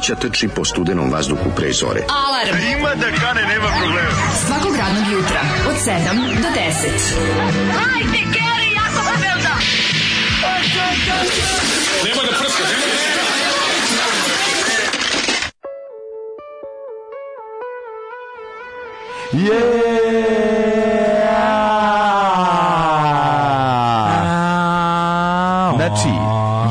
mladića trči po studenom vazduhu pre zore. Alarm! A ima da kane, nema problema. Svakog radnog jutra, od 7 do 10. Hajde, Keri, jako se velda! Nemoj da prska, nemoj da prska! Yeah! Znači,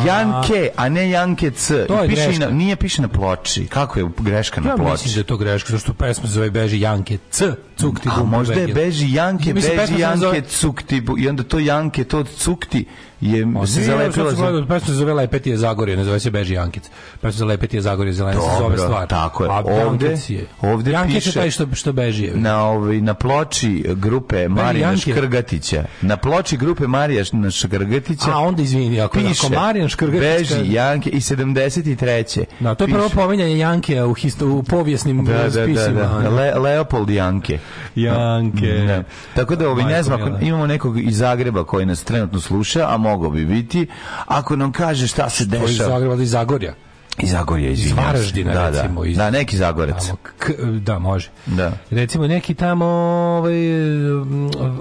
Janke a ne Janke C. To I piše na, nije piše na ploči. Kako je greška na ja ploči? Ja mislim da je to greška, zašto pesma se zove Beži Janke C. Cuk ti A možda je Beži Janke, mislim, Beži Janke zove... Cuk ti i onda to Janke, to Cukti je o, se zalepila za... Pesma se zove Lepeti je Zagorje, ne zove se Beži Jankec. Pesma se zove Lepeti Zagorje, zelena se zove stvar. tako je. A ovde, je. ovde Jankec piše... je taj što, što beži. Je. Na, ovaj, na ploči grupe Marija Škrgatića. Na ploči grupe Marija Škrgatića. A onda izvini, ako, piše, ako Marijan Škrgatić beži Janke i 73. Da, to je prvo pominjanje Janke u, histo, u povijesnim da, spisima. E, da, da, da. Le, Leopold Janke. Janke. Da. Tako da ovaj, ne znam, ako imamo nekog iz Zagreba koji nas trenutno sluša, a mogao bi biti, ako nam kaže šta se dešava. Iz Zagreba, da iz Zagorja iz Zagorja, iz Varaždina, da, da, recimo. Iz... Da, neki Zagorec. Tamo, k, da, može. Da. Recimo neki tamo ovaj,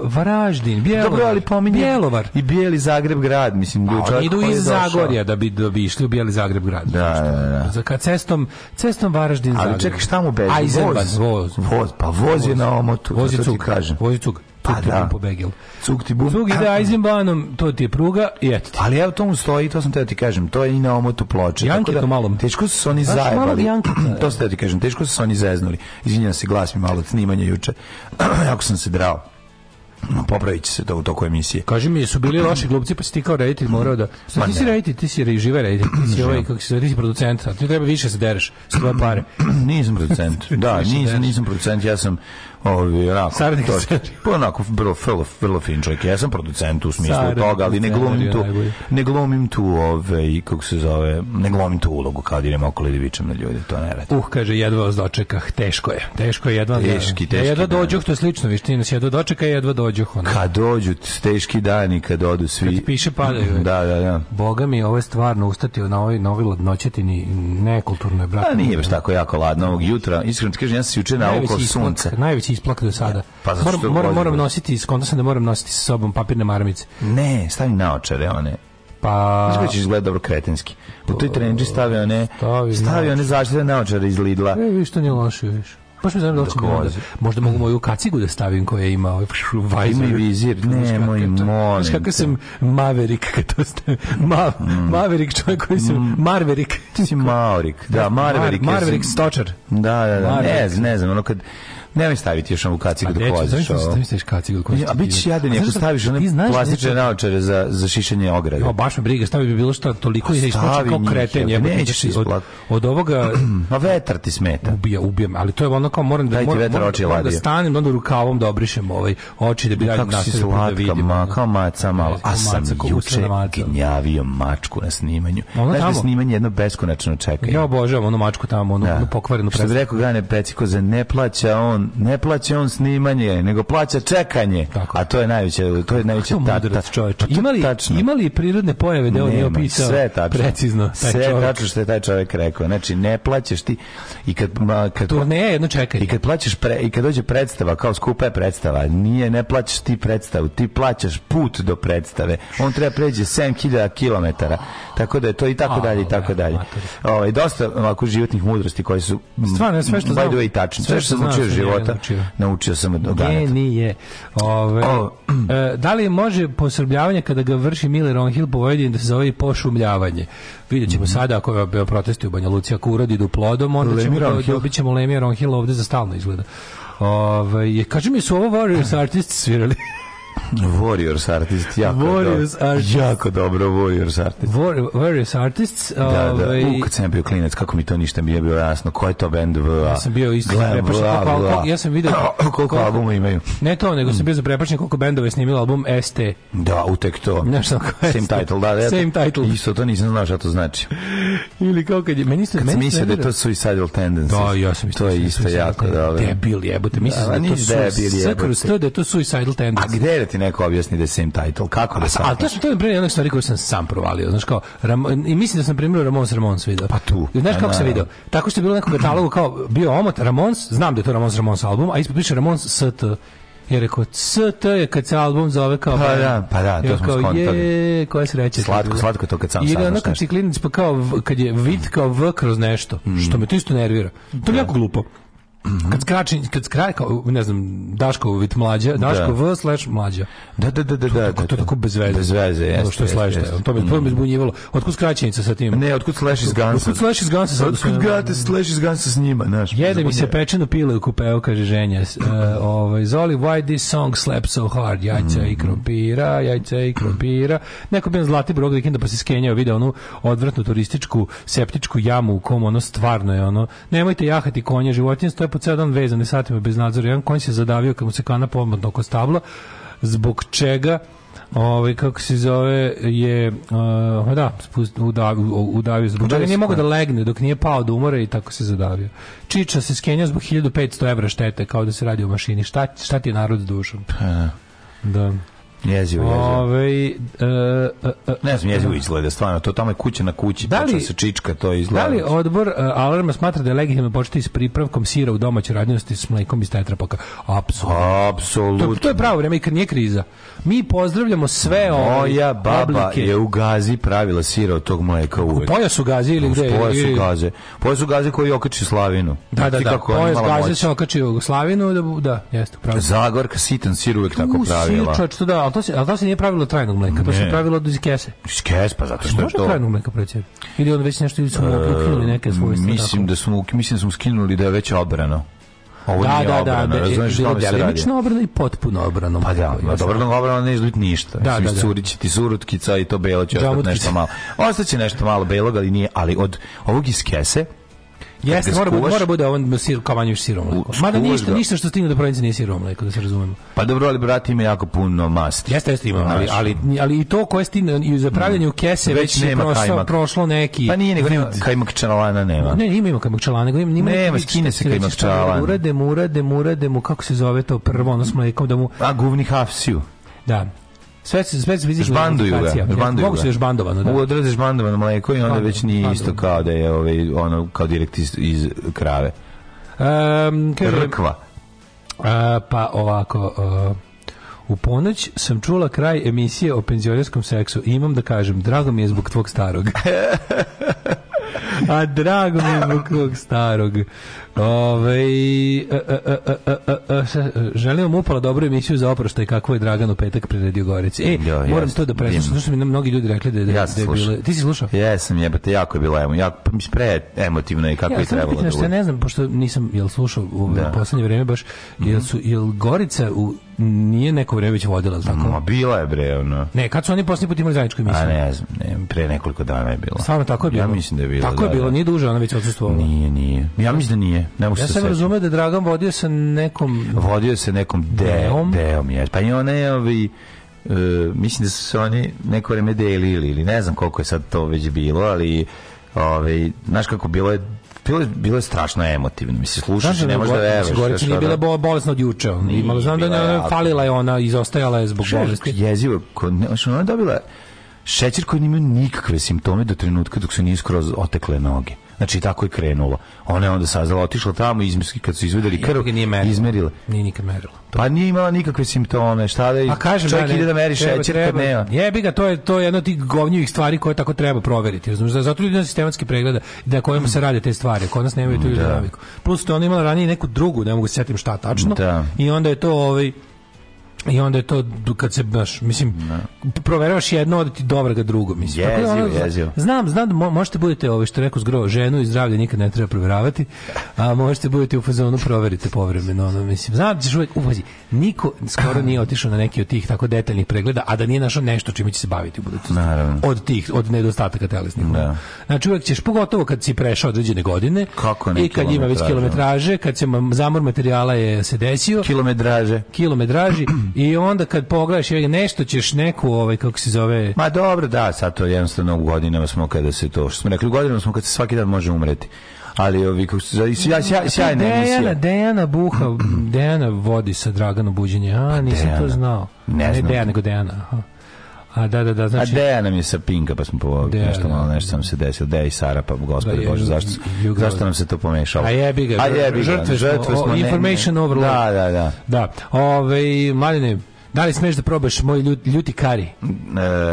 Varaždin, Bjelovar. Dobro, ali pominje Bjelovar. i Bijeli Zagreb grad, mislim. Pa, oni idu iz Zagorja da bi, da bi išli u Bijeli Zagreb grad. Da, da, da, da. Za kad cestom, cestom Varaždin ali Zagreb. Ali čekaj, šta mu beži? Eisenbahn, voz. Voz, pa voz, voz je na omotu. Voz je cuk. Kažem. Voz je cuk. Pa da. Pobegil. Cug ti bum. Cug ide Eisenbahnom, to ti je pruga i eto ti. Ali evo to mu stoji, to sam te ti kažem, to je i na omotu ploče. Janke da, malom. Teško su se oni Znaš, zajebali. to sam te ti kažem, teško su se oni zeznuli. Izvinjam se, glas mi malo od snimanja juče. jako sam se drao. No, popravit će se to u toku emisije. Kaži mi, su bili loši glupci, pa si ti kao reditelj morao da... Sad, pa ti si reditelj, ti si reživa reditelj, ti si ovaj, kako si, ti si producent, ti treba više da se dereš s tvoje pare. nisam producent, da, da nisam, nisam producent, ja sam Ovi, onako, Saradnik Pa onako, vrlo, vrlo, vrlo fin čovjek. Ja sam producent u smislu Saradnik toga, ali ne glumim tu, ne glumim tu, ove, ovaj, kako se zove, ne glumim tu ulogu kad da idem oko ili da vičem na ljude, to ne radi. Uh, kaže, jedva vas dočekah, teško je. Teško je, jedva, teški, da, teški jedva dan. dođuh, to je slično, viš ti nas jedva dočeka i jedva dođuh. Ono. Kad dođu, teški dani, kad odu svi. Kad piše padaju. Da, da, da. Boga mi, ovo je stvarno ustati na ovoj novi ladnoćetini, nekulturno je, brat. A pa nije baš tako jako ladno ovog jutra. Iskreno ti kažem, ja sam juče oko sunce. Najveći se isplaka do sada. Pa moram, moram, moram nositi, skonto sam da moram nositi sa sobom papirne maramice. Ne, stavi naočare, one. Pa... Znači ćeš izgleda dobro kretenski. U toj trenđi stavio one, stavi stavio one zaštite naočare iz Lidla. E, viš, to nije loše, viš. Baš mi znam da hoćem da onda. Možda mogu moju kacigu da stavim koja ima ovaj vizir. Ima vizir, ne, moj molim. Znaš kako sam maverik kad to stavim. Ma, mm. Maverik čovjek koji sam, mm. marverik. Ti si maorik, da, marverik. Mar, marverik stočar. Da, da, da, ne, ne znam, ono kad Nemoj staviti još ovu kacigu dok voziš ovo. Nemoj staviš kacigu dok voziš. A bit će jadan ako staviš one da plastične naočare za, za šišanje ograde. Ja, baš me briga, stavi bi bilo šta, toliko je ispoče kao kreten. Je, nećeš od, od ovoga... A vetar ti smeta. Ubija, ubija ali to je ono kao moram da, Daj ti vetar oči da- moram, da stanem, onda rukavom da obrišem ovaj oči da bi dalje nastavio da vidim. Ma, kao maca malo. A sam juče gnjavio mačku na snimanju. Znaš da snimanje jedno beskonačno čekanje. Ja obožavam onu mačku tamo, onu da. pokvarenu predstavu. Što bi rekao Gane Peciko, za ne plaća on ne plaća on snimanje, nego plaća čekanje. Tako. A to je najveće, to je najveće mudrac čovjek. Pa imali imali prirodne pojave da on je opisao. Sve tačno. Precizno. Taj sve čovjek. tačno što je taj čovjek rekao. Znači ne plaćaš ti i kad kad turneja jedno čekanje. I kad plaćaš pre, i kad dođe predstava, kao skupa je predstava, nije ne plaćaš ti predstavu, ti plaćaš put do predstave. On treba pređe 7000 km. Tako da je to i tako dalje i tako dalje. Ovaj dosta ovako životnih mudrosti koje su Stvarno sve što znam, i tačno. Sve što sam učio života. Naučio. naučio sam od Ne, Nije, Ove, o, e, da li može posrbljavanje kada ga vrši Mile Ronhill po Vojvodini da se zove i pošumljavanje? Vidjet ćemo mm -hmm. sada ako je protesti u Banja Lucija, ako uradi do plodom, onda Lemi ćemo, Ronhill. dobit ćemo on Hill ovde za stalno izgleda. Ove, kaži mi su ovo Warriors artisti svirali. Warriors Artist, jako, Warriors do, artists. jako dobro Warriors Artist. War, Warriors Artists. Da, ovaj... da. U, ovaj- kad sam ja bio klinac, kako mi to ništa nije bio jasno. Ko je to band V? Ja sam bio isto zaprepašen. Ja sam vidio koliko, koliko albuma imaju. Ne to, nego sam bio zaprepašen koliko bendova je snimilo album ST. Da, utek to. Znaš sam kao Same title, da. da Same title. Isto to nisam znao šta to znači. Ili kao kad je... Meni isto... Kad sam mislio da je to Suicidal Tendencies. Da, ja sam isto. To je da isto jako da Debil jebote. Mislim da, da, da to Suicidal Tendencies. A gde je ti neko objasni da je same title. Kako da sam? Ali to su to je jedna stvari koju sam sam provalio. Znaš kao, Ram, i mislim da sam primio Ramons Ramons video. Pa tu. Znaš kako se video? Tako što je bilo nekom katalogu kao bio omot Ramons, znam da je to Ramons Ramons album, a ispod piše Ramons ST. Ja rekao, ST je kad se album zove kao... Pa da, pa da, to smo skontali. Je, koja sreća. Slatko, slatko to kad sam saznaš. I ono kad si pa kao, kad je vid kao V kroz nešto, mm. što me to isto nervira. To je da. jako glupo. Mhm. Kad skrači, kad skrači, ne znam, Daško Daškovit mlađa, Daško da. V slash mlađa. Da, da, da, da. To, da, da to, to da. tako bez veze. Bez veze, jeste. Što je slash, da. To bi to me mhm. zbunjivalo. Otkud skraćenica sa tim? Ne, otkud slash iz Gansa. Otkud slash iz Gansa sa Otkud gate slash iz Gansa s njima, znaš. Jede mi se pečeno pile u kupeo, kaže ženja. Uh, ovaj, Zoli, why this song slap so hard? Jajca i mhm. krompira, jajca i krompira. Neko bi na Zlati Brog vikenda pa se skenjao, video onu odvratnu turističku septičku jamu u kom ono stvarno je ono, nemojte jahati konja, životinje stoje po ceo dan vezane satima bez nadzora. Jedan konj se zadavio kad mu se kana pomodno oko stabla, zbog čega ovaj kako se zove je uh, da spust, udavio, udavio zbog čega nije mogao da legne dok nije pao do da umora i tako se zadavio Čiča se skenja zbog 1500 evra štete kao da se radi o mašini šta, šta ti je narod s dušom pa, da Jezivo, jezivo. Ove, e, e, e ne znam, jezivo e. izgleda, stvarno. To tamo je kuća na kući, da li, se čička, to izgleda. Da li odbor uh, alarma smatra da je legitimno početi s pripravkom sira u domaćoj radnjosti s mlekom iz tetrapaka? Apsolutno. Apsolutno. To, to, je pravo vreme i kad nije kriza. Mi pozdravljamo sve ove Moja baba oblike. je u gazi pravila sira od tog mleka uvek. U pojasu gazi ili gde? U pojasu gaze. Pojasu gaze koji okači slavinu. Da, da, da. da. Kako pojas gaze se okači u slavinu, da, da jeste, pravo. Zagorka sitan sir uvek tako pravila. Sir, čoč, to da, ali to se, ali to se nije pravilo trajnog mleka, to se pravilo iz kese. Iz kese, pa zato što je to... trajnog mleka preći? Ili on već nešto ili su mu ukinuli e, neke svojstva? Mislim da su mu, mislim da su mu skinuli da je već obrano. Ovo da, nije da, obrana, da, da, razumiješ što mi se radi. obrana i potpuno obrana. Pa da, na dobro obrana neće biti ništa. Da, da, da. Curit ti surutkica i to belo će ostati nešto malo. Ostaće nešto malo belog, ali nije, ali od ovog iz kese, Jeste, mora, skuvaš, mora bude on sir, kao manje sirom mleko. Mada ništa, ništa što stigne do provincije nije sirom mleko, da se razumemo. Pa dobro, ali brat ima jako puno masti. Jeste, jeste ima, ali, ali, ali i to koje stigne i za pravljanje u mm. kese već, već nema je prošlo, prošlo neki... Pa nije, nego nema kajmak čalana, nema. Ne, ima ima kajmak čalana, nego ima... Nema, nema skine se kajmak čalana. Urade mu, urade mu, urade mu, kako se zove to prvo, ono s mlekom, da mu... A guvni hafsiju. Da sve se sve se žbanduju ga, žbanduju da da. Mogu se još bandovano, da. Odraziš bandovano mleko i onda već ni isto kao da je ovaj, ono, kao direkt iz, iz krave. Um, kaže, Rkva. Uh, pa ovako, uh, u ponoć sam čula kraj emisije o penzionerskom seksu i imam da kažem, drago mi je zbog tvog starog. A drago mi je zbog tvog starog. Ove, e, e, e, želim vam upala dobru emisiju za oproštaj kako je Dragan u petak priredio Gorici. E, jo, moram jes, to da preslušam, zato što mi mnogi ljudi rekli da, da, ja da je bilo... Ti si slušao? Jesam, jebate, jako je bilo emo, jako, pa pre emotivno i kako ja, je da trebalo pitno, da bude. Ja ne znam, pošto nisam, jel slušao u da. poslednje vreme baš, mhm. jel, su, jel Gorica u nije neko vreme već vodila tako. Ma bila je bre ono. Ne, kad su oni poslednji put imali zajedničku emisiju? A ne znam, ne, pre nekoliko dana je bilo. Stvarno tako je bilo. Ja mislim da je bilo. Tako da, je bilo, da. nije duže ona već odsustvovala. Nije, nije. Ja mislim da nije. Ne ja sam razumeo da je Dragan vodio se nekom... Vodio se nekom deom. Deom, je. Pa i ona je ovi... Uh, mislim da su se oni neko vreme delili ili ne znam koliko je sad to već bilo, ali ovaj, znaš kako bilo je bilo je, bilo je strašno emotivno. Mislim, slušaš Znaš, i ne da možeš da veruješ. Gorić nije bila bo, bolesna od juče. Imala, znam da je falila je ona, izostajala je zbog bolesti. Jezivo, ko, ne, ona je dobila šećer koji nije nikakve simptome do trenutka dok su nije skroz otekle noge. Znači, tako je krenulo. Ona je onda saznala, otišla tamo, izmislila, kad su izvedeli krv, nije merila. izmerila. Nije nikad merila. Pa nije imala nikakve simptome, šta da je, pa kaže, kažem, čovjek da, ide da meri šećer kad nema. Jebi ga, to je, to je jedna od tih govnjivih stvari koje tako treba proveriti. Razumiješ, da zato ljudi na sistematski pregleda da kojima se rade te stvari, kod nas nemaju tu ljudi da. naviku. Plus to ona imala ranije neku drugu, ne mogu se setim šta tačno, da. i onda je to ovaj, I onda je to kad se baš mislim no. proveravaš jedno od ti dobra ga drugo mislim. Jezio, Tako da, ono, jezio. Znam, znam da mo možete budete ovo što rekao zgro ženu i zdravlje nikad ne treba proveravati, a možete budete u fazonu proverite povremeno, ono mislim. Znate, da čovjek uvazi, niko skoro nije otišao na neki od tih tako detaljnih pregleda, a da nije našao nešto čime će se baviti u budućnosti. Naravno. Od tih od nedostataka telesnih. Da. Znači uvek ćeš pogotovo kad si prešao određene godine Kako i kad ima već kilometraže, kad se zamor materijala je se desio. Kilometraže. Kilometraži I onda kad pogledaš, nešto ćeš neku, ovaj, kako se zove... Ma dobro, da, sad to jednostavno u godinama smo kada se to, što smo rekli, u godinama smo kada se svaki dan može umreti ali ovi kako se ja sjaj, sjaj, pa sjajna Dejana, emisija. Dejana Buha, Dejana vodi sa Draganom buđenje. A, pa nisam Dejana. to znao. Ne, ne, ne Dejana, nego Dejana. Aha. A da, da, da, znači... A Deja nam je sa Pinka, pa smo po Deja, da. nešto malo, nešto nam se desilo. Deja i Sara, pa gospode da, Bože, zašto, zašto nam se to pomešalo? A jebi ga, a jebi ga žrtve, žrtve smo. O, information ne, ne. Da, overload. Da, da, da. Da, ove, ovaj, maline, da li smeš da probaš moj ljut, ljuti kari? Uh,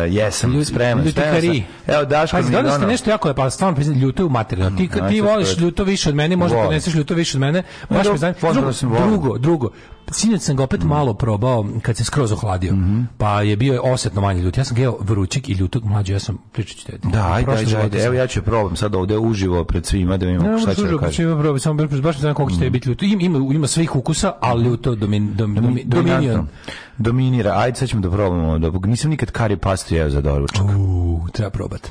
jesam, Ljut, spreman. Ljuti kari. Evo, Daško Pazi, mi je da ono... nešto jako je, pa stvarno priznam, pa ljuto je u materijalno. Ti, mm, ti znači, voliš ljuto više od mene, možda poneseš ljuto više od mene. Baš me zanima. Drugo, drugo, sinoć sam ga opet mm. malo probao kad se skroz ohladio. Mm -hmm. Pa je bio osetno manje ljut. Ja sam geo vrućeg i ljutog mlađe, ja sam pričat ću te. Da, ajde, ajde, da, evo ja ću probam sad ovde uživo pred svima da vidimo šta će da kaže. Ne, probam, samo baš ne znam koliko će mm. biti ljuto. Ima, ima, ima svih ukusa, ali ljuto domin, dom, domin, dominion. Dominira. Ajde sad ćemo da probamo. Da, nisam nikad kari pastu jeo za doručak. Uuu, treba probati.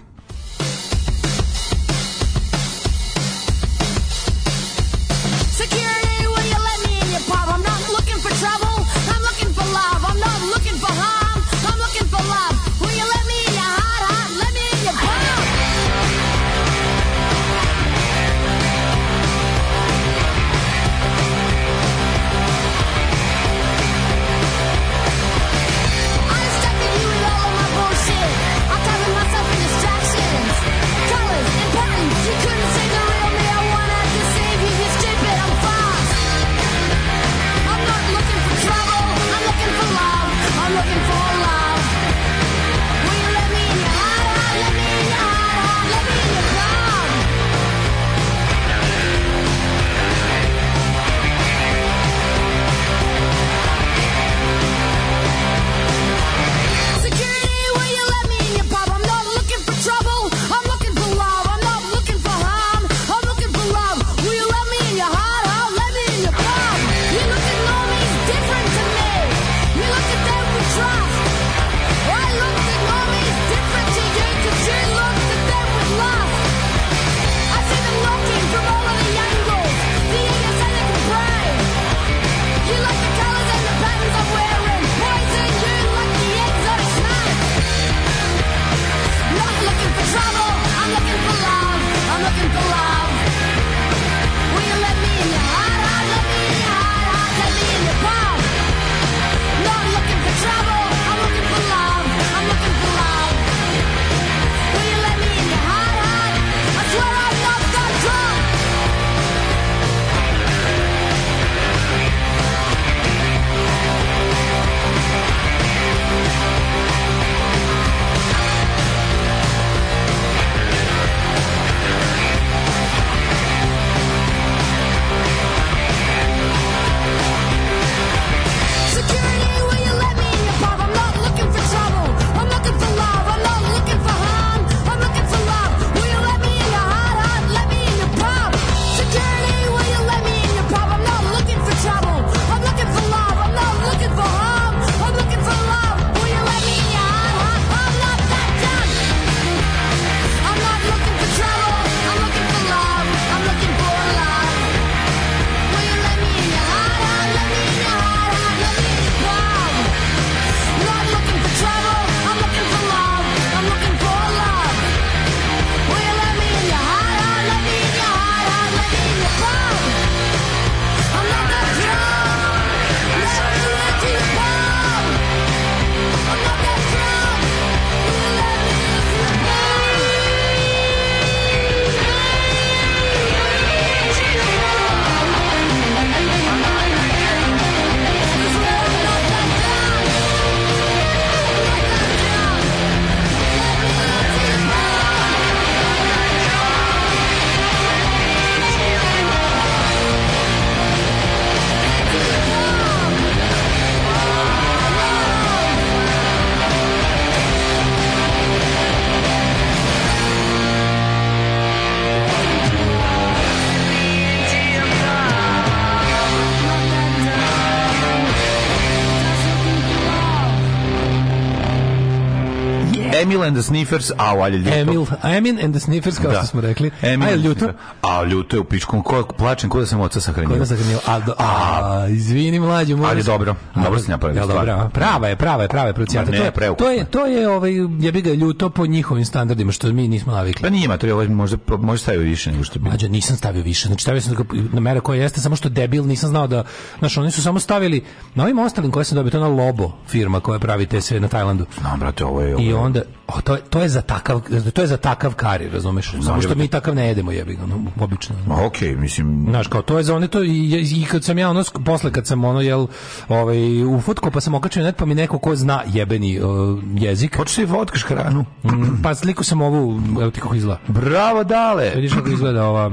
and the Sniffers, a valje ljuto. Emil, Emil and the Sniffers, kao da. što smo rekli. Emil a ljuto. A ljuto je u pičkom, ko, plačem, ko da sam oca sahranio. Ko da sahranio, a, do, a, a izvini mlađu. Ali je dobro, dobro se napravio. Ja, dobro, prava je, prava je, prava je, procijata. Ne, to, je, to je, to je, ovaj, ja bih ga ljuto po njihovim standardima, što mi nismo navikli. Pa nije, to je ovaj, možda, pa možda stavio više nego što bi. Mlađa, nisam stavio više, znači stavio sam na mera koja jeste, samo što debil, nisam znao da, znaš, oni su samo stavili, na ovim ostalim koje sam dobio, to na Lobo firma koja pravi te sve na Tajlandu. Znam, brate, ovo je... Ovo je. I onda, Oh, to, je, to, je za takav, to je za takav kari, razumeš? Samo što mi takav ne jedemo jebi ga, no, obično. Ma okej, okay, mislim. Znaš, kao to je za one to i, i kad sam ja ono posle kad sam ono jel ovaj u fotku pa sam okačio net pa mi neko ko zna jebeni uh, jezik. Hoćeš da vodkaš hranu? Mm, pa sliku sam ovu, evo ti kako izgleda. Bravo, dale. Vidiš kako izgleda ova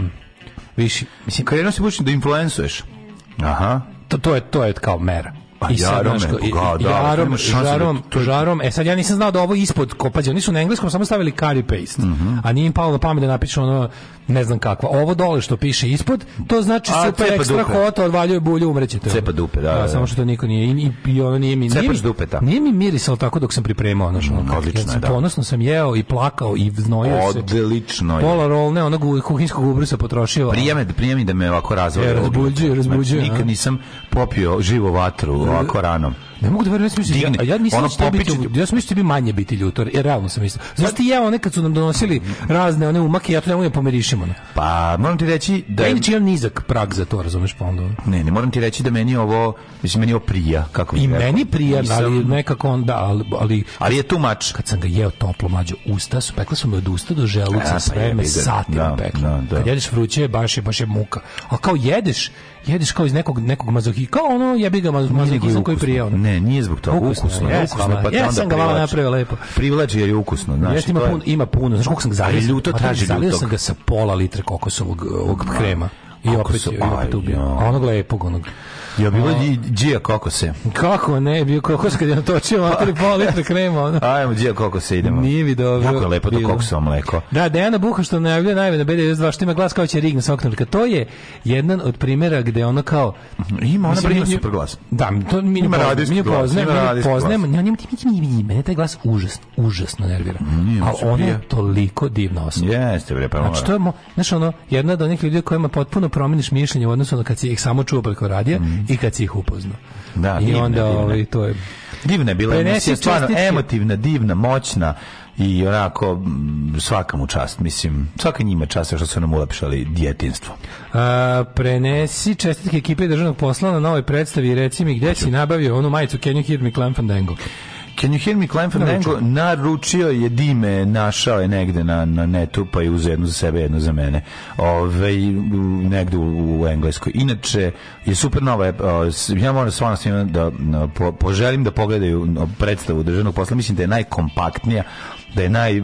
viši. Mislim, krenuo si bučin da influencuješ. Aha. To, to je to je kao mera. Pa I sad, znaš, jarom, žarom, žarom, e sad ja nisam znao da ovo ispod kopađe, oni su na engleskom samo stavili curry paste, mm -hmm. a nije im palo na pamet da napišu ono ne znam kakva. Ovo dole što piše ispod, to znači A, super ekstra hota, odvaljuje bulju, umrećete. Cepa dupe, da, da, da. Samo da. što niko nije, i, i, i ono nije mi... Cepaš dupe, da. Nije mi mirisalo tako dok sam pripremao, znaš, ono, mm, odlično, ja sam, da. Ponosno sam jeo i plakao i znojio se. Odlično je. Pola rolne, onog kuhinskog ubrusa potrošio. Prijeme, prijeme da me ovako razvoje. Ja, e, razbuđuje, znači, razbuđuje. Nikad nisam popio živo vatru e, ovako rano. Ne mogu da verujem, ja sam mislio, ja, da- ja nisam ono popič... Da biti, ja sam mislio bi manje biti ljutor, jer realno sam mislio. Zašto ti jeo nekad su nam donosili mm. razne one umake, ja to ne mogu pomiriš pišemo. No. Pa, moram ti reći da... Ja inače imam nizak prag za to, razumeš, pa onda... Ne, ne, moram ti reći da meni ovo, mislim, meni oprija, Kako I meni prija, da Nisam... ali nekako da, ali... Ali, ali je tumač. Kad sam ga jeo toplo, mađo, usta su, pekla su me od usta do želuca, e, sve pa me satima da, pekla. Da, da. Kad jedeš vruće, baš je, baš je muka. A kao jedeš, jedeš kao iz nekog nekog mazohi, kao ono jebi ga mazohizam koji prije ono. Ne, nije zbog toga, ukusno, ukusno, je, ukusno, pa ja onda sam ga malo napravio lepo. Privlači je ukusno, znači. Jeste ima puno, ima puno, znači koliko sam ga da, zalio. Ljuto traži ljutog. Zalio sam ga sa pola litre kokosovog ovog krema. I opet, i opet ubio. A onog lepog, onog. Ja bilo je džija kokose. Kako ne, bio kokos kad je natočio materi pa- pola litra krema. Ono. Ajmo džija kokose idemo. Nije mi dobro. Kako je lepo to kokosovo mleko. Da, Dejana Buha što najavljuje najve na b 2 što ima glas kao će Rign Soknarka. To je jedan od primjera gde ona kao... Mhm, ima ona brinu super glas. Da, to mi ne poznajem. Mi poznajem. Mi poznajem. Ja njemu ti mi mi Mene taj glas užasno, užasno nervira. Mhm, A ona je toliko divna osoba. Jeste, bre, pa Znači, to je, znaš, ono, jedna od onih ljudi kojima potpuno promeniš mišljenje u odnosu na kad si ih samo čuo preko radija mhm i kad si ih upoznao. Da, I divna, onda divna. Ovaj, to je... Divna je bila emisija, stvarno emotivna, divna, moćna i onako mm, svaka mu čast, mislim, svaka njima čast što su nam ulepšali djetinstvo. A, prenesi čestitke ekipe državnog posla na novoj predstavi i reci mi gdje si nabavio onu majicu Can you hear me Clem Fandango? Can you hear me Climb Fandango? Naručio je dime, našao je negde na, na netu, pa je uz jednu za sebe, jednu za mene. Ove, ovaj, negde u, u Engleskoj. Inače, je super nova, ja moram stvarno svima da po, poželim da pogledaju predstavu državnog posla. Mislim da je najkompaktnija, da je naj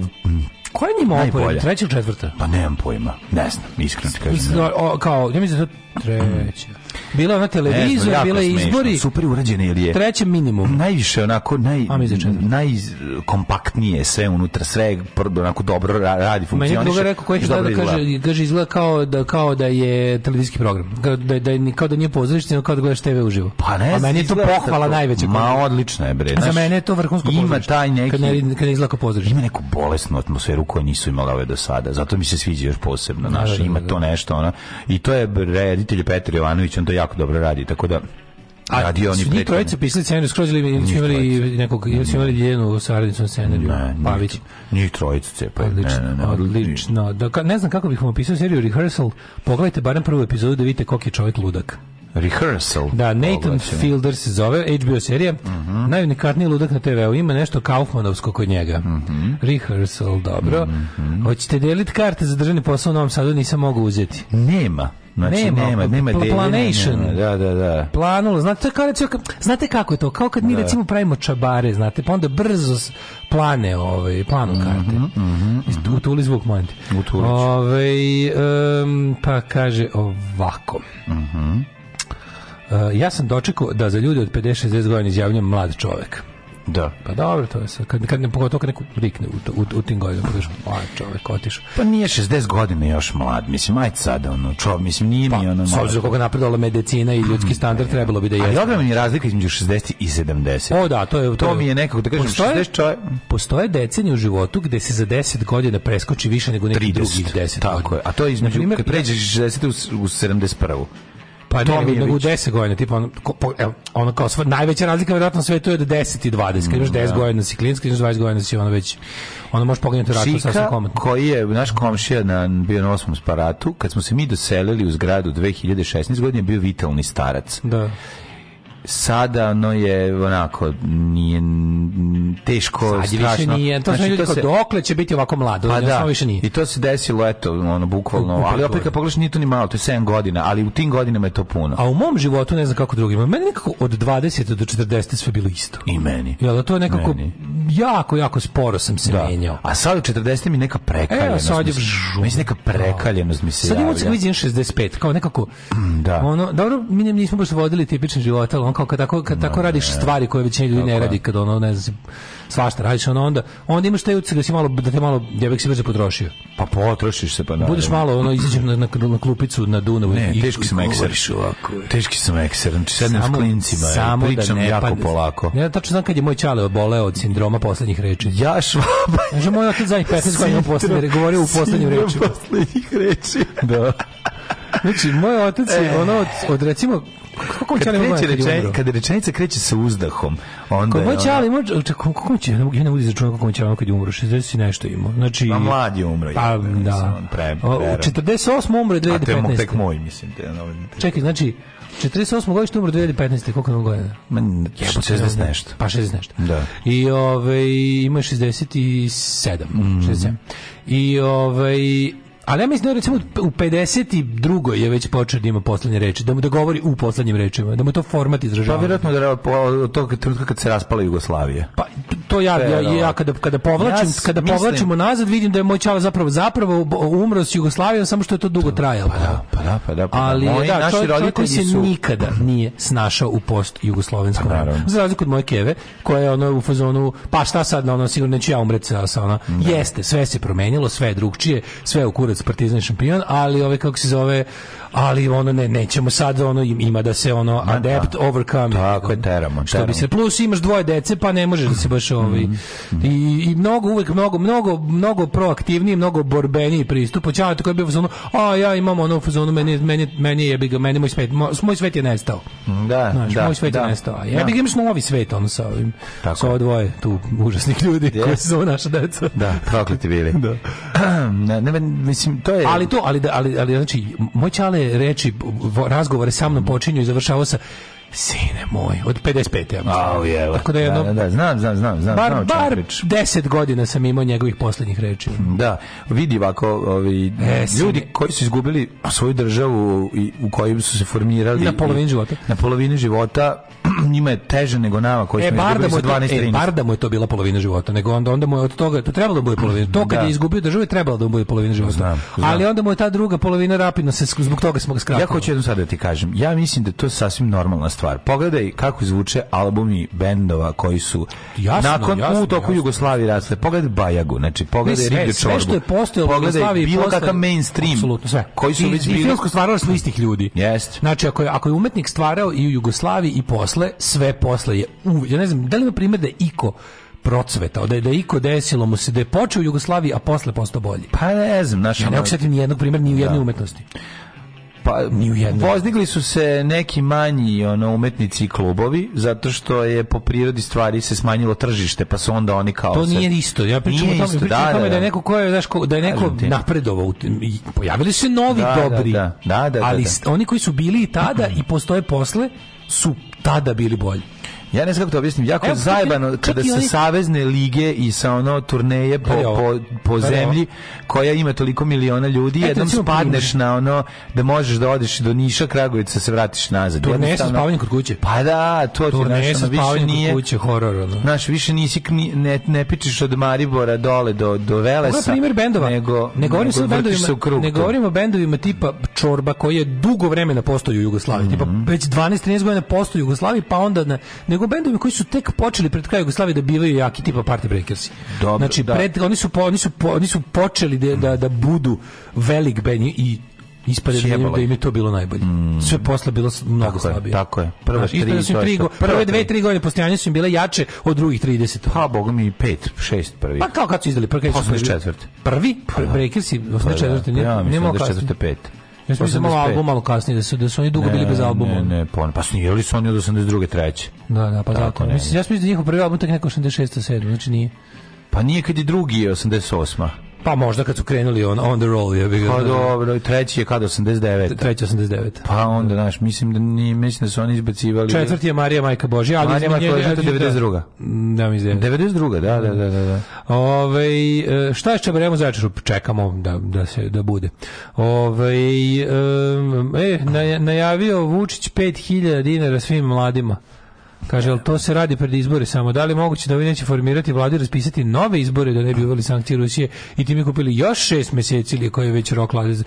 Ko je njima opored? Treća četvrta? Pa nemam pojma. Ne znam, iskreno ti kažem. kao, ja mislim da treća. Bila je ona televizor, znam, bila je izbori. Smešno, super urađene ili je. Treće minimum. Najviše onako naj najkompaktnije sve unutra sve onako dobro radi funkcioniše. Meni je rekao koji da kaže, kaže izgleda kao da kao da je televizijski program. Kao da da kao da nije pozorište, nego kao da gledaš TV uživo. Pa ne. A meni je to pohvala to, najveća. Ma odlična je bre. Znaš, Za mene je to vrhunsko pozorište. taj neki kad ne, kad ne izgleda kao pozorište. Ima neku bolesnu atmosferu koju nisu imale ove do sada. Zato mi se sviđa još posebno, da, naš da, da, ima to nešto ona. I to je reditelj Petar Jovanović, on to jako dobro radi, tako da a radi oni pre. Ni trojica pisali scenarij skroz ili imali nekog ili su imali jednu saradnicu na scenariju. Pavić. Ni trojica pa. Odlično, ne, ne, ne, odlično. Da ne znam kako bih vam opisao seriju Rehearsal. Pogledajte barem prvu epizodu da vidite koliko je čovjek ludak. Rehearsal. Da, Nathan Fielder se zove, HBO serija. Mm -hmm. Najunikatniji ludak na TV-u. Ima nešto Kaufmanovsko kod njega. Mm -hmm. Rehearsal, dobro. Mm -hmm. Hoćete deliti karte za državni posao u Novom Sadu? Nisam mogao uzeti. Nema. Znači, nema, nema, pa nema pl planation. da, da, da. Planulo. Znate, kao, znate kako je to? Kao kad mi da. recimo pravimo čabare, znate, pa onda brzo plane, ovaj, planu mhm, karte. Mm -hmm, mm -hmm. Utuli zvuk, moment. Utuli. Ove, ovaj, um, pa kaže ovako. Mhm. Mm Eh, ja sam dočekao da za ljude od 50-60 godina izjavljam mlad čovek. Da. Pa dobro, to je sad. Kad, kad ne pogotovo kad neko prikne u, u, u tim godinama, pa kažeš, mlad čovjek, otišao. Pa nije 60 godina još mlad, mislim, ajde sad, ono, čovjek, mislim, nije pa, ni ono... Pa, s obzirom koga napredovala medicina i ljudski standard, trebalo bi da je. Ali ogromna je razlika između 60 i 70. O, da, to je... To, to mi je nekako, da kažem, postoje, 60 čovjek... Postoje decenije u životu gde se za 10 godina preskoči više nego neki drugih 10 tako godina. je, a to je između, Naprimer, kad pređeš 60 u, u 71. Pa ne, nego, nego u 10 godina, tipa ono, ko, po, evo, ono kao sva, najveća razlika vjerojatno sve to je da 10 i 20. Kad imaš 10 mm, da. godina si klijent, imaš 20 godina si ono već ono možeš pogledati ratu sa sa svakom. koji je naš komšija na bio na osmom sparatu, kad smo se mi doselili u zgradu 2016 godine bio vitalni starac. Da sada ono je onako nije teško Sad strašno. Više nije. To znači, ljudi to se... dokle će biti ovako mlado, pa da. više nije. I to se desilo eto ono bukvalno, u, u, ali opet kad pogledaš nije to ni malo, to je 7 godina, ali u tim godinama je to puno. A u mom životu ne znam kako drugima, meni nekako od 20 do 40 sve bilo isto. I meni. Ja, da to je nekako meni. jako jako sporo sam se da. menjao. A sad u 40 mi neka prekaljenost. e, sad je mislim neka prekaljenost mi se. Sad imam 65, kao nekako. Da. Ono, dobro, mi nismo baš vodili tipičan život, al on kao kad tako, kad tako radiš stvari koje većina ljudi ne radi, kad ono, ne znam, svašta radiš, ono onda, onda imaš taj utisak da si malo, da te malo, ja bih si brzo potrošio. Pa potrošiš se, pa naravno. Budeš malo, ono, izađeš na, na, na klupicu na Dunavu. Ne, i, teški sam ekser. Teški sam ekser, znači sedem s klincima, samo ja, da pričam da ne, jako pa, polako. Ja tačno znam kad je moj čale oboleo od sindroma poslednjih reči. Ja švaba. Znači, moj otac zadnjih 15 godina poslednje, govorio u poslednjim rečima. poslednjih reči. Da. Znači, moj otac je e. ono od, od recimo kako kad kreće rečenica, kad rečenica kreće sa uzdahom, onda Kako će ali može kako će ne mogu ne mogu da izračunati kako će kad je umro, 60 i nešto ima. Znači Pa mlad je umro. Pa da. Pre, pre, 48 umro 2015. A to tek moj mislim da je Čekaj, znači 48. godište umro 2015. koliko nam godina? Ma, 60 nešto. Pa 60 nešto. Da. I ovaj, ima 67. Mm. 67. I ovaj, Ali ja mislim da recimo u 52. je već počeo da ima poslednje reči, da mu da govori u poslednjim rečima, da mu to format izražava. Pa vjerojatno da je od tog trenutka kad se raspala Jugoslavija. Pa to ja, ja, ja kada, kada povlačim, ja kada povlačimo nazad vidim da je moj čala zapravo zapravo umro s Jugoslavijom, samo što je to dugo pa, trajalo. Pa da, pa da, pa da. Pa da. Ali Moji, da, čovjek, čovjek se su... nikada nije snašao u post jugoslovenskom. Pa, Za razliku od moje keve, koja je ono u fazonu, pa šta sad, ono sigurno neću ja umreti sa, sa ona. Da. Jeste, sve se promenilo, sve je drugčije, sve je u kurac Partizan šampion, ali ove ovaj, kako se zove ali ono ne nećemo sad ono ima da se ono Ma, da, da. adept da. overcome tako je teramo što bi se plus imaš dvoje dece pa ne možeš da se baš ovaj mm -hmm. i, i mnogo uvek mnogo mnogo mnogo proaktivniji mnogo borbeniji pristup počao pa tako je bio ono a ja imamo ono fazonu meni meni meni je ga meni moj svet moj, moj svet je nestao da Znaš, da moj svet da, je nestao ja da. bih imaš novi svet ono sa ovim tako sa ovo dvoje tu užasnih ljudi yes. koji su zove naša deca da prokleti bili da ne, ne, mislim to je ali to ali ali, ali znači moj čale stalne reči, razgovore sa mnom počinju i završavao sa Sine moj, od 55. Ja mislim. Oh, Tako da jedno... Da, da, da, znam, znam, znam. znam bar, znam bar 10 godina sam imao njegovih poslednjih reči. Da, vidi ovako, ovi, e, ljudi sine. koji su izgubili svoju državu i u kojoj su se formirali... Na polovini života. na polovini života njima je teže nego nama koji e, smo barda mu, 12 13. E, barda mu je to bila polovina života, nego onda onda mu je od toga to trebalo da bude polovina. To kad da. je izgubio državu je trebalo da mu bude polovina da, života. Znam, znam. Ali onda mu je ta druga polovina rapidno se zbog toga smo ga skratili. Ja hoću jednu sad da ti kažem, ja mislim da je to sasvim normalna stvar. Pogledaj kako zvuče albumi bendova koji su jasno, nakon jasno, u toku Jugoslavije rasle. Pogledaj Bajagu, znači pogledaj ne, sve, Riblju Čorbu. E, sve što je postojalo u Jugoslaviji bilo postojalo, kakav mainstream. Apsolutno sve. Koji su I, već bili stvarali su istih ljudi. Jeste. Znači ako je, ako je umetnik stvarao i u Jugoslaviji i posle sve posle je uve, ja ne znam da li ima primjer da iko procveta, da je da je iko desilo mu se da je počeo u Jugoslaviji, a posle postao bolji. Pa ne znam, naša ja ne mogu ni jednog primjera ni u da. jednoj da. umetnosti. Pa, ni u jednoj. Pozdigli su se neki manji ono, umetnici i klubovi, zato što je po prirodi stvari se smanjilo tržište, pa su onda oni kao... To nije isto. Ja pričam o tome, isto, pričam da, o tome da, da, je da. neko, ko je, znaš, ko, da je neko napredovao. Pojavili su se novi da, dobri, ali oni koji su bili i tada i postoje posle, su tada bili bolji. Ja ne znam kako to objasnim. Jako je zajebano kada sa savezne lige i sa ono turneje po, po, po pa da. zemlji koja ima toliko miliona ljudi, jednom spadneš na ono da možeš da odeš do Niša, Kragovica da se vratiš nazad. Turneje sa spavanjem kod kuće. Pa da, to ti naš, sa spavanjem kod kuće, horor. Ono. Naš, više nisi, ne, ne pičeš od Maribora dole do, do Velesa. Ovo primjer bendova. Nego, ne govorim nego, bendovima, krug, ne govorim o bendovima tipa Čorba koji je dugo vremena postoji u Jugoslaviji. Mm -hmm. Tipa mhm. već 12-13 godina postoji u Jugoslaviji, pa onda ne nego bendovi koji su tek počeli pred kraj Jugoslavije da bivaju jaki tipa Party Breakers. Dobro, znači da. pred, oni su po, oni su po, oni su počeli da, da, da budu velik bend i ispade da, da im da je to bilo najbolje. Mm. Sve posle bilo mnogo tako slabije. Je, tako je. Prve, Znaš, da tri, su tri, go, prve, prve dve, tri godine postojanja su im bile jače od drugih 30. Ha, boga mi, pet, šest prvi. Pa kao kad su izdali? Prvi? Prvi? Breakersi, 84. Pa, da. Pa da. Ja, mislim, 84. 5. Ja sam mislim malo album malo kasnije, da su, da su oni dugo ne, bili bez albuma. Ne, ne, pon, pa, pa snijeli su oni od 82. treće. Da, da, pa Tako, zato. mislim, ja mislim da njihov prvi album tek neko 86. 7. Znači nije. Pa nije kad i drugi je 88. Pa možda kad su krenuli on, on the roll. Je bi pa dobro, treći je kad 89. Treći 89. Pa onda, znaš, mislim da ni, mislim da su oni izbacivali... Četvrti je Marija Majka Božja, ali... Marija Majka Božja, to 92. Da, mi 92. Da, da, da, da. da. Ove, e, šta je za začeru? Čekamo da, da, se, da bude. Ovaj e, e najavio Vučić 5000 dinara svim mladima. Kaže, ali to se radi pred izbore samo. Da li moguće da ovi neće formirati vladu i raspisati nove izbore da ne bi uveli sankcije Rusije i mi kupili još šest meseci ili koji je već rok vlade? E,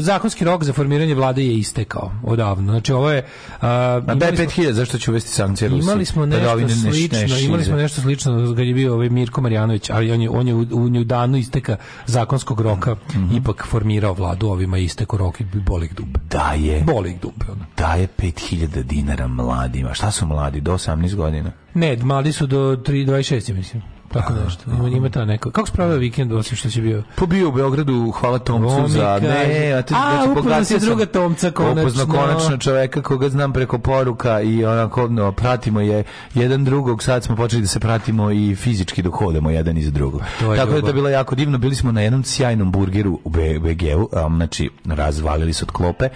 zakonski rok za formiranje vlade je istekao odavno. Znači, ovo je... A, da je 5000, zašto će uvesti sankcije Rusije? Imali smo da da nešto da slično, neš, imali smo nešto slično kad je bio ovaj Mirko Marjanović, ali on je, on je u, u, danu isteka zakonskog roka mm -hmm. ipak formirao vladu, ovima je isteko rok i boli dube. Da je... Boli dube. Ono. Da je 5000 dinara mladima. Šta su mladi? do 18 godina. Ne, mali su do 3, 26, mislim. Tako nešto. Ima, ima ta neka. Kako spravio vikend osim što si bio? Pobio pa u Beogradu, hvala Tomcu Romika. za... Ne, a, ti, a znači, upoznao si druga Tomca konačno. Upoznao konačno čoveka koga znam preko poruka i onako no, pratimo je jedan drugog. Sad smo počeli da se pratimo i fizički dok hodamo jedan iz drugog. Tako ljubav. da je to bilo jako divno. Bili smo na jednom sjajnom burgeru u BG-u. znači, razvalili su od klope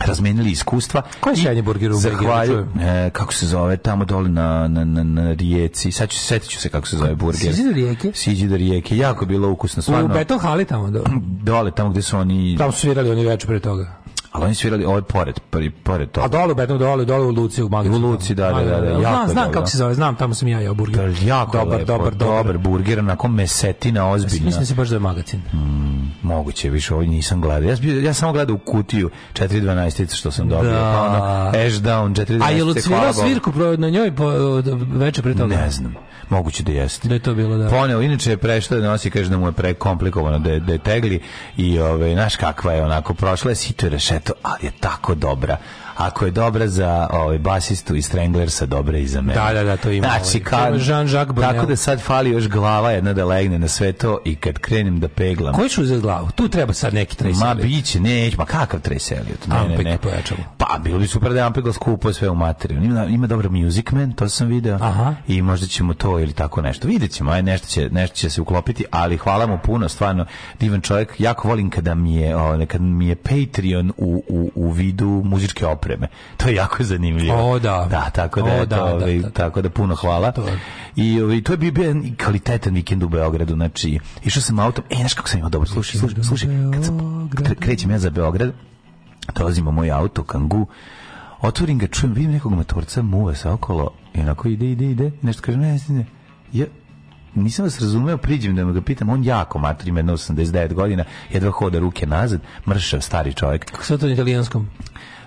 razmenili iskustva. Ko je Šenjeburger u Zahvalju, da e, kako se zove, tamo dole na, na, na, na rijeci. Sad ću, setit se kako se zove burger. Siđi do rijeke? Siđi do rijeke, jako bilo ukusno, stvarno. U Beton Hali tamo dole? Dole, tamo gde su oni... Tamo su svirali oni večer pre toga. Ali oni svirali ovaj pored, pri, pored toga. A dole u Bednu, dole, dole u Luci, u Magnicu. U Luci, da, da, da. da, da. znam, znam kako se zove, znam, tamo sam i ja jeo burger. Da, jako dobar, lepo, dobar, dobar, dobar burger, onako mesetina ozbiljna. Mislim da se baš da je magazin. Mm, moguće, više, ovo nisam gledao. Ja, ja samo gledao u kutiju 412 što sam dobio. Da. Pa ono, Ash Down, 412. A je lucvirao svirku pro, na njoj po, večer pre toga? Ne znam. Moguće da jeste. Da je to bilo, da. Poneo, inače je prešla da nosi, kaže da mu je prekomplikovano da je, da je tegli i ove, ovaj, naš kakva je onako, prošla je sito rešet eto, ali je tako dobra ako je dobra za ovaj basistu i Stranglersa, dobra i za mene. Da, da, da, to ima. Znači, ovaj, kao, Jean-Jacques Tako da sad fali još glava jedna da legne na sve to i kad krenem da peglam. Koji ću za glavu? Tu treba sad neki Trace Ma biće, neć, ma kakav Trace Elliot? Ne, Ampeg ne, ne. pojačalo. Pa, bilo bi super da je Ampeg skupo sve u materiju. Ima, ima dobro Music Man, to sam video. Aha. I možda ćemo to ili tako nešto. Vidjet ćemo, aj, nešto, će, nešto će se uklopiti, ali hvala mu puno, stvarno divan čovjek. Jako volim kada mi je, o, ovaj, kad mi je Patreon u, u, u vidu muzičke opere opreme. To je jako zanimljivo. O, da. Da, tako da, o, da, to, da, ovaj, da, da, tako da puno hvala. To. I, ovaj, to je bio kvalitetan vikend u Beogradu, znači, išao sam autom, e, znaš kako sam imao dobro, slušaj, slušaj, slušaj, kad sam, krećem ja za Beograd, dolazim u moj auto, kangu, otvorim ga, čujem, vidim nekog motorca, muva se okolo, i onako ide, ide, ide, nešto kaže, ne, ne, ne, ja, nisam vas razumeo, priđem da me ga pitam, on jako matur, ima 89 godina, jedva hoda ruke nazad, mršav, stari čovjek. Kako se to na italijanskom?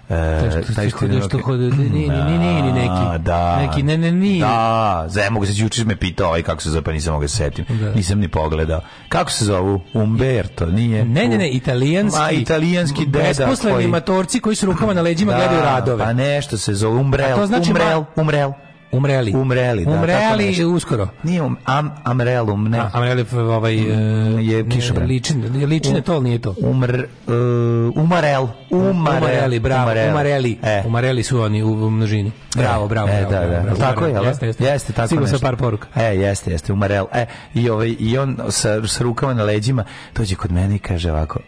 E, taj što što hode ni ni ni ni neki da, neki ne ne ni da za ga se juče me pitao ovaj kako se zove pa nisam mogao da se setim da. nisam ni pogledao kako se zove? Umberto nije ne ne ne italijanski a italijanski deda besposleni koji... matorci koji su rukama na leđima da, gledaju radove a pa nešto se zove Umbrel znači Umbrel Umbrel Umreli. Umreli, da. Umreli tako uskoro. Nije um, am, amrelum, ne. A, amreli ovaj, mm, e, je kišobran. Ličin, ličin to, nije to. Umr, uh, umarel. Umarel. Umareli, bravo. Umareli. Umareli, e. umareli su oni u množini. E, bravo, bravo. E, bravo, da, da. Bravo, tako je, jeste, jeste. jeste tako Sigurno sa par poruka. E, jeste, jeste, umarel. E, i, ovaj, i on sa, sa rukama na leđima dođe kod mene i kaže ovako,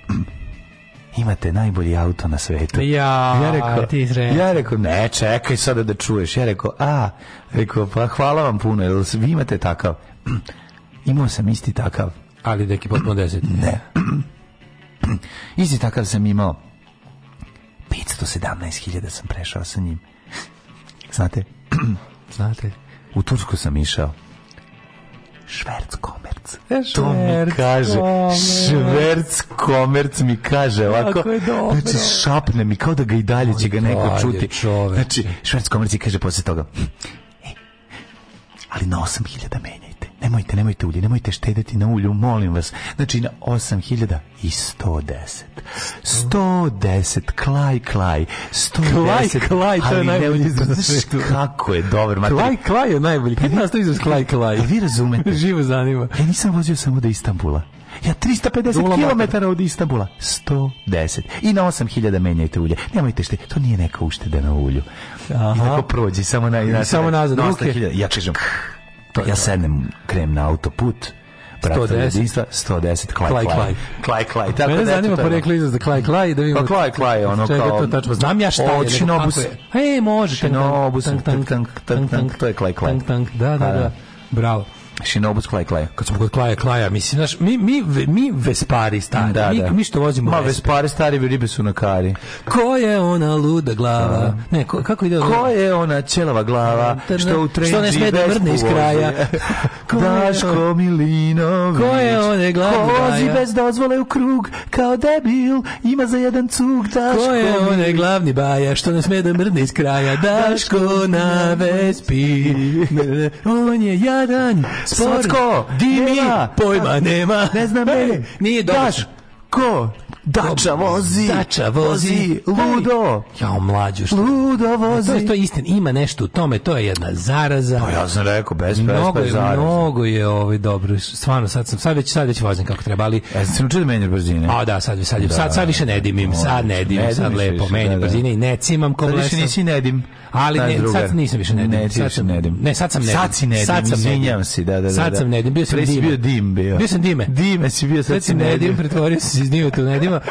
imate najbolji auto na svetu. Ja, ja rekao, ti ja rekao, ne, čekaj sada da čuješ. Ja rekao, a, rekao, pa hvala vam puno, jer vi imate takav. Imao sam isti takav. Ali da je potpuno deset. Ne. isti takav sam imao. 517.000 sam prešao sa njim. Znate? Znate? U Tursku sam išao šverc komerc. E, to mi kaže, šverc komerc mi kaže, ovako, znači šapne mi, kao da ga i dalje će ga neko čuti. Znači, šverc komerc kaže posle toga, hm, e, ali na 8000 menja Nemojte, nemojte ulje, nemojte štediti na ulju, molim vas. Znači na 8110. 110, klaj, klaj. 110, klaj, klaj, to je najbolji izraz na svetu. Kako je dobro, materijal. Klaj, klaj je najbolji. Kad pa nastavi izraz da klaj, klaj. Vi razumete. Živo zanima. Ja nisam vozio samo do Istambula. Ja 350 km od Istanbula 110. I na 8000 menjajte ulje. Nemojte šte, to nije neka ušteda na ulju. Aha. I tako prođi, samo na, na, samo nazad. Na 8000, ja kažem ja sednem, krenem na autoput, Bratstvo 110, 110 klaj, klaj, klaj. Klaj, klaj. Tako Mene da zanima poreklo izraz za klaj, klaj, da vidimo. Pa klaj, klaj, ono čega kao... to tačno? Znam ja šta je. Od Shinobus. Ej, može. tank, tank, tank, tank, tank, to je klaj, klaj. Tank, tank, da, da, pa, da, da. Bravo. Šinobus Klaj Klaj. Kad smo kod Klaja Klaja, mislim, znaš, mi, mi, mi Vespari stari, da, mi, da. mi što vozimo Ma, Vespari stari, ribe su na kari. Ko je ona luda glava? Da. Ne, ko, kako ide? Ko je ona ćelava glava? Da, da, da. što u trenzi Što ne sme da vrne iz kraja. Daško Milinović. Ko je one glava? Kozi bez dozvole u krug, kao debil, ima za jedan cug Daško. Ko je one glavni baja, što ne sme da mrne iz kraja? Daško na Vespi. On je jadan, sportsko, dimi, pojma nema. Ne znam mene. Nije dobro. ko? Dača vozi, Dača vozi, ludo. Jao, mlađu što. Ludo vozi. Pa to je, to je istin, ima nešto u tome, to je jedna zaraza. Pa ja sam rekao, bez mnogo je, zaraza. Mnogo je ovaj, dobro, stvarno, sad, sam, sad, već, sad već vozim kako treba, ali... Ja e, sam učin da menjaš brzine. A da, sad, sad, da, sad, sad više ne dimim, da, sad ne dimim, sad lepo menjam da, brzine i ne cimam ko Sad više nisi ne dim. Ali ne, sad nisam više nedim. Ne, sad sam nedim. Ne, sad sam nedim. Sad si nedim, sad sam nedim. si, da, da, da. Sad da. sam nedim, bio sam dime. bio dim, bio. Bio sam dime. Dime si bio, sad, sad si nedim. nedim. pretvorio se iz dima tu nedima.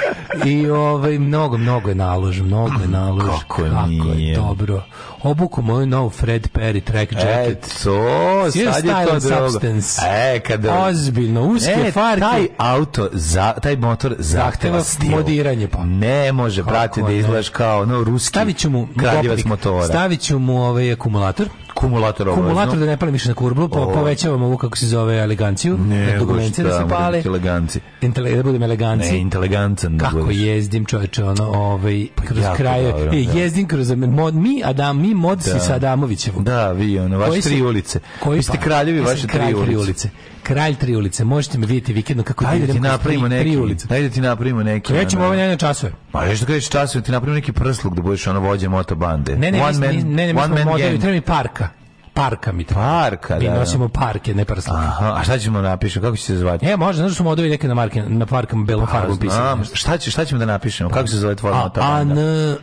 I ovaj, mnogo, mnogo je nalož, mnogo je nalož. Kako, je, Kako je dobro obuku moju novu Fred Perry track e, jacket. E, to, sad je to substance. E, kada... Ozbiljno, uske ne, farke. taj auto, za, taj motor zahteva stil. modiranje. Pa. Ne može, brate, da izgledaš kao no, ruski stavit mu, kraljevac motora. Stavit ću mu ovaj akumulator. Kumulator obrazno. Kumulator da ne pali više na kurblu, po, povećavamo ovu kako se zove eleganciju, ne, dokumente da se da, pale. Eleganci. Intele, da budem eleganci. Ne, intelegancan. Da kako budeš. jezdim čoveče, ono, ovaj, pa kroz kraje. e, da. jezdim kroz mod, mi, Adam, mi mod da. si sa Adamovićevom. Da, vi, ono, vaše tri ulice. Koji vi ste pa- kraljevi vaše tri ulice kralj tri ulice. Možete me videti vikendom kako Ajde ti da napravimo neki. Tri Ajde ti napravimo neki. Krećemo ovo na časove. Pa još da kažeš časove, ti napravimo neki prsluk da budeš ono vođa moto bande. Ne, ne, one man, ne, ne, ne, one man modeli, treba mi parka parka mi Parka, Mi da, da, nosimo parke, ne prslake. Aha, a šta ćemo da napišemo? Kako će se zvati? E, može, znaš da smo modovi neke na, marke, na parkama belom pa, farbom pisane. Šta, će, šta ćemo da napišemo? Kako se zove tvoja nota? An,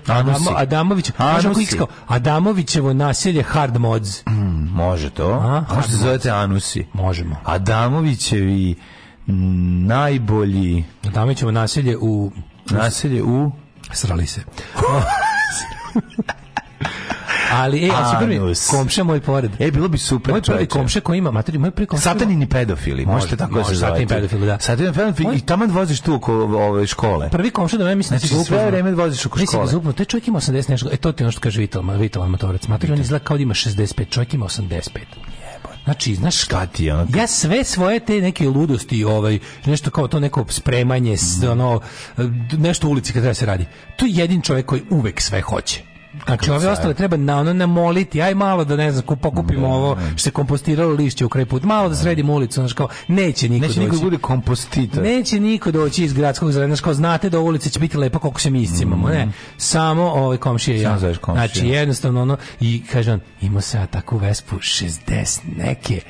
Adamo, Adamović, Anusi. Adamovićevo naselje Hard Mods. Mm, može to. A, Kako se zovete Anusi? Možemo. Adamovićevi mm, najbolji... Adamovićevo naselje u... Naselje u... Srali se. Ali, ej, ja sam prvi komša moj pored. Ej, bilo bi super. Moj prvi komša koji ima, materi, moj prvi komša. Satanini pedofili, možete tako da se zove. Satanini pedofili, da. Satanini pedofili i taman voziš tu oko ove škole. Prvi komšija da me misli, da znači, da si sve vreme voziš oko da škole. Mislim, zupno, taj čovjek ima 80 nešto. E, to ti nešto kaže Vitola, Vitola motorac. Materi, on izgleda kao da ima 65, čovjek ima 85. Znači, znaš šta ono? Ja sve svoje te neke ludosti, ovaj, nešto kao to neko spremanje, mm. ono, e, nešto u ulici kad treba da se radi. To je jedin čovjek koji uvek sve hoće. Znači ove ostale treba na ono namoliti, aj malo da ne znam, pokupimo da, ovo da. što se kompostiralo lišće u kraj put, malo da, da sredimo ulicu, znači kao neće niko neće doći. Neće niko bude kompostitor. Neće niko doći iz gradskog zelena, kao znate da ulica će biti lepa koliko se mi iscimamo, ne. Mhm. Samo ovaj komšije ja. Komšije. Znači jednostavno ono i kažem, ima se ja takvu vespu 60 neke,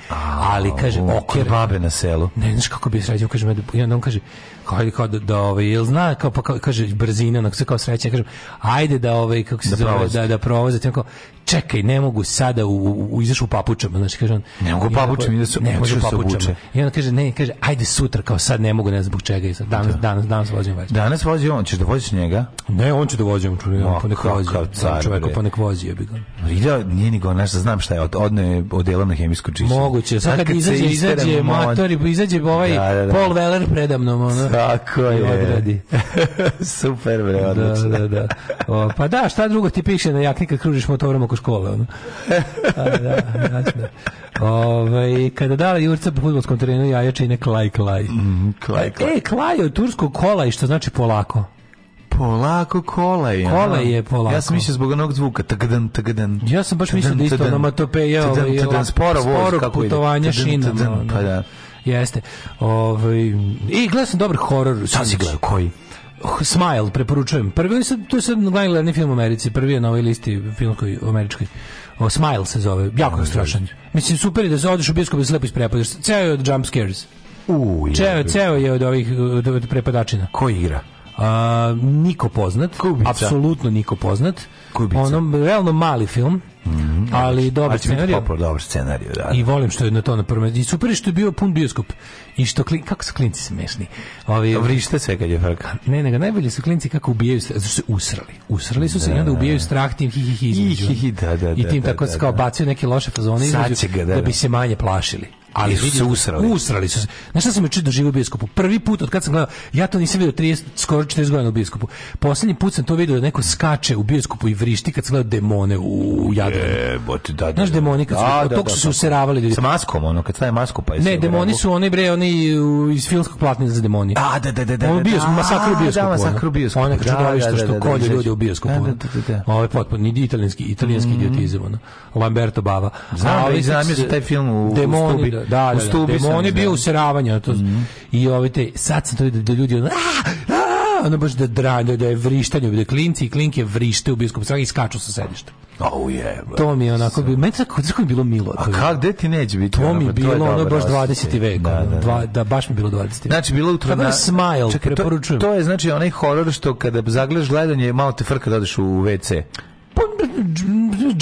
ali kaže, okre babe na selu. Ne znaš kako bi sredio, kaže, ja on kaže, kao, kao da, da ovaj, jel zna, kao, pa kao, kaže, brzina, onako se kao srećan, kaže ajde da ovaj, kako se da zove, provozi. da, da provoze, tako, čekaj, ne mogu sada u, u izaš u papučama, znači kaže on, ne mogu papučama, da ne mogu papučama. I on kaže, ne, kaže, ajde sutra, kao sad ne mogu, ne znam zbog čega, i sad danas, da. danas, danas vozim već. Danas vozi on, ćeš da voziš njega? Ne, on će da vozi, on čuje, da pa, pa nek vozi, čovjek pa nek vozi, ja bih ga. Ide, nije ni go, ja znam šta je, od odne odela na hemijsku čišćenje. Moguće, sad kad izađe, izađe motor i izađe ovaj da, da, Paul Weller predamnom, ono. Tako je. Super, bre, odlično. Da, da, da. pa da, šta drugo ti piše na jaknika kružiš motorom oko škole. Ono. A, da, da, Ove, ovaj, kada dala Jurca po futbolskom terenu jaja čine klaj, klaj. Mm, klaj, klaj. E, klaj je tursko turskog kola i što znači polako. Polako kola je. Kola je polako. Ja sam mislio zbog onog zvuka. Tagadan, tagadan. Ja sam baš mislio da isto onomatopeja. Ovaj, tagadan, tagadan, sporo voz. Sporo putovanja šinama. Pa da. Jeste. Ove, ovaj, I gledam dobar horor. Sad si gledao koji? Smile preporučujem. Prvi oni su to je sad najgledaniji film u Americi, prvi je na ovoj listi film koji američki. O, Smile se zove, jako je strašan. Mislim super je da se odeš u bioskop i da slepo isprepadaš. Ceo je od jump scares. U, ceo, ceo je od ovih od, od prepadačina. Ko igra? A, niko poznat, apsolutno niko poznat. Kubica. Onom, realno mali film. Mm -hmm. ali dobar scenarij. Popor, dobar scenarij, da. I volim što je na to na prvom. I super što je bio pun bioskop. I što klin, kako su klinci smešni. Ovi vrište sve kad je frka. Ne, nego najbolje su klinci kako ubijaju strah, zato se usrali. Usrali su se i da, onda da, ubijaju da. strah tim hi hi hi. I, hi, hi da, da, I tim tako da, da, kao bacaju neke loše fazone između, ga, da, da, da bi se manje plašili. Ali e, su se usrali. Usrali su se. Znaš šta sam juče doživio u biskupu? Prvi put od kad sam gledao, ja to nisam video 30, skoro 40 godina u biskupu. Poslednji put sam to video da neko skače u biskupu i vrišti kad sam gledao demone u Jadranu. Jebote, da, da. Znaš da. demoni kad su, da, da, tog da, su se da, useravali ljudi. Sa maskom, ono, kad staje masku pa Ne, demoni su oni bre, oni iz filmskog platna za demoni. A, da, da, da. da ono bio, da, masakr u biskupu. Da, masakr u biskupu. Ono čudovište što kolje ljudi u biskupu. Da, da, da. Ovo je potpuno, italijanski, italijanski mm. idiotizam, ono. Lamberto Bava. Znam, da, znam, taj film u, Demoni, da, da, u stubi da, on je bio da. useravanja to, mm -hmm. i ovaj te, sad se to vidio da ljudi ono, ono baš da dranje, da, da je vrištanje, da klinci i klinke vrište u biskup i skaču sa sedišta. Oh yeah, to mi je onako bi meni tako tako mi bilo milo. A kako gde ti neće biti? To mi je bilo ono, baš 20. vek. Da, da, dva, da, da baš mi bilo 20. Znači bilo utro na smile, čekaj, preporučujem. To, to je znači onaj horor što kada zagledaš gledanje malo te frka da odeš u WC pa,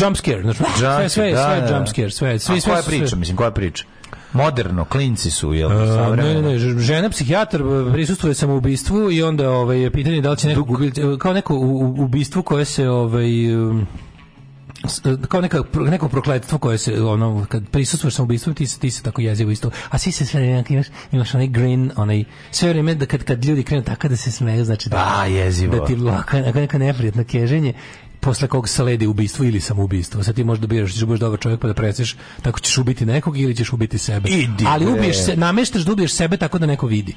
jump scare, znači jump, sve sve da, sve jump scare, sve sve sve, sve priča, mislim koja priča. Moderno, klinci su, jel? A, ne, ne, žena psihijatar e, prisustvuje samoubistvu i onda ovaj, pitanje da li će neko gubiti, e, kao neko ubistvo koje se ovaj, e, kao neka, neko prokletstvo koje se ono kad prisustvuješ sa ubistvom ti se ti se tako jezivo isto a si se sve imaš imaš onaj green onaj sve vrijeme da kad kad ljudi krenu tako da se smeju znači da a jezivo da ti lako neka neprijatno keženje posle kog sledi ubistvo ili samoubistvo. Sad ti možeš da biraš, ćeš budeš dobar čovjek pa da preseš, tako ćeš ubiti nekog ili ćeš ubiti sebe. Idi, Ali ubiješ se, nameštaš da ubiješ sebe tako da neko vidi.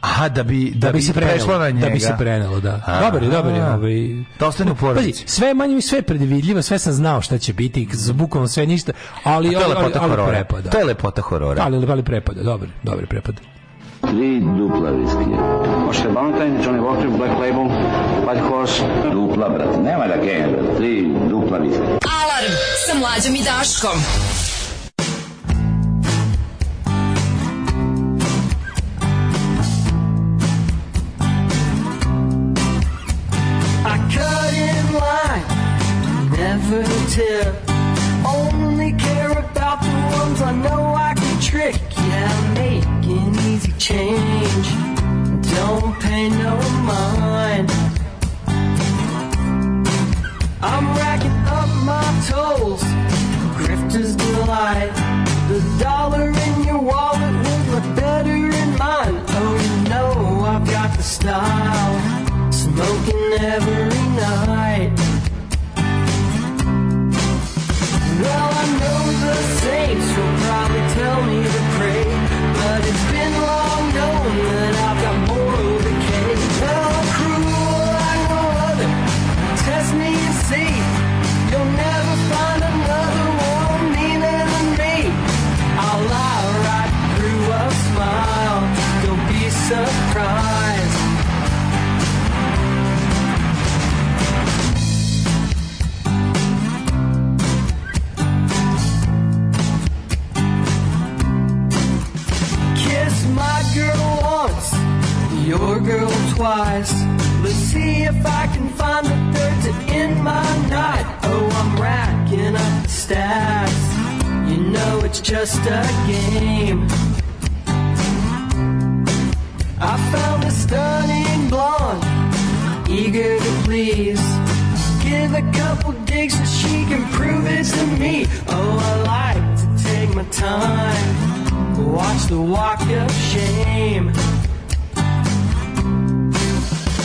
Aha, da bi, da, da bi, se prešlo na njega. Da bi se prenelo, da. A, da. dobar je, dobar je. Ovaj. To da ostane u porodici. sve manje mi sve predvidljivo, sve sam znao šta će biti, zbukom sve ništa, ali, A je lepota ali, ali, ali, prepada. To je lepota horora. Ali, ali, ali prepada, dobro, dobar prepada. Tri dupla viskija. Možete Valentine, Johnny Walker, Black Label, White Horse. Dupla, brate, nema da genja, brate. Tri dupla viskija. Alarm sa mlađom i Daškom. cut in line, never tell. Only care about the ones I know I can trick, yeah, me easy change. Don't pay no mind. I'm racking up my tolls. Grifters delight. The dollar in your wallet would look better in mine. Oh, you know I've got the style. Smoking every night. Well, I know the saints will probably tell me to pray, but it's long known that I've my girl once, your girl twice. Let's see if I can find the third to end my night. Oh, I'm racking up the stats. You know it's just a game. I found a stunning blonde, eager to please. Give a couple digs so she can prove it to me. Oh, I like to take my time. Watch the walk of shame.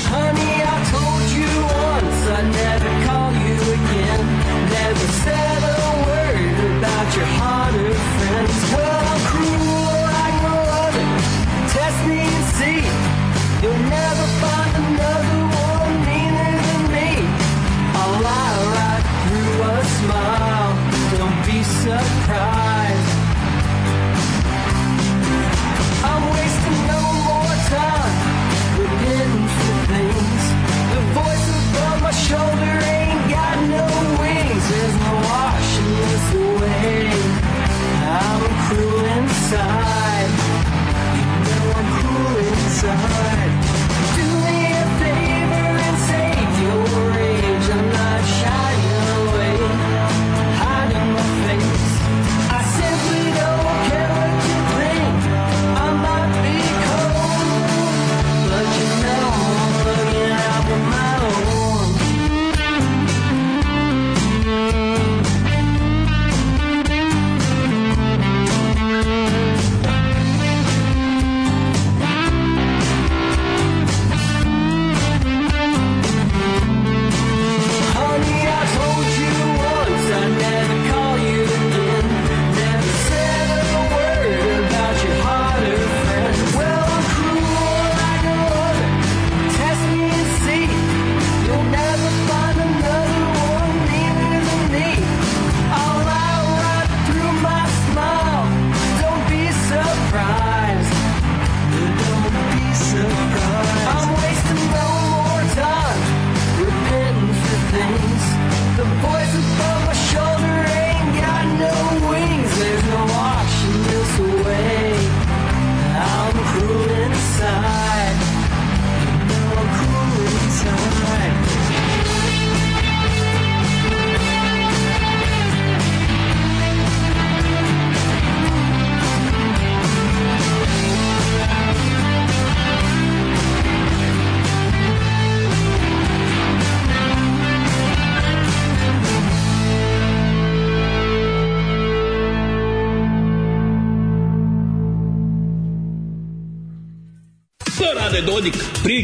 Honey, I told you once I'd never call you again. Never said a word about your harder friends. Well, I'm cruel like no other. Test me and see. You'll never. inside. You know I'm cool inside.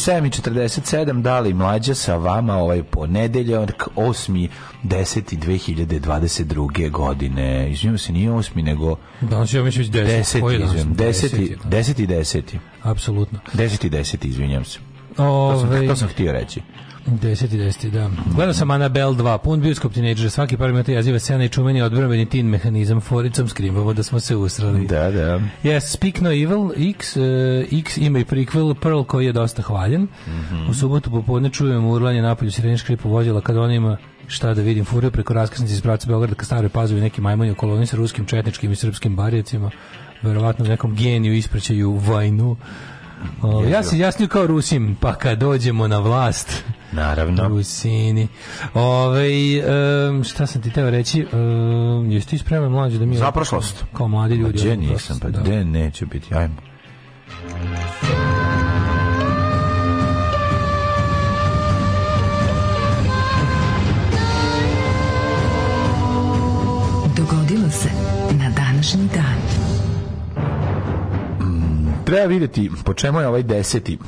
7.47, da li mlađa sa vama ovaj ponedeljak 8.10.2022. godine. Izvijem se, nije 8. nego... Danas je, mislim, 10. 10. Izvijem, 10. 10. 10. Apsolutno. 10. 10. izvinjam se. Ove, to, sam, ovaj- to sam htio reći. 10 i 10, da. Gledao sam Annabelle 2, pun bioskop tinejdžera, svaki par minuta jaziva scena i čumeni odbrambeni tin mehanizam, foricom skrivamo da smo se usrali. Da, da. Yes, Speak No Evil, X, uh, X ima i prikvel Pearl koji je dosta hvaljen. Mm -hmm. U subotu popodne čujem urlanje napolju sireniš kripu vozila kada on ima šta da vidim fure preko raskrsnice iz pravca Beograda ka Staroj Pazovi neki majmoni u koloni sa ruskim četničkim i srpskim barijacima verovatno nekom geniju ispraćaju vajnu O, ja se jasnio kao Rusim, pa kad dođemo na vlast... Naravno. Rusini. Ove, um, šta sam ti teo reći? Um, jesi ti spreman mlađe da mi... Za prošlost. Kao mladi ljudi. Pa gde nisam, pa gde da. neću biti. Ajmo. Dogodilo se na današnji dan treba videti po čemu je ovaj deseti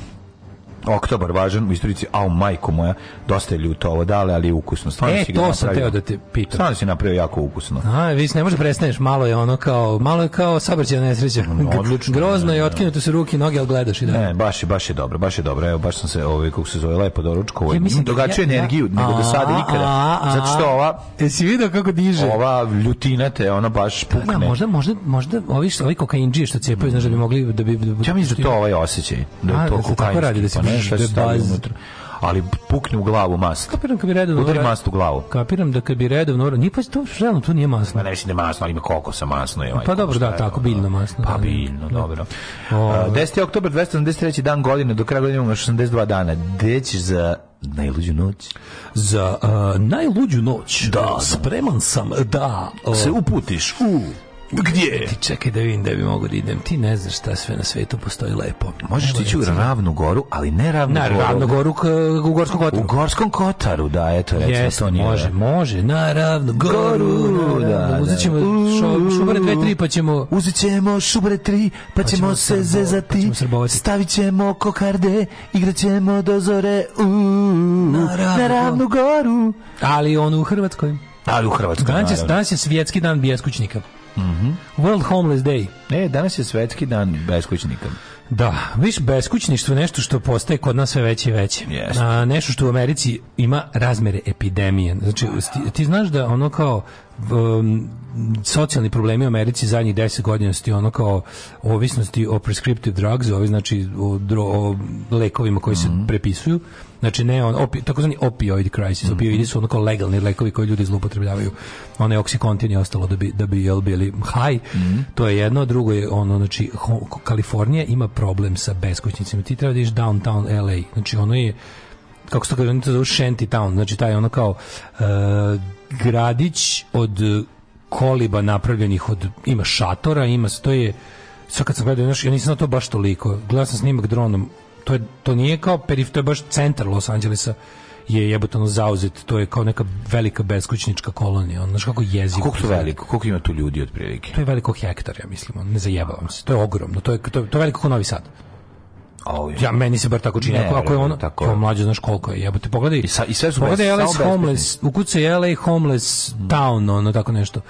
oktobar važan u istorici, a majko moja, dosta je ljuto ovo dale, ali je ukusno. Stvarno e, si to sam teo da te pitam. Stvarno si napravio jako ukusno. A, vi ne može prestaneš, malo je ono kao, malo je kao sabrćena nesreća. Odlično. Grozno je, otkinuto su ruke i noge, ali gledaš i da. Ne, baš je, baš je dobro, baš je dobro. Evo, baš sam se, ovaj, kako se zove, lepo doručko. Ovaj, ja, mislim, dogačuje da- ja, energiju, ja, nego do sada ikada. Zato što ova... Jesi vidio kako diže? Ova ljutina te, ona baš pa da, pukne. Da, možda, možda, možda ovi, ovi kokainđije što cepaju, znaš da bi mogli... Da bi, Da, ja mislim da to ovaj osjećaj. Da to da kokainski znaš šta se stavio unutra ali pukne u glavu mast. Kapiram kad bi redovno udari mast u glavu. Kapiram da kad bi redovno, ni pa to realno to nije masno. Ma pa ne mislim da masno, ali ima kokosa masno je. Ovaj, pa dobro, da, tako da. biljno masno. Pa da, biljno, da. dobro. O, 10. oktobar 273. dan godine, do kraja godine imamo 62 dana. Gde ćeš za najluđu noć? Za uh, najluđu noć. Da, spreman sam da uh, se uputiš u Gdje? Ti čekaj da vidim da bi mogo da idem. Ti ne znaš šta sve na svetu postoji lepo. Možeš ti ići u ravnu goru, ali ne ravnu na, goru. Na ravnu goru k, u Gorskom Kotaru. U Gorskom Kotaru, da, eto, recimo yes, to nije. Može, može, na ravnu goru. goru da, da, da, uzet ćemo šo, šubare 2-3 pa ćemo... Uzet ćemo šubare 3 pa, pa ćemo, ćemo se srbo, zezati. Pa ćemo Stavit ćemo kokarde, igrat ćemo do zore. U, na, ravnu, na ravnu goru. Ali on u Hrvatskoj. Ali u Hrvatskoj, Danas je svjetski dan bjeskućnika. Mm -hmm. World Homeless Day. E, danas je svetski dan beskućnika. Da, viš beskućništvo je nešto što postaje kod nas sve veće i veće. Yes. A, nešto što u Americi ima razmere epidemije. Znači, ti, ti znaš da ono kao um, socijalni problemi u Americi zadnjih 10 godina su ono kao ovisnosti o prescriptive drugs, ovi znači o, dro, o lekovima koji mm -hmm. se mhm. prepisuju Znači ne on opi, takozvani opioid crisis. Mm Opioidi su onako legalni lekovi koji ljudi zloupotrebljavaju. Onaj oksikontin i ostalo da bi da bi jel bili high. Mm To je jedno, drugo je ono znači Kalifornija ima problem sa beskućnicima. Ti treba da iš downtown LA. Znači ono je kako se to kaže, oni shanty town, znači taj ono kao uh, gradić od koliba napravljenih od ima šatora, ima to je sad kad sam gledao, ja nisam na to baš toliko. Gledao sam snimak dronom to, je, to nije kao perif, to je baš centar Los Anđelesa je jebotano zauzet, to je kao neka velika beskućnička kolonija, on znaš kako jezik. A koliko to veliko, koliko ima tu ljudi otprilike? To je veliko hektar, ja mislim, ne zajebavam se, to je ogromno, to je, to, je, to je veliko kao Novi Sad. Oh, ja meni se bar tako čini. Ne, ako, ako je ono, tako. To mlađe znaš koliko je. Jebote, pogledaj. I, sa, i sve su pogledaj LS homeless, u kuce LA homeless town, ono tako nešto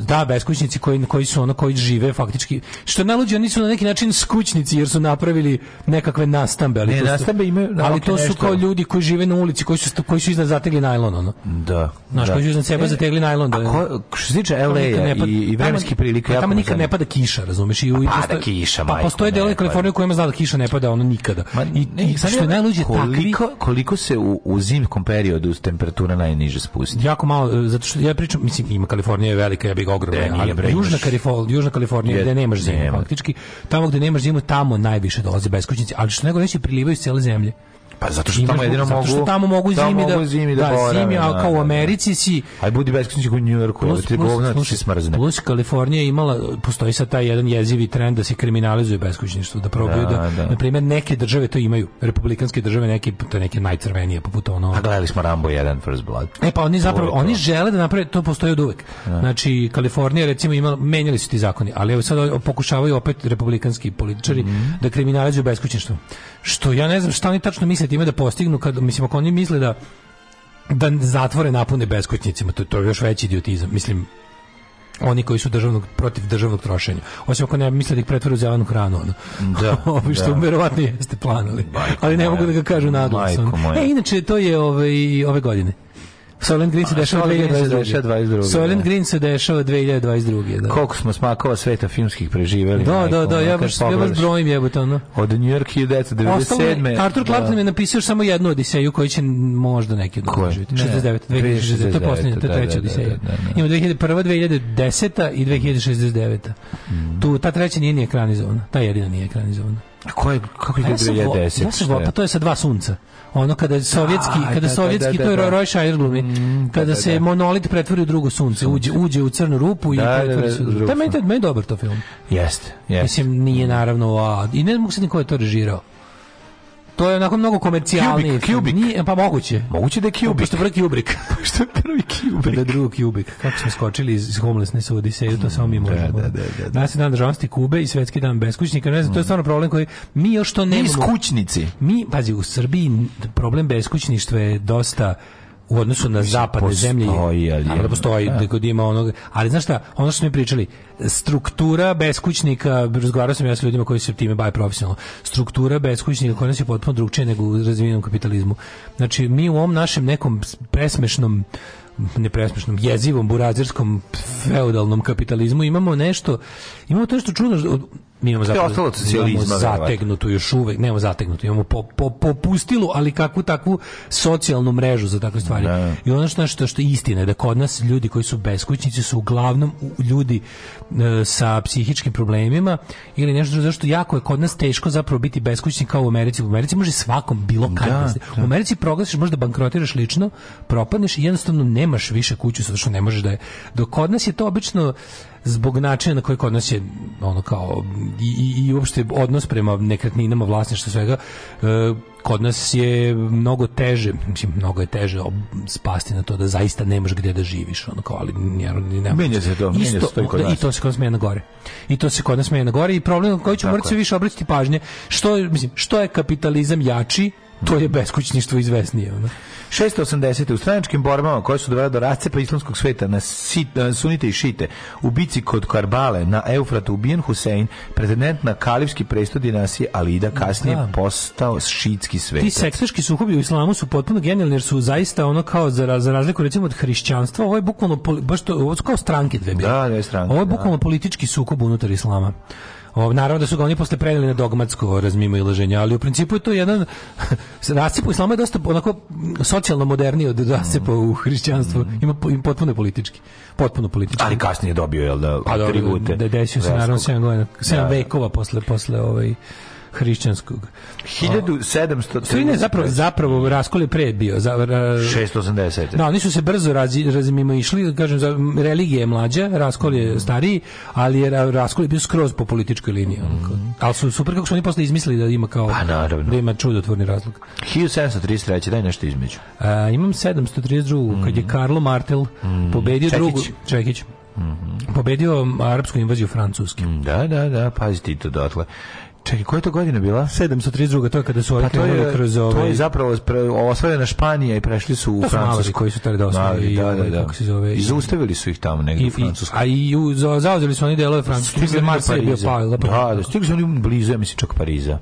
da beskućnici koji koji su ono koji žive faktički što najluđi oni su na neki način skućnici jer su napravili nekakve nastambe ali ne, to nastambe su, imaju da, ali to su kao ljudi koji žive na ulici koji su koji su iznad zategli najlon ono da znači da. koji su iznad sebe e, zategli najlon da ko, što se tiče LA i, i vremenski prilike tamo, tamo nikad ne pada kiša razumeš i pa ujutro pada kiša pa postoje delovi Kalifornije kojima zna da kiša ne pada ono nikada i, i što je najluđe koliko koliko se u, u zimskom periodu temperatura najniže spusti jako malo e, zato što ja pričam mislim ima Kalifornija je velika jebi ga ogromno. De, da, ali bre, južna, Kalifornija, južna Kalifornija gde nemaš zimu, nema. faktički. Tamo gde nemaš zimu, tamo najviše dolaze beskućnici, ali što nego veći prilivaju iz cele zemlje. Pa zato što Imaš, tamo jedino mogu. Zato što tamo mogu zimi da, mogu zimi da, da borave, zimi, a da, kao u da, da. Americi si Aj budi beskućnik u Njujorku, plus, ti govna ti se smrzne. Plus Kalifornija imala postoji sad taj jedan jezivi trend da se kriminalizuje beskućništvo, da probaju da, da, da. na primjer neke države to imaju, republikanske države neke to neke najcrvenije poput ono. A gledali smo Rambo 1 First Blood. E pa oni zapravo oni žele da naprave to postoji od uvek. Da. Znači Kalifornija recimo imala menjali su ti zakoni, ali evo sad pokušavaju opet republikanski političari mm -hmm. da kriminalizuju beskućništvo što ja ne znam šta oni tačno misle time da postignu kad mislim ako oni misle da da zatvore napune beskućnicima, to, to je još veći idiotizam. Mislim, oni koji su državnog protiv državnog trošenja. Osim ako ne misle da ih pretvore u zelenu hranu ono. Da. Ovi što da. verovatno jeste planili. Bajko Ali ne moja, mogu da ga kažu naglasom. E inače to je ove ovaj, ove godine. Soylent Green se dešava 2022. Soylent Green se dešava 2022. Da. Da. da. Koliko smo smakova sveta filmskih preživeli. Da, da, da, ja baš, ja baš brojim jebote, ono. Od New York 1997. Arthur Clarke mi je napisao samo jednu odiseju koju će možda neki doživjeti. 69, 2069, to je da, posljednja, to je treća odiseja. Ima 2001, 2010 i 2069. Mm. Tu, ta treća nije ni ekranizovana, ta jedina nije ekranizovana. Ko je, kako je bilo sam, 2010? Ja sam, pa to je sa dva sunca. Ono kada sovjetski, da, kada da, sovjetski, da, da, to je da, da. Roy Shire glumi, mm, kada da, se monolit pretvori u drugo sunce, uđe, uđe u crnu rupu i pretvori se u drugo. Da, meni je dobar to film. Jeste, jeste. Mislim, nije naravno, a, i ne mogu se niko je to režirao. To je onako mnogo komercijalnije. Kubik, Nije, pa moguće. Moguće da je Kubik. Pošto prvi Kubik. Pošto je prvi Kubik. Pa da drugi Kubik. Kako smo skočili iz, iz homelessness u Odiseju, to samo mi da, možemo. Da, da, da, da. Nas je dan državnosti Kube i svetski dan beskućnika. Ne znam, to je stvarno problem koji mi još to nemamo. Mi skućnici. Mi, pazi, u Srbiji problem beskućništva je dosta u odnosu na zapadne postoji, zemlje je, da postoji, da. kod ima onog, ali znaš šta, ono što smo mi pričali, struktura beskućnika, razgovarao sam ja sa ljudima koji se time bave profesionalno, struktura beskućnika kod nas je potpuno drugčije nego u razvijenom kapitalizmu. Znači, mi u ovom našem nekom presmešnom nepresmešnom, jezivom, burazerskom, feudalnom kapitalizmu imamo nešto, imamo to nešto čudno, mi imamo zapravo, ostalo imamo zategnutu još uvek, nemamo zategnutu, imamo po, po, popustilo, ali kakvu takvu socijalnu mrežu za takve stvari. Ne. Da. I ono što, što, što je istina da kod nas ljudi koji su beskućnici su uglavnom ljudi e, sa psihičkim problemima ili nešto drugo, zašto jako je kod nas teško zapravo biti beskućnik kao u Americi. U Americi može svakom bilo da, kad. Da, da. U Americi proglasiš, možda bankrotiraš lično, propadneš i jednostavno nemaš više kuću zato što ne možeš da je. Dok kod nas je to obično zbog načina na koji kod nas je ono kao i, i, i uopšte odnos prema nekretninama, vlasništvu svega, e, kod nas je mnogo teže, mislim, mnogo je teže spasti na to da zaista nemaš gde da živiš, ono kao, ali ne, Menja se to, menja se to i kod nas. I to se kod nas menja na gore. I to se kod nas menja na gore i problem koji ćemo morati više obratiti pažnje, što, mislim, što je kapitalizam jači, To je beskućništvo izvesnije. Ono. 680. U stranačkim borbama koje su dovele do rascepa islamskog sveta na, sit, na sunite i šite, u bici kod Karbale na Eufratu ubijen Husein, pretendent na kalivski presto dinastije Alida, kasnije da. postao šitski svetac. Ti sektaški suhobi u islamu su potpuno genijalni jer su zaista ono kao za, za razliku recimo od hrišćanstva, ovo je bukvalno baš to, ovo su kao stranke dve bile. Da, dve stranke. Ovo je da. bukvalno da. politički sukob unutar islama naravno da su ga oni posle preneli na dogmatsko razmimo i laženje, ali u principu je to jedan rasip islama je dosta onako socijalno moderniji od rasipa u hrišćanstvu. Mm. Ima, ima potpuno politički. Potpuno politički. Ali kasnije je dobio, jel da, pa atribute. Da, desio se, naravno, 7 godina. 7 da, da. vekova posle, posle ovaj, hrišćanskog. 1700... Strine zapravo, zapravo raskol je pre bio. Za, ra, 680. Da, oni su se brzo raz, razmimo išli, kažem, za, religija je mlađa, raskol je mhm. stariji, ali je raskol je bio skroz po političkoj liniji. Mm. Ali su super kako su oni posle izmislili da ima kao... Pa naravno. Da ima čudotvorni razlog. 1733, daj nešto između. A, imam 732, mm. kad je mhm. Karlo Martel mm. pobedio Čekić. drugu... Čekić. Mm -hmm. Pobedio arapsku invaziju Francuske. Mhm, da, da, da, pazite ti to dotle. Čekaj, koja je to godina bila? 732. To je kada su pa to je, kroz ove... To je ovaj- zapravo osvojena Španija i prešli su u to Francusku. Su koji su tada da osnovali. Da, ovaj, da, da. Kako se zove, I zaustavili su ih tamo negdje u Francusku. A i u, zauzeli su oni delove Francuske. Stigli su oni do Pariza. Da, da, stigli su oni blizu, ja mislim, čak Pariza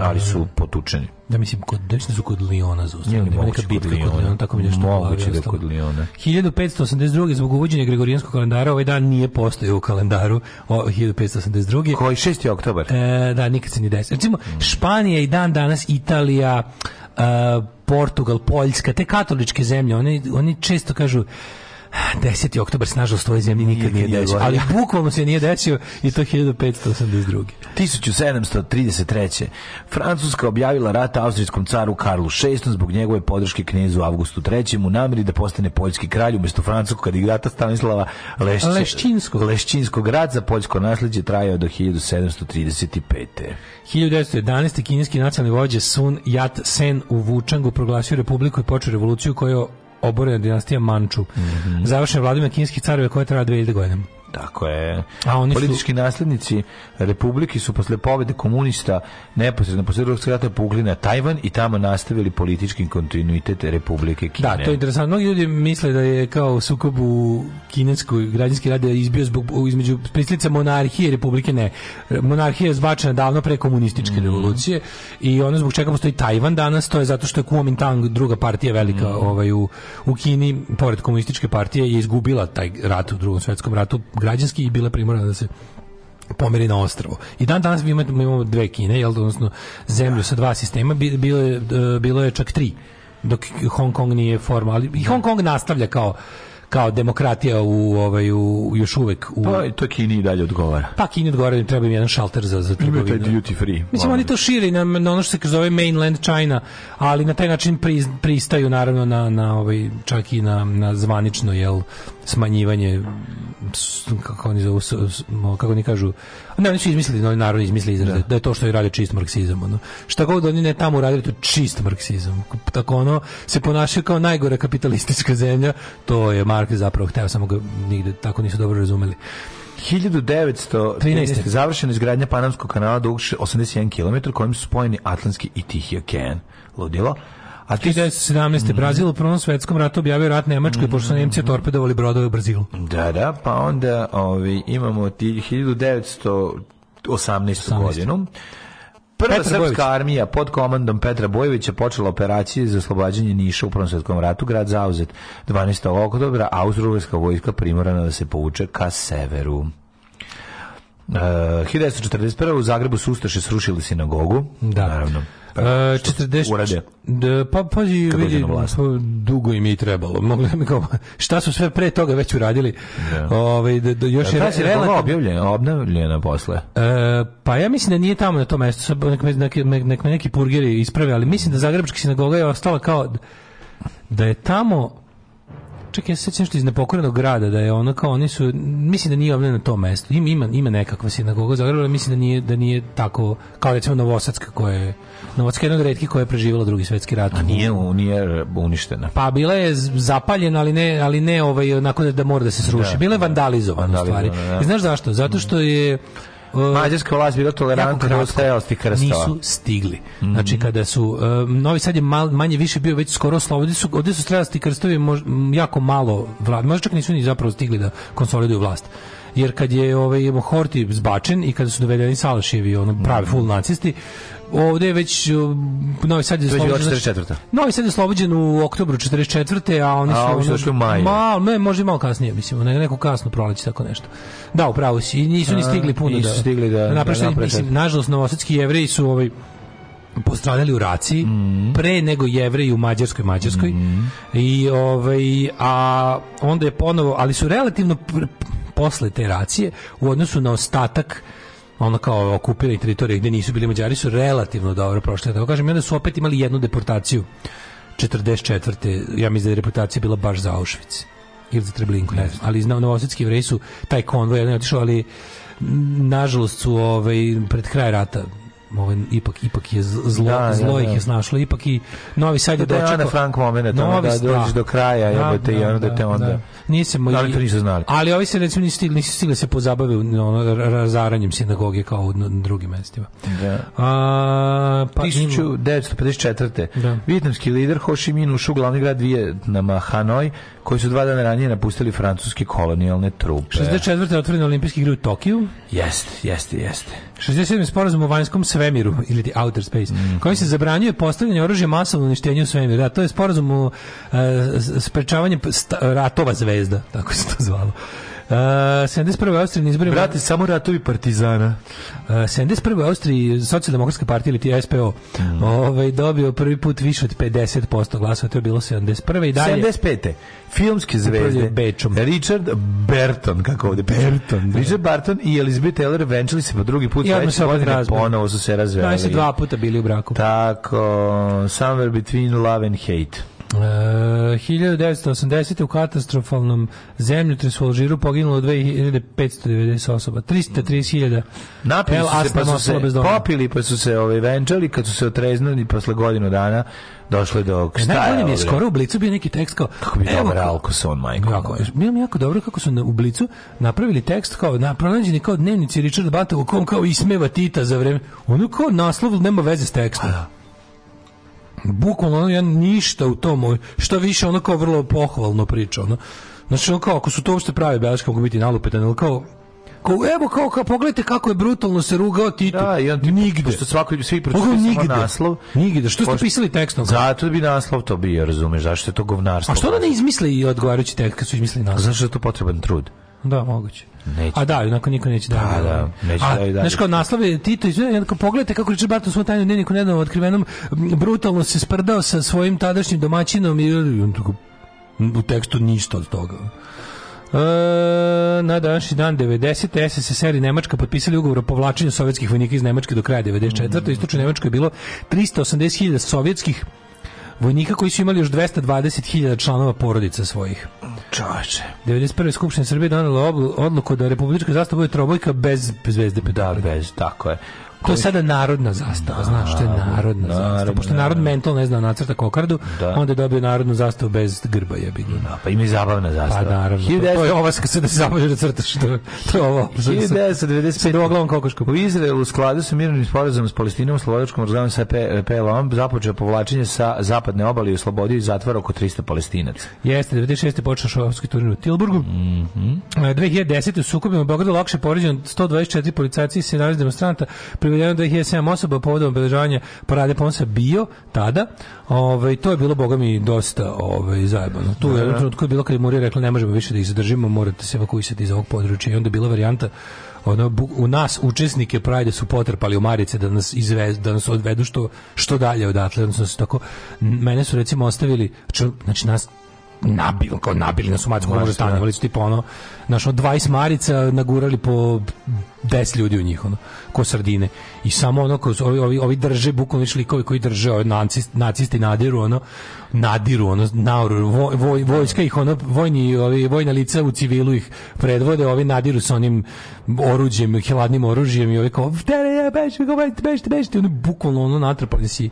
ali su potučeni. Da mislim kod desni da da su kod Leona zaustavljeni. Ima neka bitka kod Liona, tako mi nešto moguće da kod Leona. 1582 zbog uvođenja gregorijanskog kalendara ovaj dan nije postojao u kalendaru. O, 1582. Koji 6. oktobar? E, da, nikad se ni desi. Recimo Španija i dan danas Italija, e, Portugal, Poljska, te katoličke zemlje, oni oni često kažu 10. oktobar snažnost ovoj zemlji nikad nije, nije desio, ali bukvalno se nije desio i to 1582. 1733. Francuska objavila rat austrijskom caru Karlu VI zbog njegove podrške knezu Avgustu III u namiri da postane poljski kralj umjesto francuskog grata Stanislava Lešće, Leščinskog. Leščinskog rat za poljsko nasljeđe trajao do 1735. 1911. kineski nacionalni vođe Sun Yat-sen u Vučangu proglasio republiku i počeo revoluciju koja oborena dinastija Manču. Mm -hmm. Završen je vladima kinskih careve koja traja 2000 godina. Tako je. A oni Politički su... naslednici Republike su posle pobede komunista neposredno posle drugog rata pugli na Tajvan i tamo nastavili politički kontinuitet Republike Kine. Da, to je interesantno. Mnogi ljudi misle da je kao sukob u kineskoj građanski rade izbio zbog, između prislica monarhije Republike. Ne. Monarhija je zbačena davno pre komunističke mm revolucije i ono zbog čega postoji Tajvan danas, to je zato što je Kuomintang, druga partija velika mm ovaj, u, u Kini, pored komunističke partije, je izgubila taj rat u drugom svetskom ratu građanski i bila primorana da se pomeri na ostrvo. I dan danas mi imamo, imamo dve Kine, jel, odnosno zemlju sa dva sistema, bilo je, e, bilo je čak tri, dok Hong Kong nije forma, ali i Hong Kong nastavlja kao kao demokratija u ovaj u još uvek u pa to Kini i dalje odgovara. Pa Kini odgovara im treba im jedan šalter za za trgovinu. Ima duty free. Mislim oni to šire na, na ono što se zove ovaj mainland China, ali na taj način pri, pristaju naravno na na ovaj čak i na na zvanično jel smanjivanje kako oni zovu kako oni kažu ne oni su izmislili oni narod izmislili izraz da. da. je to što je radio čist marksizam ono šta god oni ne tamo radili to čist marksizam tako ono se ponašaju kao najgore kapitalistička zemlja to je Marks zapravo hteo samo ga nigde tako nisu dobro razumeli 1913. završena izgradnja Panamskog kanala dug 81 km kojim su spojeni Atlantski i Tihi okean. Ludilo. A 1917. Mm. Brazil u Prvom svetskom ratu objavio rat Nemačkoj, mm. pošto su Nemci torpedovali brodove u Brazilu. Da, da, pa onda ovi, imamo ti 1918. 18. godinu. Prva Petra srpska Bojević. armija pod komandom Petra Bojevića počela operacije za oslobađanje Niša u Prvom svjetskom ratu, grad zauzet 12. oktobra, a vojska primorana da se povuče ka severu. E, uh, 1941. u Zagrebu su Ustaše srušili sinagogu. Da. Naravno. E, da, pa, uh, 40, urade. pa, pazi, vidi, pa dugo im je i trebalo. Mogli mi kao, šta su sve pre toga već uradili? Da. Ove, ovaj, da, da, još da, je, je relativno... objavljena, obnavljena posle. Uh, pa ja mislim da nije tamo na to mesto. Nek me, nek, me, nek me neki purgeri isprave, ali mislim da Zagrebačka sinagoga je ostala kao da je tamo čak ja sećam što iz nepokorenog grada da je ono kao oni su mislim da nije ovdje na tom mestu ima ima ima nekakva sinagoga Zagreba ali mislim da nije da nije tako kao recimo Novosadska koja je Novosadska je jedna od retkih koja je preživela drugi svjetski rat a nije nije uništena pa bila je zapaljena ali ne ali ne ovaj nakon da, da mora da se sruši da, bila je da. vandalizovana, vandalizovana stvari da, da. I znaš zašto zato što je E, mađarska vlast bila tolerantna ostajosti krstova. Nisu stigli. Mm -hmm. Znači kada su uh, Novi Sad je mal, manje više bio već skoro slovo, ovdje su ovdje su strelasti krstovi mož, jako malo vlad, možda čak nisu ni zapravo stigli da konsoliduju vlast jer kad je ovaj Horti zbačen i kada su dovedeni Salaševi ono pravi mm -hmm. full nacisti ovde je već Novi Sad je oslobođen. Znači, Novi Sad je oslobođen u oktobru 44. a oni su a, oni došli u maju. Malo, ne, možda i malo kasnije, mislim, ne, neko kasno proleće tako nešto. Da, upravo si. I nisu ni stigli puno nisu da. stigli da. Naprašeni, da mislim, nažalost novosadski jevreji su ovaj postradali u Raci mm. pre nego jevreji u Mađarskoj Mađarskoj mm. i ovaj a onda je ponovo ali su relativno posle te racije u odnosu na ostatak ono kao okupirane teritorije gdje nisu bili Mađari su relativno dobro prošli. Da tako kažem, i onda su opet imali jednu deportaciju 44. Ja mislim da je reputacija bila baš za Auschwitz ili za Treblinku, ne znam. Ali znao novosadski jevreji su taj konvoj jedan otišao, ali mm, nažalost su ovaj, pred kraj rata ovaj, ipak ipak je zlo, da, zlo da, ih je snašlo ipak i Novi Sad je dočekao. Da, Frank moment, Novi, da, dođeš do kraja, jebote, da, i da, onda te onda nisam da li to nisu znali ali ovi se recimo nisu stigli, nisu stigli da se pozabave ono, razaranjem sinagoge kao u drugim mestima da. A, pa 1954. Da. Vijetnamski lider Ho Chi Minh ušao u glavni grad Vijetnama Hanoj koji su dva dana ranije napustili francuske kolonijalne trupe 64. otvorene olimpijski igre u Tokiju jeste, jeste, jeste 67. sporazum u vanjskom svemiru ili the outer space, mm. koji se zabranjuje postavljanje oružja masovno u svemiru da, to je sporazum o uh, e, sprečavanju ratova zvezda zvezda, tako se to zvalo. Uh, 71. Austrija na izborima... Brate, samo ratovi partizana. E, uh, 71. Austriji socijaldemokratska partija ili ti SPO mm. ovaj, dobio prvi put više od 50% glasova, to je bilo 71. I dalje, 75. Filmske zvezde. Bečom. Richard Burton, kako ovde Burton. Da. Richard Burton i Elizabeth Taylor venčali se po drugi put. I odmah se opet razbili. Ponovo su se razveli. Da, se dva puta bili u braku. Tako, Somewhere Between Love and Hate. E, uh, 1980. u katastrofalnom zemljotresu u Alžiru poginulo 2590 osoba. 330.000 napili su se, pa su se popili, pa su se ove, ovaj, venčali, kad su se otreznali posle godinu dana došlo e, je do šta Znaj, je, je skoro u Blicu bio neki tekst kao kako bi dobro Alkoson majko jako, bilo mi jako dobro kako su na, u Blicu napravili tekst kao na pronađeni kao dnevnici Richarda Bata u kom kao ismeva Tita za vreme ono kao naslov nema veze s tekstom bukvalno ono, ja ništa u tom, što više ono kao vrlo pohvalno priča, ono. Znači, ono kao, ako su to uopšte prave beleške, mogu biti nalupetan, ali kao, kao, evo, kao, kao, pogledajte kako je brutalno se rugao Tito. Da, i on ti, nigde. Pošto svako, svi pročitali samo naslov. Nigde. Što ste pošto, pisali tekstom? Zato bi naslov to bio, razumeš, zašto je to govnarstvo. A što da ne izmisli i odgovarajući tekst kad su izmislili naslov? Zašto je to potreban trud? Da, moguće. Neće. A da, onako niko neće da. Da, da, neće da. da. Znaš kao naslov je Tito, izvinite, kako pogledajte kako Richard Barton svom tajnom dnevniku nedavno otkrivenom brutalno se sprdao sa svojim tadašnjim domaćinom i on tako u tekstu ništa od toga. E, na današnji dan 90. SSSR i Nemačka potpisali ugovor o povlačenju sovjetskih vojnika iz Nemačke do kraja 94. Mm. Istočno Nemačko je bilo 380.000 sovjetskih vojnika koji su imali još 220.000 članova porodica svojih. Čoveče. 91. Skupština Srbije donela odluku da republička zastava bude trobojka bez zvezde pedala. Bez, tako je. To je sada narodna zastava, znaš, što je narodna, narodna zastava. Pošto narod mental ne zna nacrta kokardu, da. onda je dobio narodnu zastavu bez grba jebi Da, pa ima i zabavna zastava. Pa naravno. 19... To je ova se da se zabavlja da crtaš. To, to ovo. 1995. kokoška. U Izraelu u skladu sa mirnim sporazumom s Palestinom, slovačkom organizacijom sa PLOM započeo povlačenje sa zapadne obale i oslobodio iz zatvora oko 300 Palestinaca. Jeste, 96. počeo šovski turnir u Tilburgu. Mm -hmm. 2010. u sukobima u Beogradu lakše poređeno 124 policajci i 17 demonstranta privedeno da ih je 7 osoba povodom obeležavanja parade ponosa bio tada. Ovaj to je bilo bogami dosta ovaj zajebano. Tu je u da, da. trenutku je bilo kad je Murija rekla ne možemo više da ih zadržimo, morate se evakuisati iz ovog područja i onda je bila varijanta ono u nas učesnike Pride su potrpali u marice da nas izvez, da nas odvedu što što dalje odatle, odnosno da su tako mene su recimo ostavili znači nas nabil, kao nabili na sumatsku no, možda su tipa ono, naš 20 marica nagurali po 10 ljudi u njih, ono, ko sardine. I samo ono, ko, ovi, ovi, ovi drže, bukvalno likovi koji drže, ovi nacist, nacisti nadiru, ono, nadiru, ono, nauru, voj, voj, vojska ih, ono, vojni, ovi, vojna lica u civilu ih predvode, ovi nadiru sa onim oruđem, hladnim oružjem i ovi kao, tere, ja, bešte, bešte, bešte, bešte, ono, bukvalno, ono, natrpali si.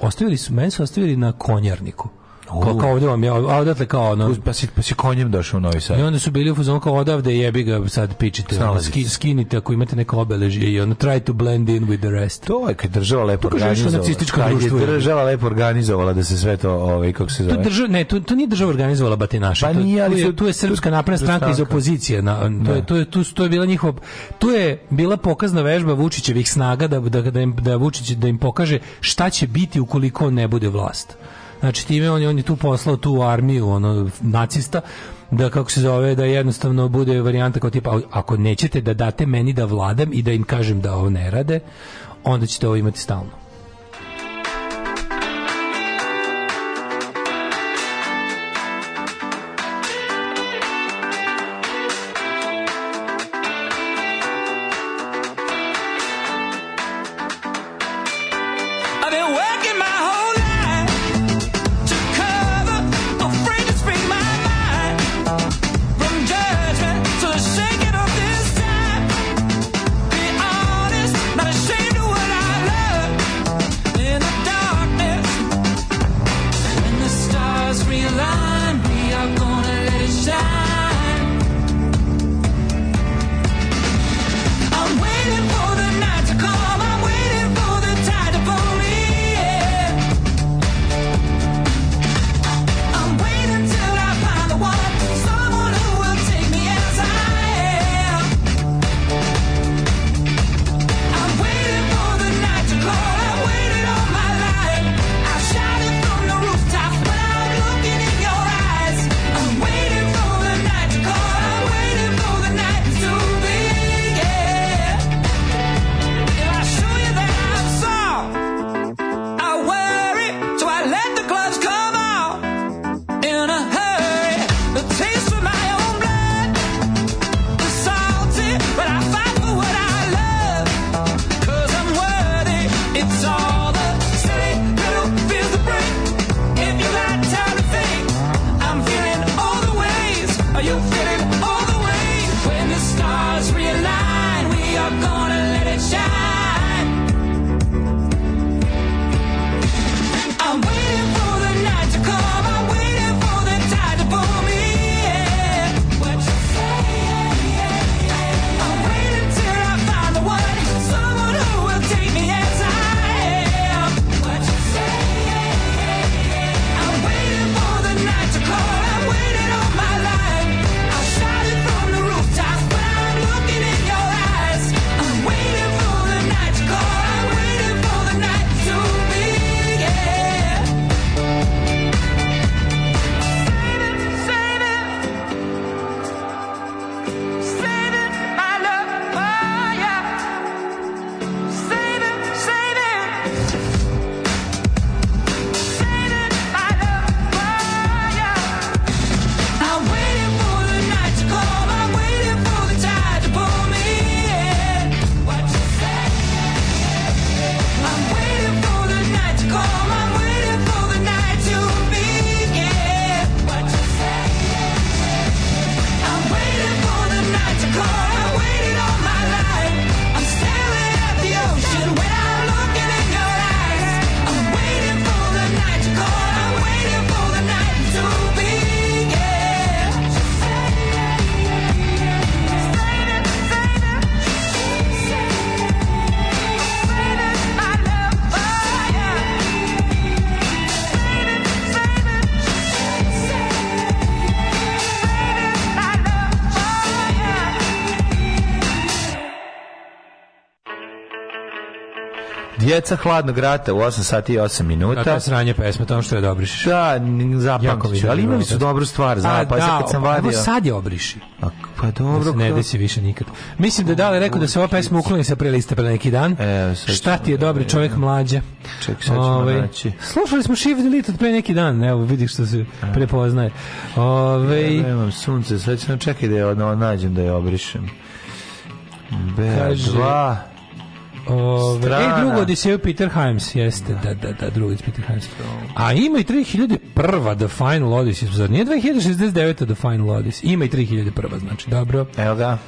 Ostavili su, meni su ostavili na konjarniku. Kao, kao ovdje vam je, a odatle kao ono... Pa si, pa si konjem došao u Novi Sad. I onda su bili u fuzonu kao odavde jebi ga sad pičite, ono, skin, skinite ako imate neko obeležje i ono try to blend in with the rest. To je kad država lepo organizovala. To društvo, je država lepo organizovala da se sve to, ovaj, kako se zove? To država, ne, to, to nije država organizovala batinaša. Pa nije, ali... Tu je, je srpska napredna stranka iz opozicije. Na, to, je, da. to, je, tu, to je bila njihova... Tu je bila pokazna vežba Vučićevih snaga da, da, da, im, da, Vučić, da im pokaže šta će biti ukoliko ne bude vlast. Znači time on je on je tu poslao tu armiju ono nacista da kako se zove da jednostavno bude varijanta kao tipa ako nećete da date meni da vladam i da im kažem da ovo ne rade, onda ćete ovo imati stalno. Djeca hladnog rata u 8 sati i 8 minuta. Kako je sranje pesme, tamo što je da obrišiš. Da, zapamtit ali imali su da- dobru stvar, zapamtit da, kad sam vadio. sad je obriši. A, pa dobro. Da se ne desi više nikad. Mislim da je Dale rekao da se ova pesma ukloni sa preliste pre neki dan. E, Šta ti je dobri čovjek mlađe? Ček, sad ćemo Ove, ovaj, naći. Slušali smo Shift Delete od pre neki dan, evo vidiš što se prepoznaje. Ove, ovaj, ja, nemam sunce, sad ću čekaj da je nađem da je obrišem. B2 Ove, e, drugo da. Odiseju Peter Himes, jeste, da, da, da, drugo Peter Himes. A ima i 3000 3001. The Final Odyssey, zar nije 2069. The Final Odyssey? Ima i 3000 3001. znači, dobro. Evo ga.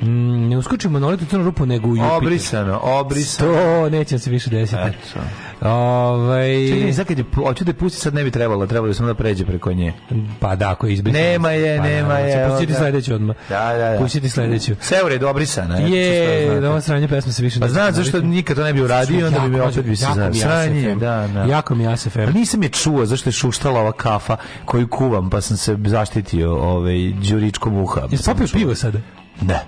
Mm, ne uskočimo na letu crnu rupu, nego u Jupiter. Obrisano, obrisano. To neće se više desiti. Eto. Ovaj Čekaj, sad kad je hoću da pusti sad ne bi trebalo, trebalo da samo da pređe preko nje. Pa da, ako je izbrisano. Nema je, pa, da, nema je. je. Pustiti da. sledeću odmah. Da, da, da. Pustiti sledeću. Seure je dobrisana. Je, da ovo sranje pesma se više. Pa znam zašto nikad to ne bi uradio, onda bi mi opet bi se znao. Sranje, da, da. Jako mi jasef. Ali pa nisam je čuo zašto je šuštala ova kafa koju kuvam, pa sam se zaštitio ovaj đuričkom uha. Jesi popio pivo sada? Ne.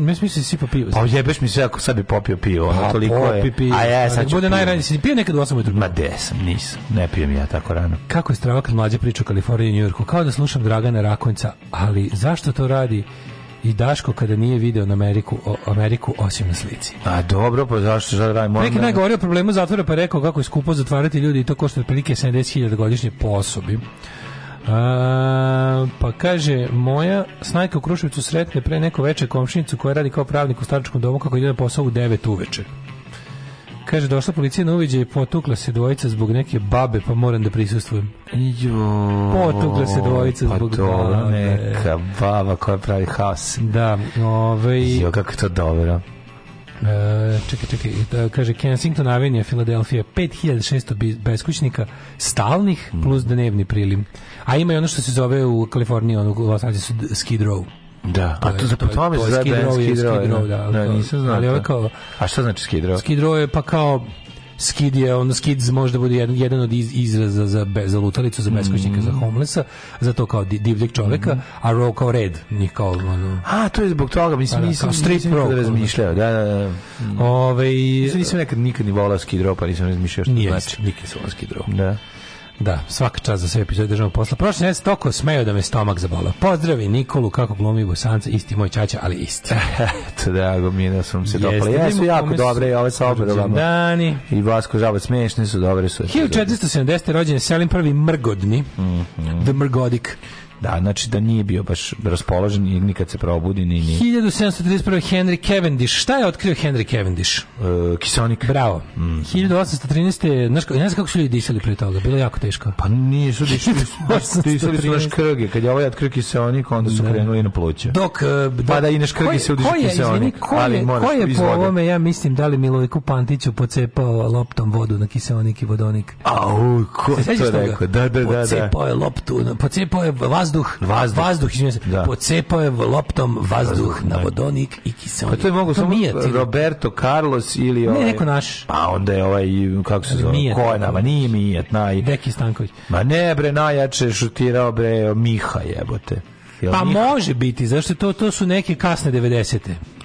Mi smo se sipa pivo. Pa jebeš mi sve ako sad bi popio pivo, pa, toliko popi, je. Pivo. A ja sad ću. Bude najranije, si pio nekad u 8 ujutru. Ma desam, nisam. Ne pijem ja tako rano. Kako je strava kad mlađe priča o Kaliforniji i Njujorku, kao da slušam Dragana Rakonjca, ali zašto to radi? i Daško kada nije video na Ameriku, o, Ameriku osim na slici. A dobro, pa zašto sad radimo? Neki da- ne govorio o problemu zatvora pa rekao kako je skupo zatvarati ljudi i to košta otprilike 70.000 godišnje po osobi. A, pa kaže, moja snajka u Kruševicu sretne pre neko veče komšinicu koja radi kao pravnik u staračkom domu kako ide na posao u 9 uveče. Kaže, došla policija na uviđaj, potukla se dvojica zbog neke babe, pa moram da prisustvujem. Jo, potukla se dvojica pa zbog babe. neka baba koja pravi haos. Da, ovaj... Jo, kako je to dobro. E, čekaj, čekaj, da, kaže Kensington Avenue, Filadelfija, 5600 beskućnika, stalnih mm. plus dnevni prilim. A ima i ono što se zove u Kaliforniji, ono u Los Angelesu Skid Row. Da, a to, je, to, to, to je Skid Row, je Skid Row, da. da. Da, nisam znao ali, ali kao, A šta znači Skid Row? je pa kao skid je ono skids možda bude jedan, jedan od iz, izraza za bez za lutalicu za beskućnika mm. za homelessa za to kao divljeg čoveka mm. a row kao red ni kao ono a to je zbog toga mislim pa da, nisam strip nisam row, da razmišljao da da, da. Mm. Ove, nisam, nisam nekad nikad ni volao skid row pa nisam razmišljao što nije, znači nikad sam skid row da Da, svaka čast za sve epizode državnog posla. Prošle nedelje toko smeo da me stomak zabola. Pozdravi Nikolu, kako glumi Bosanca, isti moj čača, ali isti. to drago mi da sam se dopala. Jesu jako dobre i ove sa obradama. Dani. I Vasko Žabac, smiješne su, dobre su. 1470. rođen Selim prvi Mrgodni, mm -hmm. The Mrgodik. Da, znači da nije bio baš raspoložen i nikad se probudi ni ni. 1731 Henry Cavendish. Šta je otkrio Henry Cavendish? E, kiseonik. Bravo. Mm 1813 ne znam kako su ljudi disali pre toga, bilo jako teško. Pa nisu disali, disali su naš krge, kad je ovaj otkrio kiseonik, onda su da. krenuli na pluća. Dok uh, pa da i naš krge se udiše kiseonik. Ko je, ali ko je po ovome, ja mislim, da li Milojku Pantiću pocepao loptom vodu na kiseonik i vodonik? Au, ko se to rekao? Da, da, da, da. Pocepao je loptu, pocepao je vazduh vazduh, vazduh, vazduh izvinjam da. pocepao je loptom vazduh na da. vodonik i kiseonik. Pa to je mogu samo Roberto Carlos ili ovaj... Ne, neko naš. Pa onda je ovaj, kako se zove, Mijet. Kojenama, nije Mijet, naj... Deki Stanković. Ma ne bre, najjače šutirao bre Miha jebote. pa može biti, zašto to, to su neke kasne 90. te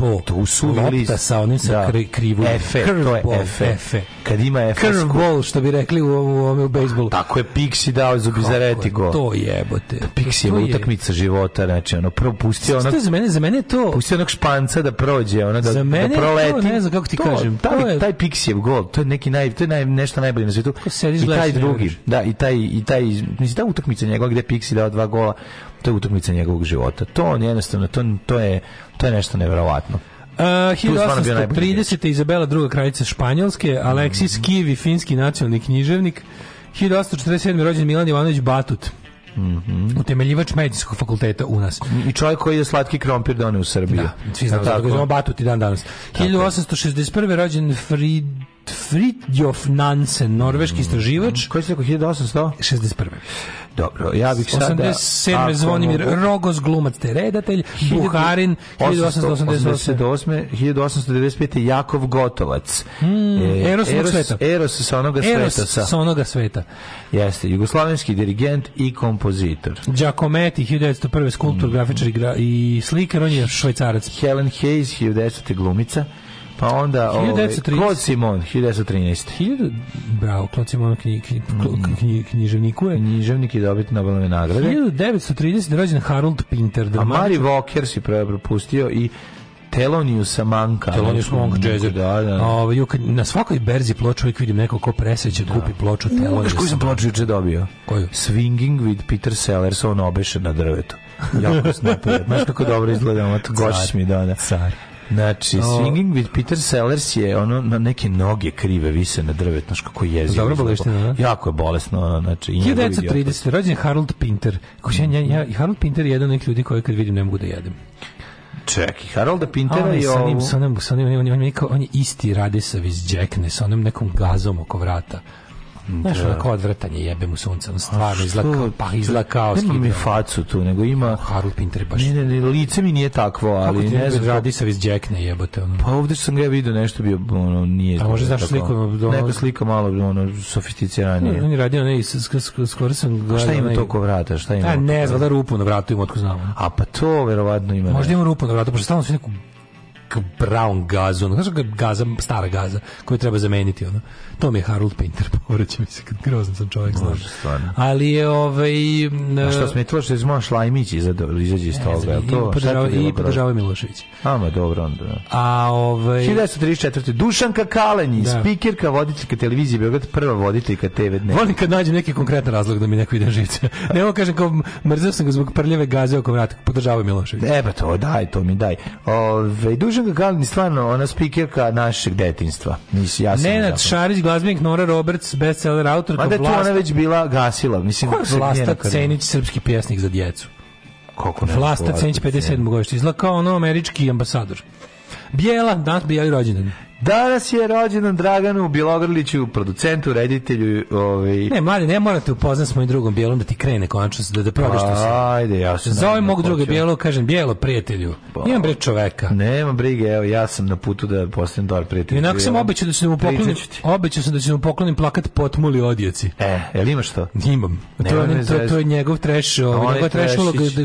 to. Tu su lopta sa onim sa da. krivu. Efe, to je efe. efe. Kad ima efe. Curveball, što bi rekli u ovom u bejsbolu. Tako je Pixi dao iz Bizareti go. To jebote. Pixi je utakmica života, znači ono propustio ona. za mene, za mene to. Pustio onog španca da prođe, ona da, da proleti. ne znam kako ti kažem. Taj taj Pixijev gol, to je neki naj, to je naj, nešto najbolje na svetu. I taj drugi, da, i taj i taj, mislim da utakmica njegova gde Pixi dao dva gola to je utakmica njegovog života. To on jednostavno, to, to, je, to je nešto neverovatno. Uh, 1830. Izabela druga kraljica Španjolske, Aleksis mm -hmm. Kivi, finski nacionalni književnik, 1847. rođen Milan Ivanović Batut. Mm -hmm. utemeljivač medicinskog fakulteta u nas. I čovjek koji je slatki krompir donio u Srbiju. Da, svi znamo da ga batut i dan danas. 1861. rođen Frid Fridtjof Nansen, norveški mhm. istraživač. Mm. Koji se rekao 1861. Dobro, ja bih sada... 87. Zvonimir mogu... Rogoz, glumac te redatelj, Buharin, 1888. 1895. Jakov Gotovac. Mm, e, Eros, Eros sveta. Eros sa onoga Eros sveta. Eros sa onoga sveta. Jeste, jugoslavenski dirigent i kompozitor. Giacometti, 1901. skulptor, mm. grafičar i, i slikar, on je švajcarac. Helen Hayes, 1910. glumica. Pa onda ovaj, Claude Simon, 1913. 1000, bravo, Claude Simon knji, knji, mm. knji, književniku je. Književnik je dobit Nobelove nagrade. 1930. rođen Harold Pinter. A Mari Walker si propustio i Telonius Manka. Telonius Monk Jazzer. Da, da. O, ovaj, juk, na svakoj berzi ploču uvijek vidim neko ko preseće da. kupi ploču Telonius. Znaš koju sam ploču juče dobio? Koju? Swinging with Peter Sellers, on obeše na drvetu. jako snapuje. Znaš kako dobro izgleda, ono to gošiš mi, da, da. Car. Znači, Swinging with Peter Sellers je ono na neke noge krive vise na drvetno kako je Dobro bolesno, ne? Jako je bolesno, znači. 1930. rođen Harold Pinter. ja, ja, Harold Pinter je jedan od ljudi koje kad vidim ne mogu da jedem. Čeki, Harolda Pintera i ovo... Sa sa onim, on, je, isti Radisav iz Jackne, sa onom nekom gazom oko vrata. Mm, znaš, da. onako odvrtanje jebe mu sunca, stvarno izlaka, pa izgleda kao Nema mi facu tu, nego ima... Harold Pinter baš. Ne, ne, ne, lice mi nije takvo, ali ne znam. Radi sa iz džekne jebote. Ono. Pa ovde sam ga vidio nešto bio, ono, nije... A može znaš sliku? Ono, neka slika malo, ono, sofisticiranije. Ne, on je radio, ne, skoro sam gledao... Šta ima toko vrata, šta ima? A ne, znam rupu na vratu ima, otko znam. A pa to, verovatno ima. Možda ima rupu na vratu, pošto stalno su neku brown gazu, ono, znaš ga gaza, stara gaza, koju treba zameniti, ono. To mi je Harold Pinter, povraća mi se, kad grozan sam čovjek, znaš. Ali je, ovaj... A e, što smetilo što da je Zmon Šlajmić izađe iz toga, je to? I podržava Milošević. Ama, dobro, onda. Da. A, ovaj... 1934. Dušanka Kalenji, da. spikirka, voditeljka televizije Beograd, prva voditeljka TV dnevna. Volim kad nađem neki konkretan razlog da mi neko ide živce. ne mogu kažem kao mrzio sam ga zbog prljave gaze oko vrata, podržava Milošević. Eba pa to, daj, to mi daj. Ove, Dušanka Kalenji, stvarno, ona spikirka našeg detinstva. Nisi, ja sam Nenad Šarić, glazbenik Nora Roberts, bestseller autor. Mada je tu ona već bila gasila. Mislim, Ko je Vlasta Cenić, srpski pjesnik za djecu? Koliko ne? Vlasta Cenić, 57. godište. Izgleda kao ono američki ambasador. Bijela, danas bijeli rođendan. Danas je rođendan Draganu Bilogrliću, producentu, reditelju, ovaj. Ne, mali, ne morate da upoznati s mojim drugom Bjelom da ti krene konačno da da prodaš što se. Ajde, ja sam. Zovem mog drugog Bjelo, kažem Bjelo prijatelju. Ba. Pa, Imam bre čoveka. Nema brige, evo ja sam na putu da postanem dobar prijatelj. Inače sam obećao da ćemo da mu poklonim, obećao sam da ćemo da mu poklonim plakat Potmuli odjeci. E, jel ima što? Imam. Nema to, je, to, to je njegov trash, ovaj njegov trash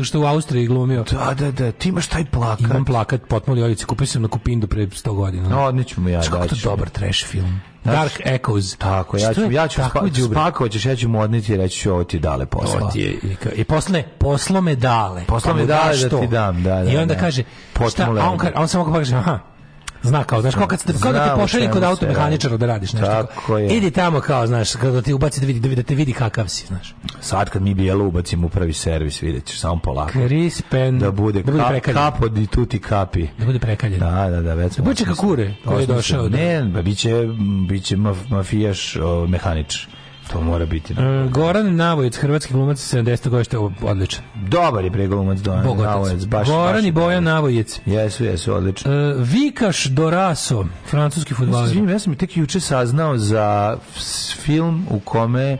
što u Austriji glumio. Da, da, da, ti imaš taj plakat. Imam plakat Potmuli odjeci, kupio sam na Kupindu pre 100 godina. No, odlično mu ja daću. Kako to dobar trash film. Dark Echoes. Tako, ja ću, ja ću spako, spakovat ćeš, ja ću mu odniti i reći ću ovo ti dale posla. Ovo ti je, i posle, poslo me dale. Poslo me dale da ti dam, da, da. I onda da. kaže, šta, a on, a on samo kaže, aha, Zna kao, znaš, kao kad, ste da te pošalje kod automehaničara da radiš nešto. Tako je. Idi tamo kao, znaš, kada ti ubaci da vidi, da, vidi, da te vidi kakav si, znaš. Sad kad mi bijelo ubacim u prvi servis, videćeš samo polako. Krispen. Da bude, da bude ka, kapo di tuti kapi. Da bude prekaljen. Da, da, da, već. Da kakure čekakure koji je došao. Da. Ne, pa biće, biće maf, mafijaš o, mehaničar To mora biti. E, Goran Navojec, hrvatski glumac 70. je odličan. Dobar je bre glumac Goran Navojec, baš. Goran baš i Bojan Navojec. Jesu, jesu, odlično. E, Vikaš Doraso, francuski fudbaler. Ja, ja sam tek juče saznao za film u kome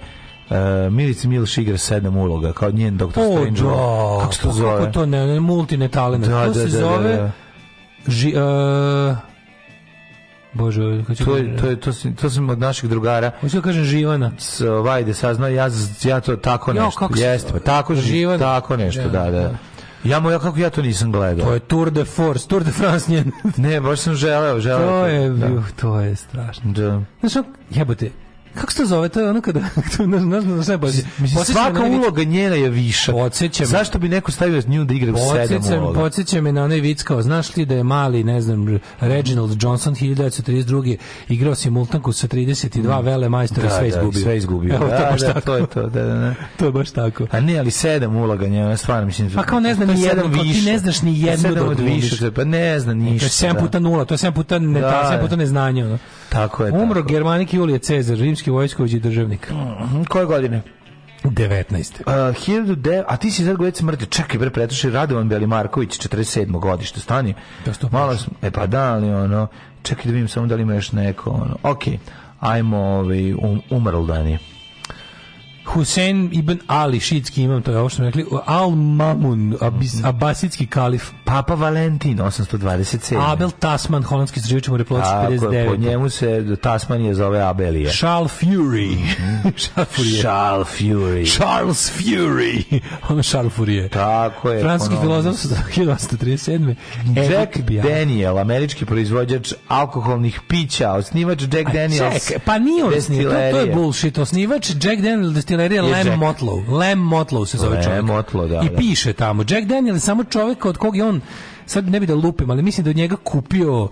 Uh, Milica Milš igra sedam uloga kao njen doktor oh, Strange. Do, da, kako se to zove? Kako to ne, multinetalenat. Da, to da, se da, da zove da, da. Ži, uh, Bože, hoću da to, je, to, je, to, sam, to sam od naših drugara. Hoću da kažem Živana. S, ovaj, da saznao, ja, ja to tako jo, nešto. Jo, Jeste, pa, tako, Živana. tako nešto, ja, da, da, da. da. Ja mu, ja kako ja to nisam gledao. To je Tour de Force, Tour de France njen. ne, baš sam želeo, želeo. To, to je, da. to je strašno. Da. Znaš, jebote, kako se to zove, to je ono kada, ne znam, svaka uloga vic... njena je viša. Podsećam. Zašto bi neko stavio nju da igra u sedam uloga? Podsećam me na onaj vic kao, znaš li da je mali, ne znam, Reginald Johnson 1932. igrao simultanku sa 32 mm. vele majstora da, sve da, izgubio. Da, sve izgubio. Evo, da, to, baš da, tako. to je to, da, da, ne. Da. to je baš tako. A ne, ali sedam uloga njena, stvarno mislim. Pa kao ne znam ni jedan više. Ti ne znaš ni jednu da odviše, pa ne znam ništa. E, to je 7 da. puta 0, to je 7 puta, ne, 7 puta neznanje. Ono. Tako je. Umro tako. Germanik Julije Cezar, rimski vojskovođi i državnik. Mm, mhm, koje godine? 19. Uh, 1900, a ti si sad gledaj smrti. Čekaj bre, pretuši Radovan Marković, 47. godište stani. Da Malo e pa da ali ono čekaj da vidim samo da li ima još neko ono. Okej. Okay. Ajmo, ovaj um, umrl dan je. Husein ibn Ali, šitski imam, to je ovo što smo rekli, Al-Mamun, mhm. Abbasidski kalif. Papa Valentin, 827. Abel Tasman, holandski istraživač moreplovac 59. Po njemu se Tasman je zove Abelija mhm. Charles Fury. Charles Fury. Charles Fury. ono Charles Fury. Tako je. Francuski filozof 1837. Jack Daniel, američki proizvođač alkoholnih pića, osnivač Jack Daniels. pa nije osnivač, to, to je bullshit. Osnivač Jack Daniel penzioneri je Lem Motlow. Lem Motlow se zove Lem čovjek. Motlow, da, I da. piše tamo. Jack Daniel je samo čovjek od kog je on sad ne bi da lupim, ali mislim da od njega kupio uh,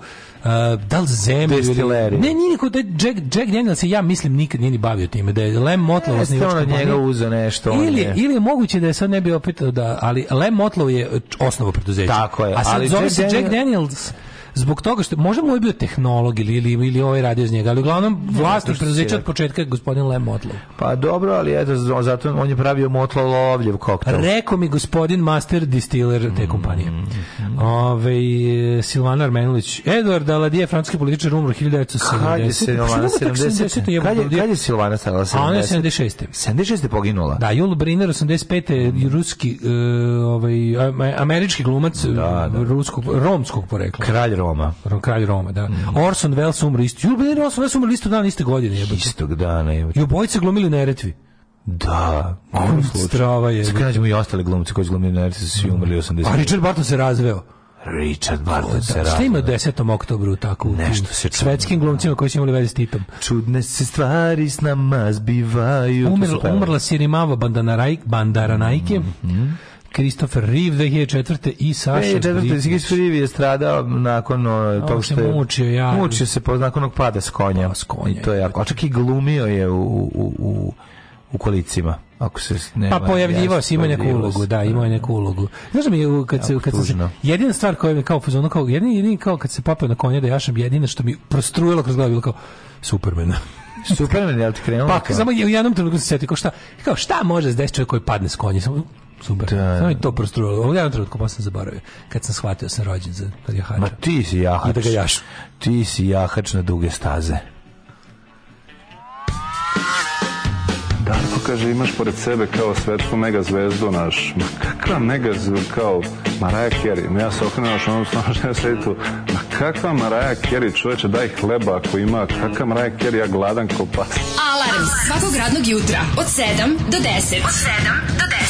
da zemlju Destileri. ne, nije niko, da Jack, Jack Daniel se ja mislim nikad nije ni bavio time, da je Lem Motlov e, on od njega uzeo nešto ili, je. ili je moguće da je sad ne bi opet da, ali Lem Motlow je osnova preduzeća Tako je, a sad ali zove Jack se Jack Daniels zbog toga što možda mu je bio tehnolog ili ili, ili ovaj radio iz njega, ali uglavnom vlasnik preduzeća od početka gospodin Lem Motlov. Pa dobro, ali eto zato on je pravio Motlov lovljev koktel. Rekao mi gospodin master distiller te kompanije. Mm -hmm. Ove Silvana Armenulić, Eduard Aladije, francuski političar umro 1970. Kad je Silvana 70? Da kad je, kad je Silvana stala 70? A ona je 76. 76. poginula. Da, Jul Briner 85. Mm. ruski, uh, ovaj, američki glumac da, da. ruskog, romskog porekla. Kralj Roma. Kralj Roma, da. Mm. Orson Welles umro isto. Ju, Orson Welles umro isto dan, iste godine. Jebate. Istog dana. Jebate. I obojice glumili Neretvi. Da, strava je. Skrađemo i ostale glumce koji su glumili Neretvi, su svi umrli 80. A Richard Barton se razveo. Richard Barton da, se radi. Šta ima 10. oktobru tako u Nešto se čudno. svetskim glumcima koji su imali veze s Titom? Čudne se stvari s nama zbivaju. Umrla, umrla Sirimava Bandaranajke. Mm -hmm. Christopher Reeve 2004. i Saša Brikić. Christopher Reeve je stradao nakon o, tog što je... Mučio, ja. Mučio se po nakon onog pada s konja. Pa, s konja. to je jako... A čak i glumio je u, u, u, u kolicima ako se ne pa pojavljivao se ima neku ulogu da, da imao je neku ulogu znaš da mi kad se kad se jedina stvar koja mi kao fuzonu kao jedini jedini kao kad se popeo na konja da jašam jedina što mi prostrujelo kroz glavu bilo kao Supermana Superman pa, je ti krenuo pa samo u jednom trenutku se setio kao šta kao šta može da se desiti čovjek koji padne s konja samo super. Da. Samo mi da. to prostruo. Ovo jednom trenutku pa sam zaboravio. Kad sam shvatio da sam rođen za kad jahača. Ma ti si jahač. I da ga jašu. Ti si jahač na duge staze. Darko kaže imaš pored sebe kao svetsku megazvezdu naš. Ma kakva megazvezda kao Maraja Carey. Ja se okrenuo što ono snažno sedi tu. Ma kakva Maraja Carey čoveče daj hleba ako ima. Kakva Maraja Carey ja gladan ko pas. Alarm svakog radnog jutra od 7 do 10. Od 7 do 10.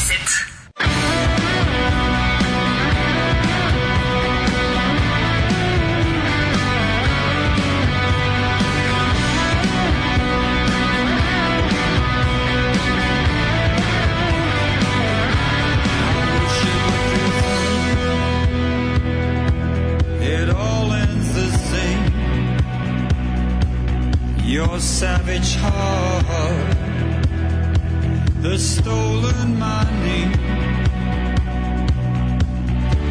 your savage heart, the stolen money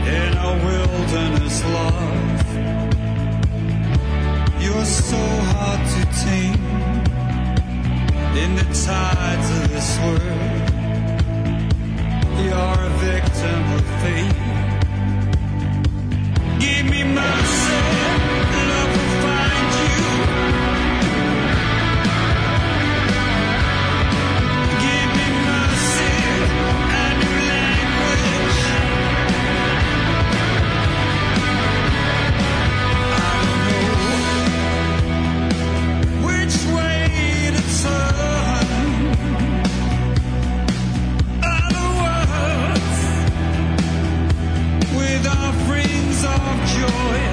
in a wilderness love. You're so hard to tame in the tides of this world. You're a victim of fate. Give me mercy, love. of joy.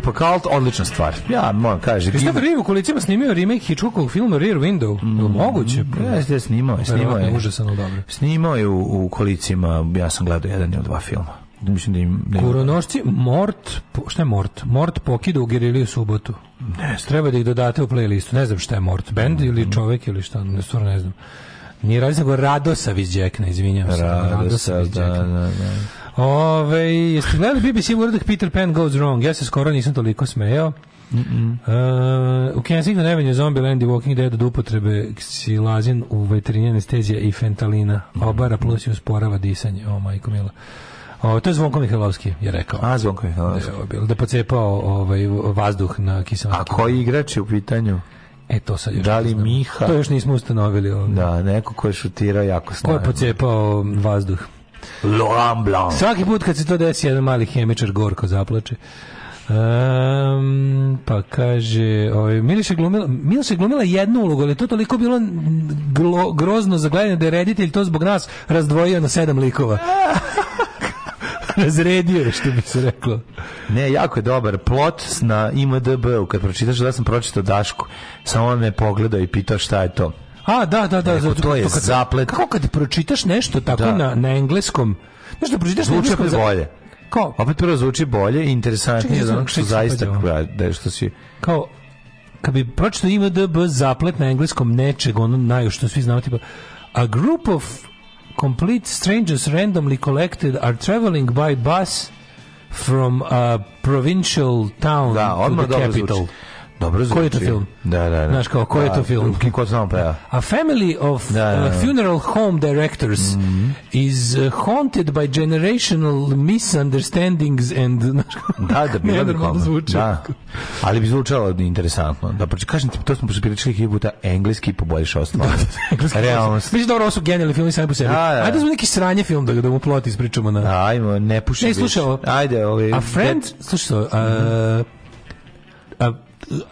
grupa Cult, odlična stvar. Ja, moram kaže. Christopher Reeve u kolicima snimio remake Hitchcockovog filma Rear Window. Mm, moguće? Jeste, ja, snimao je, snimao je. Užasano dobro. Snimao je u, u kolicima, ja sam gledao jedan ili dva filma mislim da im ne da Kuronošci Mort, šta je Mort? Mort pokida u Geriliju subotu. Ne, treba da ih dodate u playlistu. Ne znam šta je Mort, bend ili mm. čovek ili šta, ne stvarno ne znam. Nije razlog Radosavić Đekna, izvinjavam se. Radosavić, Radosavić da, da, da, da. Ove, jeste gledali BBC uradak Peter Pan Goes Wrong? Ja se skoro nisam toliko smejao. Mm -mm. Uh, u Kensington nevenje Zombie Land i Walking Dead od upotrebe ksilazin u veterinjene anestezija i fentalina obara plus i usporava disanje o majko mila o, to je Zvonko Mihajlovski je rekao. A, Zvonko Mihajlovski. Da, da pocepao ovaj, vazduh na kiselnik. A koji igrač je u pitanju? E, to sad još da li Miha? To još nismo ustanovili. Ovdje. Da, neko ko je šutirao jako snažno. Ko je pocepao vazduh? Laurent Blanc. Svaki put kad se to desi, jedan mali hemičar gorko zaplače. Um, pa kaže, ovaj Miliša glumila, Miliša glumila jednu ulogu, ali je to toliko bilo glo, grozno za gledanje da je reditelj to zbog nas razdvojio na sedam likova. razredio je, što bi se reklo. Ne, jako je dobar plot na IMDB-u, kad pročitaš da sam pročitao Dašku, samo on me pogledao i pitao šta je to. A, da, da, da. Neko, to, je kad, zaplet. Kako kad pročitaš nešto tako da. na, na engleskom, znaš da pročitaš Zvuče na engleskom... Zvuče bolje. Kao? Opet prvo zvuči bolje, i interesantnije za onog što zaista da je što si... Kao, kad bi pročito IMDB zaplet na engleskom nečeg, ono naju što svi znamo, tipa, a group of complete strangers randomly collected are traveling by bus from a provincial town da, to the capital. Zvuči. Dobro zvuči. Koji je to film? Da, da, da. Znaš kao, koji je da, to film? Ko znam pa ja. A Family of da, da, uh, da. Uh, Funeral Home Directors mm -hmm. is uh, haunted by generational misunderstandings and... da, da, bilo bi komno. Zvuči. Da. Ali bi zvučalo interesantno. Da, pa kažem ti, to smo pričali hiljubu puta, engleski poboljšao stvar. da, da Realno. Mislim, dobro, ovo su genijalni filmi sami po sebi. Da, da. Ajde, smo neki sranje film da ga da mu plot ispričamo na... Ajmo, ne puši. Ne, slušaj ovo. Ajde, ovo uh, mhm. A Friend, slušaj to, uh, mm -hmm. a,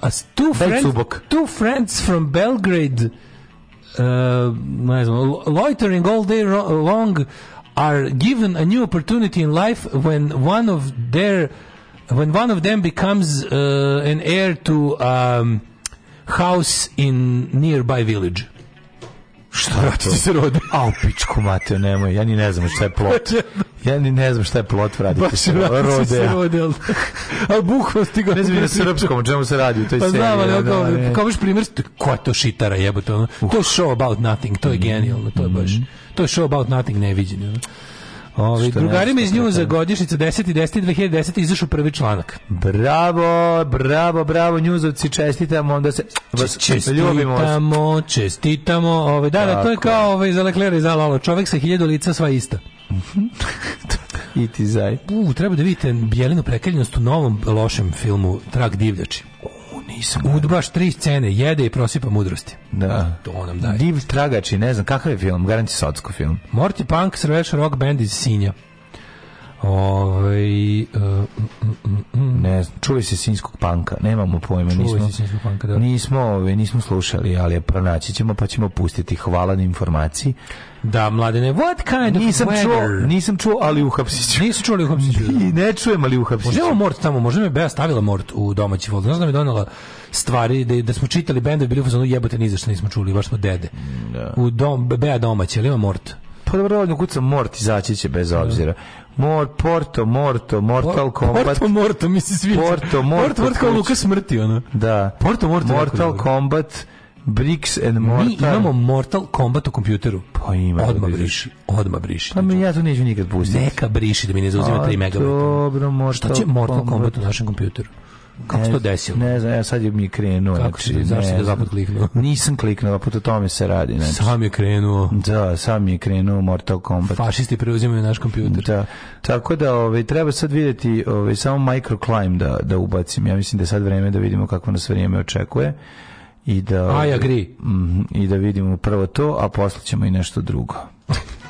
As two friends, two friends from Belgrade, uh, loitering all day long are given a new opportunity in life when one of their when one of them becomes uh, an heir to um, house in nearby village. Šta je to? se rode. Au, pičku Mateo, nemoj, ja ni ne znam šta je plot. Ja ni ne znam šta je plot, vrati Baš se rode. se rode, ali, ali bukva stigao. Ne znam na srpskom, o čemu se radi u toj pa seriji. Pa znam, ali da, kao, da, kao viš primjer, ko je to šitara jebote, Uh. To je show about nothing, to je mhm. genijalno, to je baš. Mhm. To je show about nothing neviđeno. Ono. Ovi, drugarima iz nju za godišnicu 10. 10. 2010. izašu prvi članak. Bravo, bravo, bravo, njuzovci, čestitamo, onda se vas čestitamo, ljubimo. Čestitamo, čestitamo, ovaj, da, da, to je kao ovaj, za Leklera i za Lalo, čovjek sa hiljadu lica sva ista. I ti zaj. U, treba da vidite Bjelinu prekaljenost u novom lošem filmu Trag divljači nisam. Udbaš tri scene, jede i prosipa mudrosti. Da. To nam daje. Div tragači, ne znam, kakav je film, garanti socko film. Morty Punk, srveš rock band iz Sinja. Ovaj uh, mm, mm, mm. ne znam, čuli se sinjskog panka, nemamo pojma, čuli nismo. panka, da. Nismo, ove, ovaj, nismo slušali, ali pronaći ćemo pa ćemo pustiti. Hvala na informaciji. Da, mladene, what kind of nisam weather? Čuo, nisam čuo, ali u Hapsiću. Nisam čuo, ali u Hapsiću. Da. ne čujem, ali u Hapsiću. Možda Mort tamo, možda me Bea stavila Mort u domaći folder. Znaš da mi donela stvari, da, da smo čitali bende, bili u fazonu jebote, ni zašto nismo čuli, baš smo dede. Da. U dom, Bea domaći, ali ima Mort. Pa dobro, ovdje kucam Mort, izaći će bez da. obzira. Da Mor, Porto, Morto, Mortal Kombat. Porto, Morto, mi se sviđa. Porto, Morto. Porto, Morto kao Luka smrti, ono. Da. Porto, Morto. Mortal Kombat, Bricks and Mortar. Mi imamo Mortal Kombat u kompjuteru. Pa ima. Da odmah da briši. Odmah briši. Pa mi znači. ja to neću nikad pustiti. Neka briši da mi ne zauzima 3 megabajta. Dobro, Mortal Kombat. Šta će Mortal Kombat u našem kompjuteru? Kako se to desilo? Ne znam, ja sad je mi krenuo. Kako znači, si, zašto je zapad kliknuo? Nisam kliknuo, pa to tome se radi. Znači. Sam je krenuo. Da, sam je krenuo Mortal Kombat. Fašisti preuzimaju naš kompjuter. Da, tako da ovaj, treba sad vidjeti ovaj, samo microclimb da, da ubacim. Ja mislim da je sad vreme da vidimo kako nas vrijeme očekuje i da I agree. Mm, i da vidimo prvo to, a posle ćemo i nešto drugo.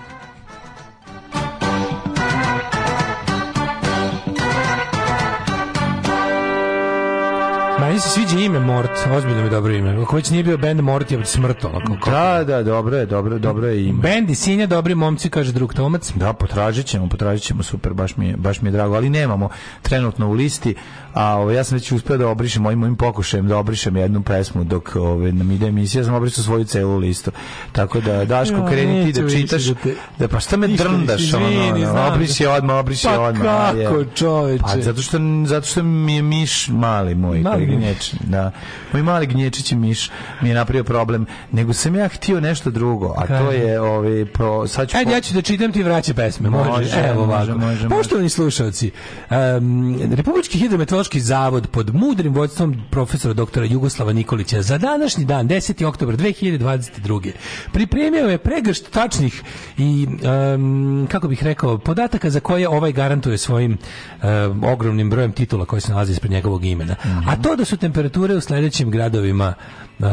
Meni se sviđa ime Mort, ozbiljno mi dobro ime. Ako već nije bio bend Mort je smrt ovako. Da, da, dobro je, dobro, dobro je ime. Bend i Sinja, dobri momci, kaže drug Tomac. Da, potražit ćemo, potražit ćemo, super, baš mi je, baš mi je drago, ali nemamo trenutno u listi. A ovo, ovaj, ja sam već uspeo da obrišem mojim mojim pokušajem da obrišem jednu pesmu dok ove ovaj, nam ide emisija, ja sam obrisao svoju celu listu. Tako da Daško ja, kreni ti da čitaš da, te... da pa šta me Ništa, drndaš ono, ono, ono obriši odma, obriši pa odma. Kako, pa čoveče? Pa zato što zato što mi je miš mali moj, mali gnječ, da. Moj mali gnječići miš mi je napravio problem, nego sam ja htio nešto drugo, a Kaj. to je ove ovaj, pro sad ću Ajde, po... ja ću da čitam ti vraća pesme, može. Evo može, može, može. Poštovani slušaoci, um, Republički hidrometeorološki Imunološki zavod pod mudrim vođstvom profesora doktora Jugoslava Nikolića za današnji dan, 10. oktober 2022. Pripremio je pregršt tačnih i, um, kako bih rekao, podataka za koje ovaj garantuje svojim um, ogromnim brojem titula koji se nalazi ispred njegovog imena. Mm -hmm. A to da su temperature u sledećim gradovima um,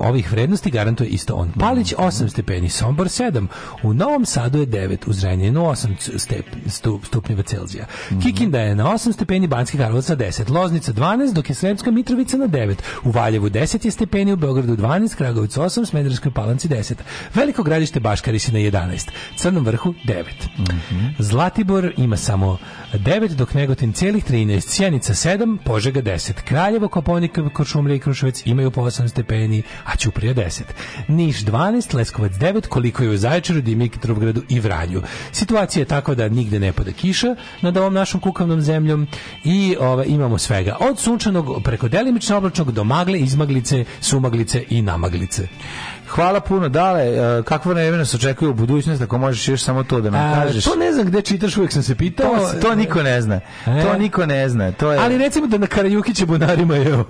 ovih vrednosti garantuje isto on. Palić 8 stepeni, Sombor 7, u Novom Sadu je 9, u Zrenjaninu 8 stup, stupnjeva Celzija. Mm -hmm. Kikinda je na 8 stepeni, Banski Karlovac 10. 10, Loznica 12, dok je Sremska Mitrovica na 9, u Valjevu 10 je stepeni, u Beogradu 12, Kragovicu 8, Smederskoj palanci 10, Veliko gradište Baškarisi na 11, Crnom vrhu 9. Mm -hmm. Zlatibor ima samo 9 dok Negotin celih 13, Sjenica 7, Požega 10, Kraljevo, Koponik, Kočumlja i Kruševac imaju po 8 stepeni, a Ćuprija 10. Niš 12, Leskovac 9, koliko je u Zaječaru, Dimitrovgradu i Vranju. Situacija je takva da nigde ne pada kiša nad ovom našom kukavnom zemljom i ove, ovaj, imamo svega. Od sunčanog preko delimično oblačnog do magle, izmaglice, sumaglice i namaglice. Hvala puno. Dale, e, kakvo vreme nas očekuje u budućnosti ako možeš još samo to da nam kažeš? To ne znam gde čitaš, uvek sam se pitao. To, to e, niko ne zna. E. To niko ne zna. To je... Ali recimo da na Karajukiće bunarima je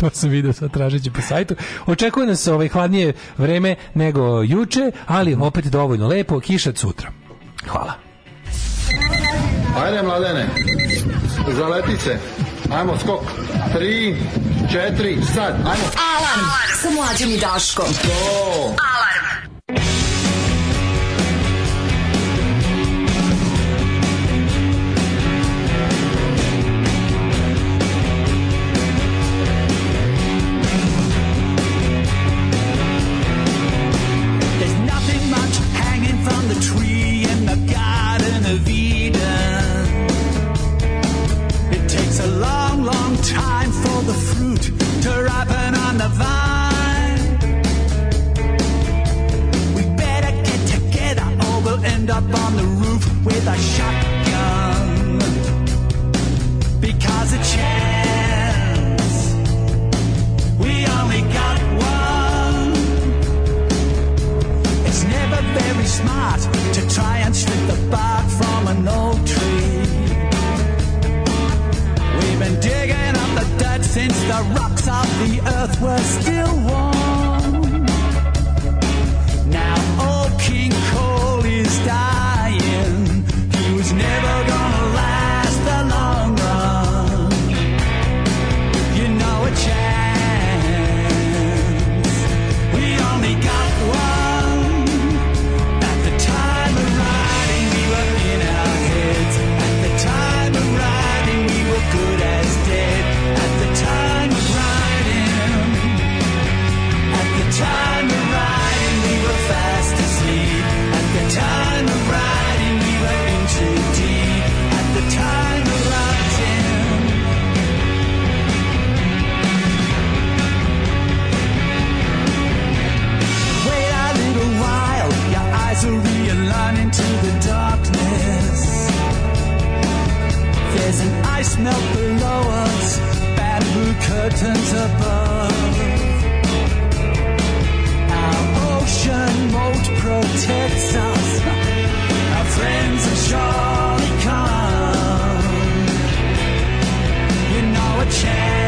to sam video sa tražeći po sajtu. Očekuje nas ovaj hladnije vreme nego juče, ali opet dovoljno lepo, kiša sutra. Hvala. Ajde, mladene. zaletice, Ajmo, skok. Tri, 4, sad, ajmo. Alarm sa mlađim i Daškom. To. Alarm. to ripen on the vine. We better get together or we'll end up on the roof with a shotgun. Because a chance, we only got one. It's never very smart to try and strip the bark from an old tree. We've been digging up the since the rock tops of the earth were still warm. melt below us, bamboo curtains above. Our ocean moat protects us, our friends are surely come. You know a chance.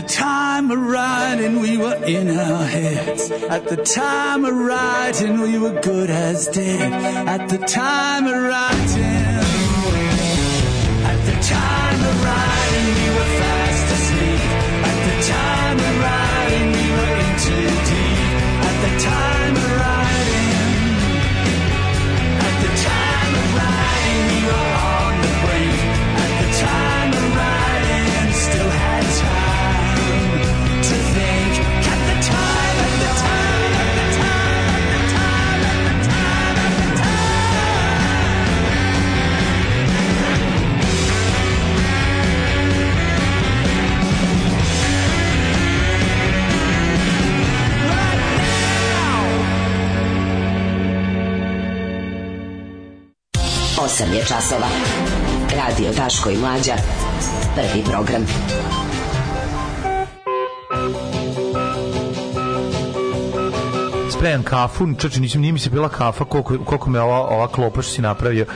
the time of writing, we were in our heads. At the time of writing, we were good as dead. At the time of writing, at the time of writing, we were fast asleep. At the time of writing, we were in too deep. At the time 8 je časova. Radio Daško i Mlađa. Prvi program. Spremam kafu, čoče, nisam, nije mi se bila kafa koliko, koliko me ova, ova klopa što si napravio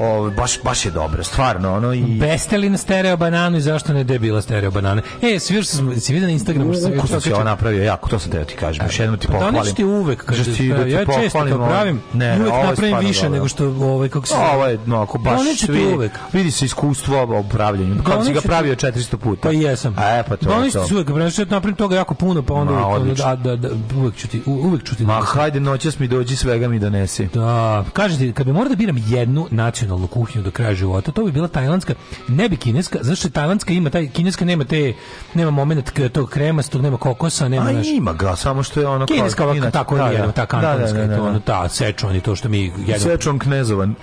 ovaj baš, baš je dobro, stvarno. Ono i... Bestelin stereo bananu i zašto ne debila stereo banane? E, svi još sam, si vidio na Instagramu što se Ukusno si ovo napravio, jako, to sam teo ti kažem. Još jednom ti pa pohvalim. Da ti uvek, kaže ti, da, da ti ja često to pravim, ne, uvek napravim više nego što ovaj, kako se... Ovo je, no, ako baš vidi, uvek. vidi se iskustvo u pravljenju, Kako si ga pravio 400 puta. Pa jesam. A e, pa to Doneći ti uvek, napravim toga jako puno, pa onda uvek, da, da, da, uvek ću ti, uvek ću ti... Ma, hajde, noćas mi dođi, svega mi donesi. Da, ti, kad bi morao da biram jednu nacionalnu tradicionalnu kuhinju do kraja života. To bi bila tajlandska, ne bi kineska, zašto je tajlandska ima taj kineska nema te nema momenat tog krema, tog nema kokosa, nema A naš... ima ga, samo što je ono kineska kao, tako da, je, da, ta da, da, kantonska, da, da, da, to ono ta sečon i to što mi jedemo. Sečon knezovan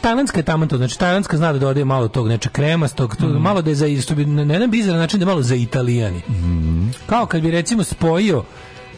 tajlandska je taman to, znači tajlandska zna da dodaje malo tog nečeg znači, kremastog, tog, mm. malo da je za, isto bi, na jedan bizaran način da je malo za italijani. Mm. Kao kad bi recimo spojio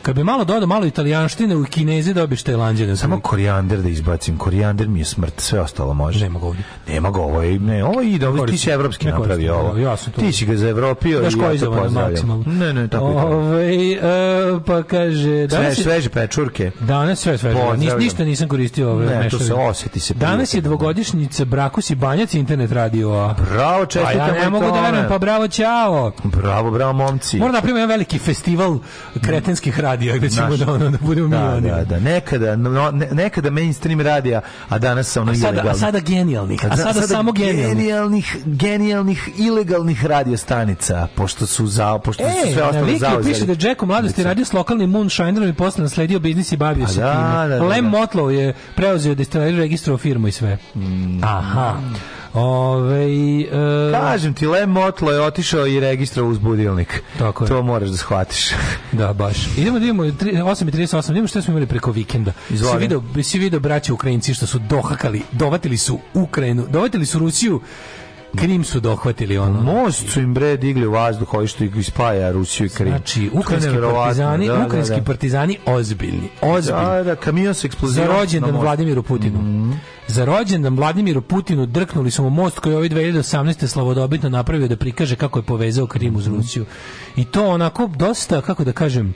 Kad bi malo dodao malo italijanštine u kinezi dobiš tajlanđane. Samo korijander da izbacim. Korijander mi je smrt, sve ostalo može. Nema ga ovdje. Nema ga ovo, ne, ovo ide, ovo ti si evropski napravi ovo. Ja sam to. Ti si ga za Evropio i ja to pozdravljam. Ne, ne, tako Ove, ovaj, e, pa kaže... Danas sve sveže pečurke. Danas sve sveže. Nis, ništa nisam koristio ove ne, to se oseti se. Danas je dvogodišnjica Brakus i Banjac internet radio. A... Bravo, čestitamo. Pa ja ne mogu da verujem, pa bravo, čao. Bravo, bravo, momci. Moram da primim veliki festival kretenskih radija gde ćemo da, ono, da budemo da, da, da, nekada, no, ne, nekada mainstream radija, a danas sa ono ilegalnih. A sada genijalnih, a, a sada, sada, samo genijalnih. Genijalnih, genijalnih ilegalnih radio stanica, pošto su, zao, pošto e, su sve ostale zao. piše da Jack u mladosti znači- radio s lokalnim moonshinerom i posle nasledio biznis i bavio pa se da, time. Da, da, Lem Motlow je preuzeo da je registrovao firmu i sve. Mm. Aha. Ove, e... Kažem ti, Lem Motlo je otišao i registrao uz budilnik. Tako je. To moraš da shvatiš. da, baš. Idemo da vidimo, 8.38, idemo što smo imali preko vikenda. Izvolim. Si video, si video braće Ukrajinci što su dohakali, dovatili su Ukrajinu, dovatili su Rusiju Krim su dohvatili ono. Most su im bre digli u vazduh, koji što ih spaja Rusiju i Krim. Znači, ukrajinski partizani, da, da ukrajinski da, da. partizani ozbiljni, ozbiljni. Da, da, kamion se eksplozirao. Za rođendan Vladimiru Putinu. Mm -hmm. Za rođendan Vladimiru Putinu drknuli su mu most koji je ovaj 2018. slavodobitno napravio da prikaže kako je povezao Krim uz mhm. Rusiju. I to onako dosta, kako da kažem,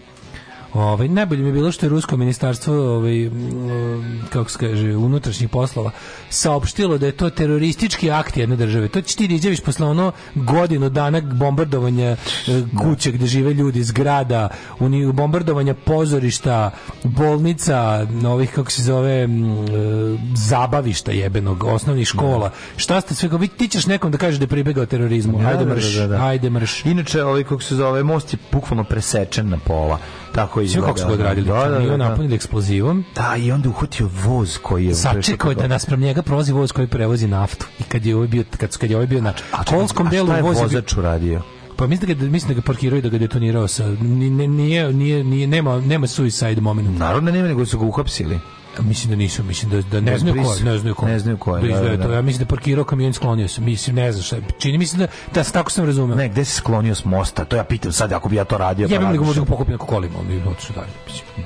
Ovaj najbolje mi je bilo što je rusko ministarstvo ovaj kako se kaže unutrašnjih poslova saopštilo da je to teroristički akt jedne države. To će ti da izjaviš posle ono godinu dana bombardovanja eh, kuće gde žive ljudi, zgrada, bombardovanja pozorišta, bolnica, novih kako se zove eh, zabavišta jebenog, osnovnih škola. Da. Šta ste sve vi ti ćeš nekom da kažeš da je pribegao terorizmu. Da, ajde mrš, ajde mrš. Inače ovaj kako se zove most je bukvalno presečen na pola. Tako je. Sve kako su odradili. Da, da, da, da, napunili eksplozivom. Da, i onda uhvatio voz koji je sačekao da naspram njega prozi voz koji prevozi naftu. I kad je ovaj bio kad, kad je ovaj bio na a, kolskom delu voz A je vozač uradio? Pa mislim da ga mislim da ga parkirao i da ga detonirao sa nije nije nije, nije nema nema suicide moment. Naravno da nema nego su ga uhapsili. Mislim da nisu, mislim da, da ne da, znaju ko, ne znaju ko. Ne znaju ko. Da, da, da, da, Ja mislim da parkirao kamion sklonio se. Mislim ne znam šta. Čini mislim da, da, se tako sam razumeo. Ne, gde se sklonio s mosta? To ja pitam sad ako bi ja to radio. Ja bih nego možda pokupio neko kolima, ali bi otišao dalje.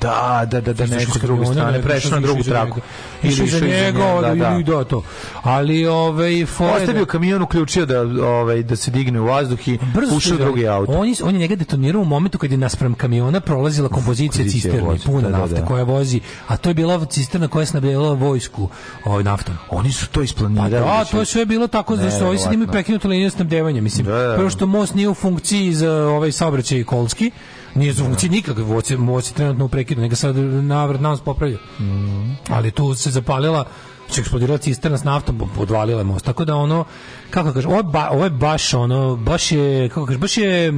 Da, da, da, da, neko s druge strane prešao na drugu traku. Išao za njega, da, da, da, to. Ali ovaj fore Ostavio kamion uključio da ovaj da se digne u vazduh i ušao drugi auto. On je on je njega detonirao u momentu kad je naspram kamiona prolazila kompozicija cisterni puna nafte koja vozi, a to je bila cisterna koja je snabdjevala vojsku ovaj, naftom. Oni su to isplanirali. Pa da, to je sve bilo tako, znači su ovi sad imaju prekinutu liniju snabdevanja, mislim. Da, da, da. Prvo što most nije u funkciji za ovaj saobraćaj Kolski, nije u funkciji nikakav, most je trenutno u prekidu, nego sad navrat nas popravlja. Mm. Ali tu se zapalila će znači, eksplodirati cisterna s naftom, podvalila most. Tako da ono, kako kažem, ovo, ba, ovo je baš ono, baš je, kako kažem, baš je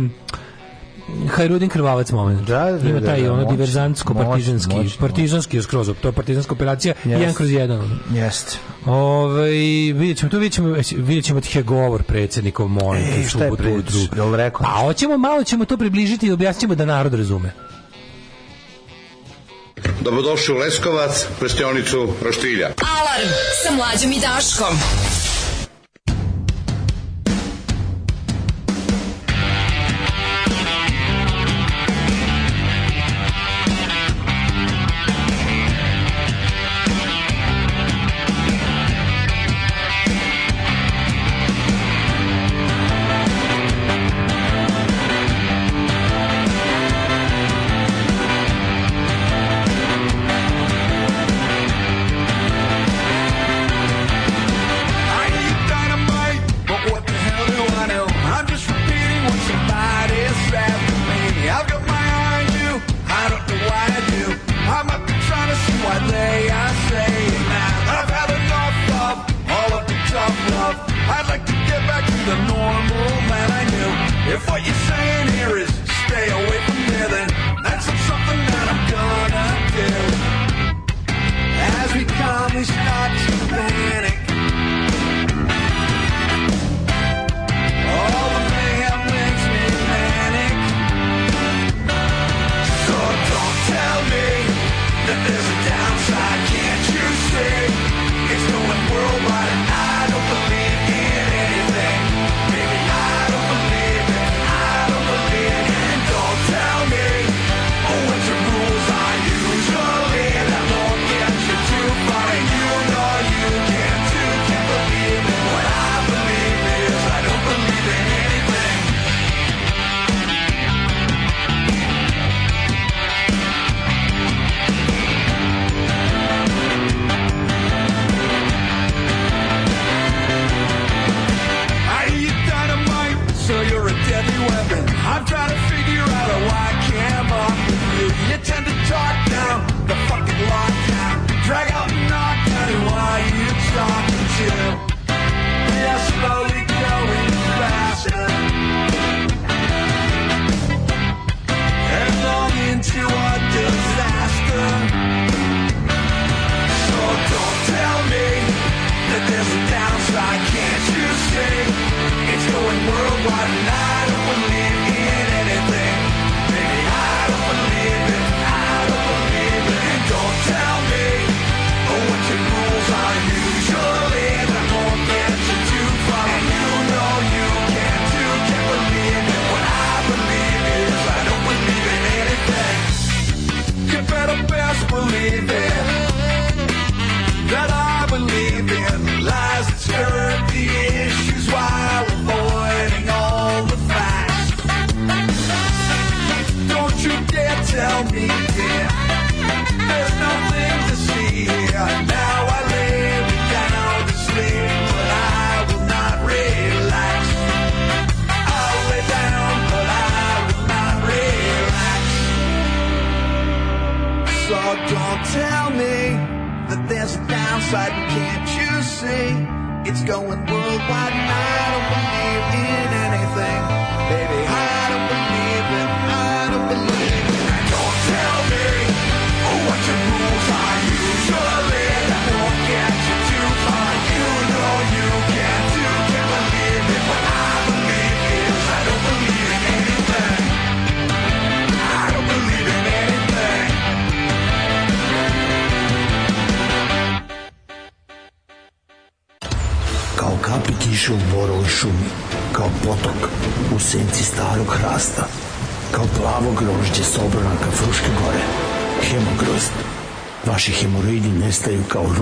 Hajrudin Krvavac moment. Da, da, Ima da, taj da, ono diverzantsko partizanski, moć, partizanski skroz, to je partizanska operacija yes. jedan kroz jedan. Jeste. Ovaj vidjet ćemo, tu vidjet ćemo, vidjet ćemo tih je govor predsjednikov molim. E, šta je rekao? A pa, hoćemo, malo ćemo to približiti i objasnimo da narod razume. Dobrodošli u Leskovac, prštionicu Roštilja. Alarm sa mlađom i Daškom.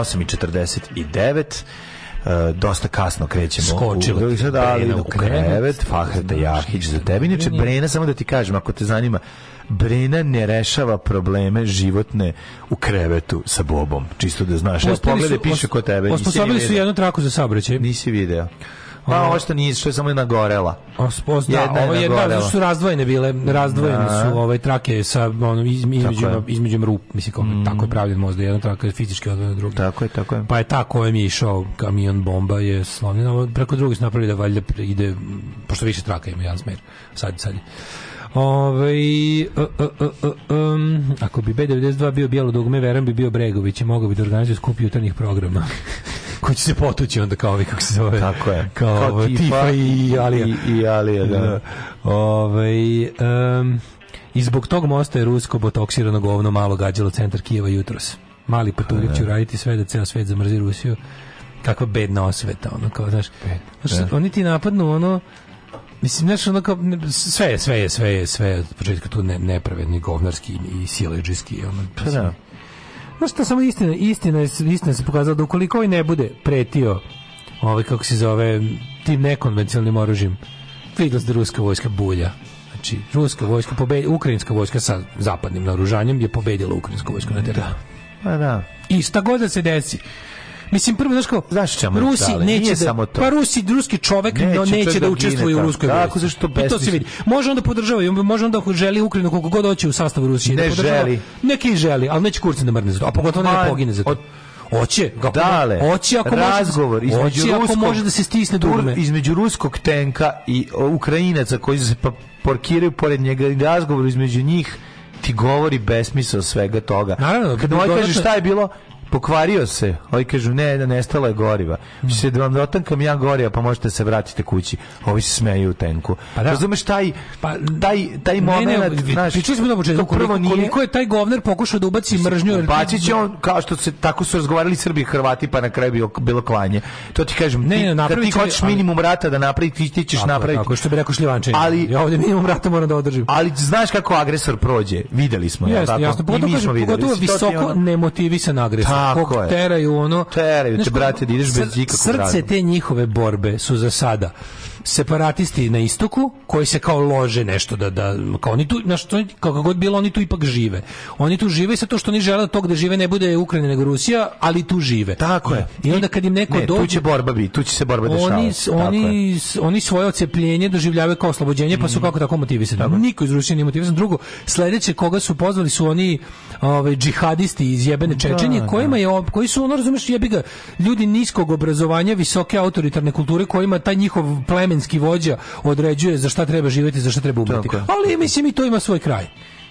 8.49 e, dosta kasno krećemo. Skočilo. U, da, ali, u krevet, Fahreta Jahić za tebi. Inače, Brena, samo da ti kažem, ako te zanima, Brena ne rešava probleme životne u krevetu sa Bobom. Čisto da znaš. Ja pogledaj, piše kod tebe. Osposobili su jednu traku za saobraćaj. Nisi video. Pa ovo što nije, što je samo jedna gorela. A spoz, da, jedna, ovo je, da, su razdvojene bile, razdvojene da. su ove ovaj, trake sa ono, između, između rup, mislim, kao, mm. tako je pravljen možda jedna traka je fizički odvojena od druga. Tako je, tako je. Pa je ta kojem je išao kamion bomba je slomljena, preko drugi su napravili da valjda ide, pošto više traka ima jedan smer, sad, sad je. Ove, uh, uh, uh, um, ako bi B92 bio bijelo dugme, veran bi bio Bregović i mogao bi da organizuje skup jutarnjih programa. koji će se potući onda kao ovi kako se zove. Tako je. Kao, kao Tifa, tifa i, i Alija. I, i Alija, da. da. Ove, ovaj, um, I zbog tog mosta je rusko botoksirano govno malo gađalo centar Kijeva jutros. Mali patuljak e. će uraditi sve da ceo svet zamrzi Rusiju. Kakva bedna osveta, ono, kao, znaš, znaš da. oni ti napadnu, ono, Mislim, nešto ono sve je, sve je, sve je, sve je, od početka tu ne, nepravedni, govnarski i sileđiski, ono, pa da. Znaš šta, samo istina, istina, istina se pokazala da ukoliko ovaj ne bude pretio ovaj, kako se zove, tim nekonvencionalnim oružjem, vidjela da se da ruska vojska bulja. Znači, ruska vojska, pobedi, ukrajinska vojska sa zapadnim naoružanjem je pobedila ukrajinsku vojsku na terenu. Da. Pa da. I šta god da se desi, Mislim prvo znaš kao, znaš čemu Rusi stali? neće da, samo to. pa Rusi ruski čovjek neće, da neće, neće da učestvuje u ruskoj vojsci. Tako zašto I to se vidi. Može on da podržava i može onda želi Ukrajinu koliko god hoće u sastavu Rusije. Ne da želi. Neki želi, ali neće kurce da mrne za to. A pogotovo ne da pogine za to. Od, Oće, kako Dale, oće ako razgovor može, između oće ruskog, ako može da se da stisne dugme. Između ruskog tenka i Ukrajinaca koji se pa parkiraju pored njega i razgovor između njih ti govori besmisao svega toga. Naravno, kada ovaj moj kaže šta je bilo, pokvario se. Ovi kažu, ne, ne nestalo je goriva. Mm. Se da vam dotankam ja goriva, pa možete se vratite kući. Ovi se smeju u tenku. Pa da. Razumeš taj, pa, taj, taj moment, ne, ne, znaš, pričali smo na početku, koliko, nije, koliko je taj govner pokušao da ubaci mržnju. Bačić će on, kao što se, tako su razgovarali Srbi i Hrvati, pa na kraju bilo, bilo klanje. To ti kažem, ne, ne, ne ti, ti hoćeš minimum rata da napravi, ti, ti ćeš tako, napraviti. Tako, što bi rekao Šljivančanin. Ali, ja ovdje minimum rata moram da održim. Ali znaš kako agresor prođe, videli smo. Jasno, ja, tako? jasno. Pogotovo, I mi smo videli. Pogotovo visoko nemotivisan agresor Tako kog je. teraju ono. Teraju te, brate, da ideš bez ikakvog Srce te njihove borbe su za sada separatisti na istoku koji se kao lože nešto da da kao oni tu na što kako god bilo oni tu ipak žive. Oni tu žive sa to što oni žele da to gde žive ne bude Ukrajina nego Rusija, ali tu žive. Tako je. I onda kad im neko ne, dođe tu će borba biti, tu će se borba dešavati. Oni oni oni svoje ocepljenje doživljavaju kao oslobođenje, pa su mhm. kako tako motivisani. Tako. Niko iz Rusije nije motivisan. Drugo, sledeće koga su pozvali su oni ovaj džihadisti iz jebene da, Čečenije da, kojima je koji su ono razumeš jebi ga ljudi niskog obrazovanja, visoke autoritarne kulture kojima taj njihov plemen plemenski vođa određuje za šta treba živjeti, za šta treba umreti. Ali mislim i to ima svoj kraj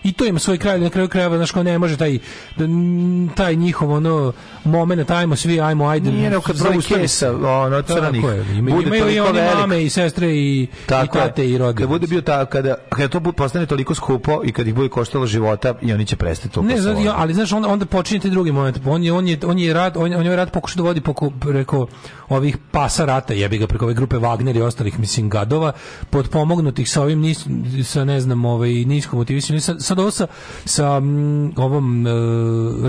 i to ima svoj kraj, na kraju krajeva, znači ko ne može taj, taj njihov, ono, moment, ajmo svi, ajmo, ajde. Nije neko kad broj kesa, ono, crnih. Tako je, ima, bude imaju i one velik. mame i sestre i, i tate i rodine. Da bude bio ta, kada, kada to postane toliko skupo i kad ih bude koštalo života i oni će prestati to. Ne, znači, ali znaš, onda, onda počinje taj drugi moment. On je, on je, on je rad, on, on je rad pokušao da vodi poko, preko ovih pasa rata, jebi ga preko ove grupe Wagner i ostalih, mislim, gadova, podpomognutih sa ovim, nis, sa ne znam, ovaj, nisko motivisanim, sa, sa sad ovo sa, sa mm, ovom, e,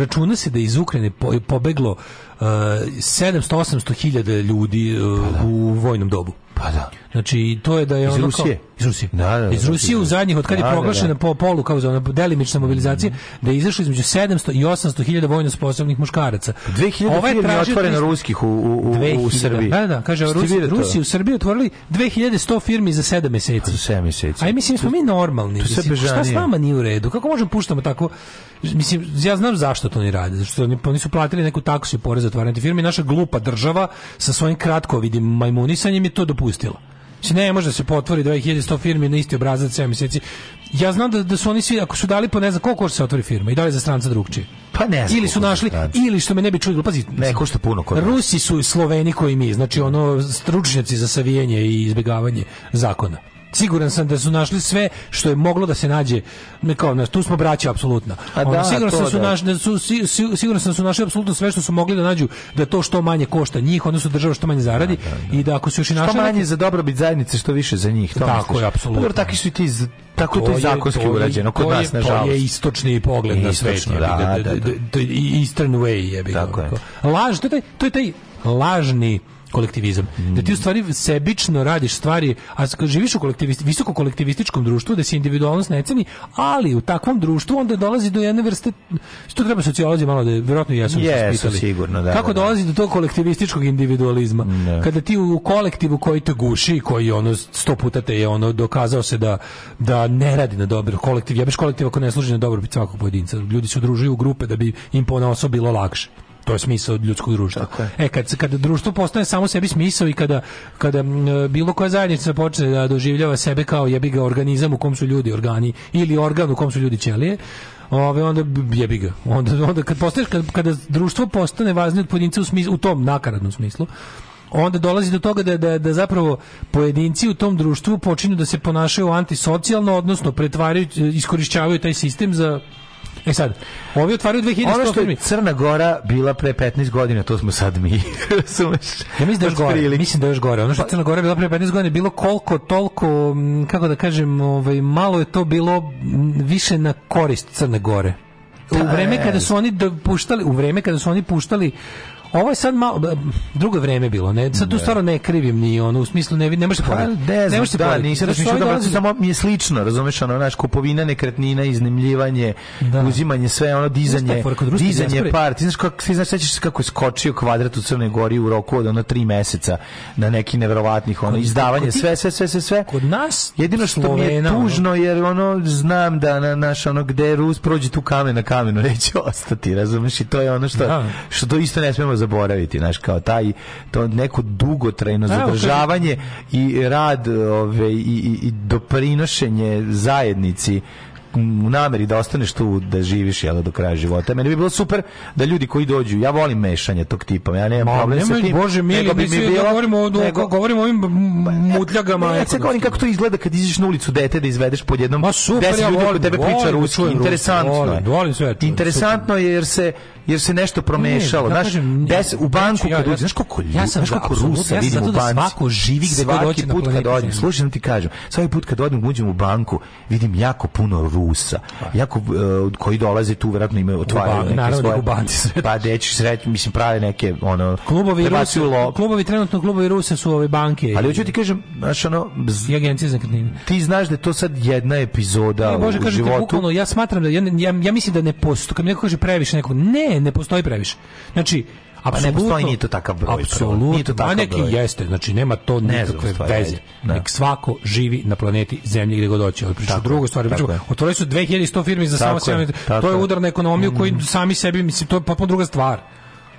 računa se da iz Ukrajine po, pobeglo e, 700-800 hiljada ljudi e, pa da. u vojnom dobu. Pa da. Znači, to je da je iz ono Rusije. Kao, iz Rusije. Da, da, da, da iz Rusije da, u zadnjih, od kad je proglašena po polu kao zona delimična mobilizacija, da je izašlo između 700 i 800 hiljada vojno sposobnih muškaraca. 2000 pa ovaj otvoreno ruskih u, u, u, u Srbiji. Da, da, kaže, Rusi, Rusi u Srbiji otvorili 2100 firmi za 7 meseci. Za 7 meseci. Aj, mislim, smo mi normalni. Mislim, šta s nama nije u redu? Kako možemo puštamo tako? Mislim, ja znam zašto to ne rade. Zašto oni, pa oni su platili neku taksu i porez za otvaranje firme. Naša glupa država sa svojim kratkovidim majmunisanjem je to dopustila pustila. Znači, ne može da se potvori 2100 da firme na isti obrazac 7 meseci. Ja znam da, da su oni svi, ako su dali, po ne znam koliko se otvori firma i da li za stranca drugčije. Pa ne znam. Ili su našli, stranca. ili što me ne bi čudilo, pazi. Ne, ko što puno. Kod Rusi su i Sloveni koji mi, znači ono, stručnjaci za savijenje i izbjegavanje zakona siguran sam da su našli sve što je moglo da se nađe kao nas tu smo braća apsolutno ono, da, siguran sam da su da. naš, da su, si, siguran sam da su našli apsolutno sve što su mogli da nađu da to što manje košta njih odnosno država što manje zaradi da, da, i da ako se još i našli što manje za dobrobit zajednice što više za njih to tako je pa apsolutno dobro takvi su i ti tako to je zakonski urađeno kod nas nažalost to je istočni pogled na svet da, da, da, eastern way je bilo tako je laž to je taj, to je taj lažni kolektivizam. Mm. Da ti u stvari sebično radiš stvari, a živiš u kolektivist, visoko kolektivističkom društvu, da se individualnost ne ceni, ali u takvom društvu onda dolazi do jedne vrste, što treba sociolozi malo da je, vjerojatno i ja sam yes, sigurno, da, Kako da, da. dolazi do tog kolektivističkog individualizma? Da. Kada ti u kolektivu koji te guši, koji ono sto puta te je ono dokazao se da, da ne radi na dobro kolektiv, jebeš kolektiv ako ne služi na dobro svakog pojedinca. Ljudi se udružuju u grupe da bi im po bilo lakše. To je smisao ljudskog društva. E kad kada društvo postane samo sebi smisao i kada kada bilo koja zajednica počne da doživljava sebe kao jebi ga organizam u kom su ljudi organi ili organ u kom su ljudi ćelije, Ove onda jebi ga. Onda onda kad postaješ kad, kada društvo postane važnije od pojedinca u smislu u tom nakaradnom smislu, onda dolazi do toga da, da, da zapravo pojedinci u tom društvu počinju da se ponašaju antisocijalno, odnosno pretvaraju, e, iskorišćavaju taj sistem za E sad, ovi otvaraju 2100 Ono što je Crna Gora bila pre 15 godina, to smo sad mi. ja mislim da još gore. Mislim da je još gore. Ono što je pa- Crna Gora bila pre 15 godina bilo koliko, toliko, kako da kažem, ovaj, malo je to bilo više na korist Crne Gore. U pa vreme kada su oni puštali, u vreme kada su oni puštali ovo je sad malo drugo vreme bilo, ne? Sad tu da. stvarno ne krivim ni ono, u smislu ne ne možeš pa, ne možeš da, ni sad da nisam samo mi je slično, razumeš, ono naš kupovina nekretnina, iznajmljivanje, da. uzimanje sve, ono dizanje, dizanje par. Ti znaš kako, ti znaš sećaš kako je skočio kvadrat u Crnoj Gori u roku od ono 3 meseca na neki neverovatnih ono izdavanje sve sve sve sve sve. Kod nas jedino što mi je tužno jer ono znam da na naš ono gde Rus prođe tu kamen na kamenu neće ostati, razumeš i to je ono što da. što to isto ne smemo zaboraviti, znaš, kao taj to neko dugotrajno da, zadržavanje i rad, ove i i, i doprinošenje zajednici u nameri da ostaneš tu da živiš jel, do kraja života. Meni bi bilo super da ljudi koji dođu, ja volim mešanje tog tipa, ja nemam Ma, problem sa tim. Bože mili, bi mi da bilo, govorimo, o, nego, govorimo o ovim pa, e, mutljagama. Ne, ne, govorim kako to izgleda kad iziđeš na ulicu dete da izvedeš pod jednom Ma, super, deset ja ljudi volim, tebe volim, priča ruski. Volim, interesantno volim, je. Volim sve, čujem, interesantno super. je jer se jer se nešto promešalo. Ne, da znaš, kažem, des, u znači, banku kad uđeš, znaš koliko ljudi, ja sam, znaš koliko Rusa ja vidim u da banci. Da svako živi gde god hoće na put kad odem, slušaj ti kažem, svaki put kad odem uđem u banku, vidim jako puno Rusa busa. Jako e, koji dolaze tu verovatno imaju otvaraju neke naravno, da svoje. Banci pa deči sreć, mislim prave neke ono klubovi Rusi, lo... klubovi trenutno klubovi Rusa su ove banke. Ali hoću ti kažem, znaš ono z... i agencije za nekretnine. Ti znaš da je to sad jedna epizoda ne, Bože, u kažete, životu. Bukvalno, ja smatram da ja, ja, ja mislim da ne postoji, kad mi neko kaže previše neko, ne, ne postoji previše. Znači, Pa ne postoji nije to takav broj. Apsolutno. Nije to takav broj. neki jeste, znači nema to ne nikakve znam, veze. Ne. Da. Nek svako živi na planeti Zemlji gdje god hoće. Ali pričamo drugu stvar, pričamo. Otvorili su 2100 firmi za tako samo je, To je udar na ekonomiju mm. koji sami sebi mislim to je potpuno druga stvar.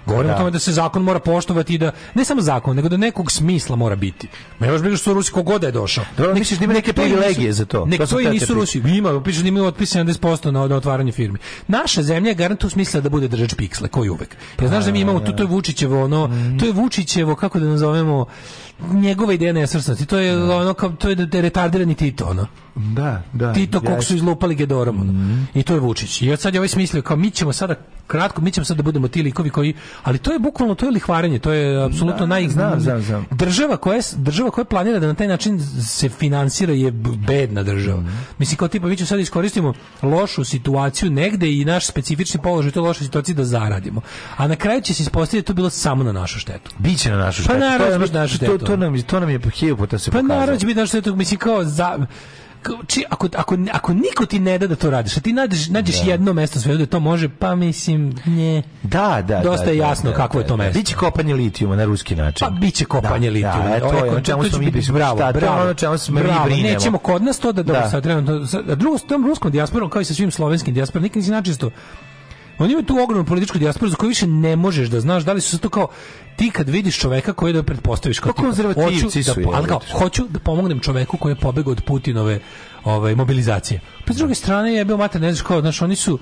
Govorimo da. o tome da se zakon mora poštovati i da ne samo zakon, nego da nekog smisla mora biti. Ne baš bilo što Rusi kogod je došao. Dobro, nek, misliš da ima neke privilegije za to? Nek to i nisu Rusi. Ima, piše da imaju otpisano 70% na, na otvaranje firmi. Naša zemlja garantuje smisla da bude držač piksle, koji uvek. Ja znaš da mi imamo, tu to je Vučićevo, ono, to je Vučićevo, kako da nazovemo, njegova ideja ne nesvrstanosti. To je da. ono kao to je da retardirani Tito, ono. Da, da. Tito kog su izlupali Gedorom. Mm. I to je Vučić. I sad je ovaj smislio kao mi ćemo sada kratko, mi ćemo sada da budemo ti likovi koji, ali to je bukvalno to je lihvarenje, to je apsolutno da, naj znam, Država koja država koja planira da na taj način se finansira je bedna država. Mm. Mislim kao tipa mi ćemo sada da iskoristimo lošu situaciju negde i naš specifični položaj u toj lošoj situaciji da zaradimo. A na kraju će se ispostaviti to bilo samo na našu štetu. Biće na našu pa štetu. Pa naravno, na našu štetu to nam, to nam je hiljadu puta se pa narod bi naravno da će biti nešto tog, mislim, kao za... Či, ako, ako, ako niko ti ne da da to radiš, a ti nađeš, nađeš da. jedno mesto sve da to može, pa mislim, ne. Da, da, da, Dosta da, je jasno da, kakvo je da, to mesto. Biće kopanje litijuma na ruski način. Pa biće kopanje litijuma. Da, e, to je ono čemu smo mi bravo, šta, bravo, ono čemu smo mi brinemo. Nećemo kod nas to da, da. sa trenutno, drugo s tom ruskom dijasporom kao i sa svim slovenskim dijasporom, nikad nisi načisto oni ima tu ogromnu političku dijasporu za koju više ne možeš da znaš da li su to kao ti kad vidiš čoveka koji da pretpostaviš kao pa konzervativci da su, ali kao, hoću da pomognem čoveku koji je pobegao od Putinove ovaj mobilizacije. Pa s druge strane je bio mater ne znaš kao, znaš, oni su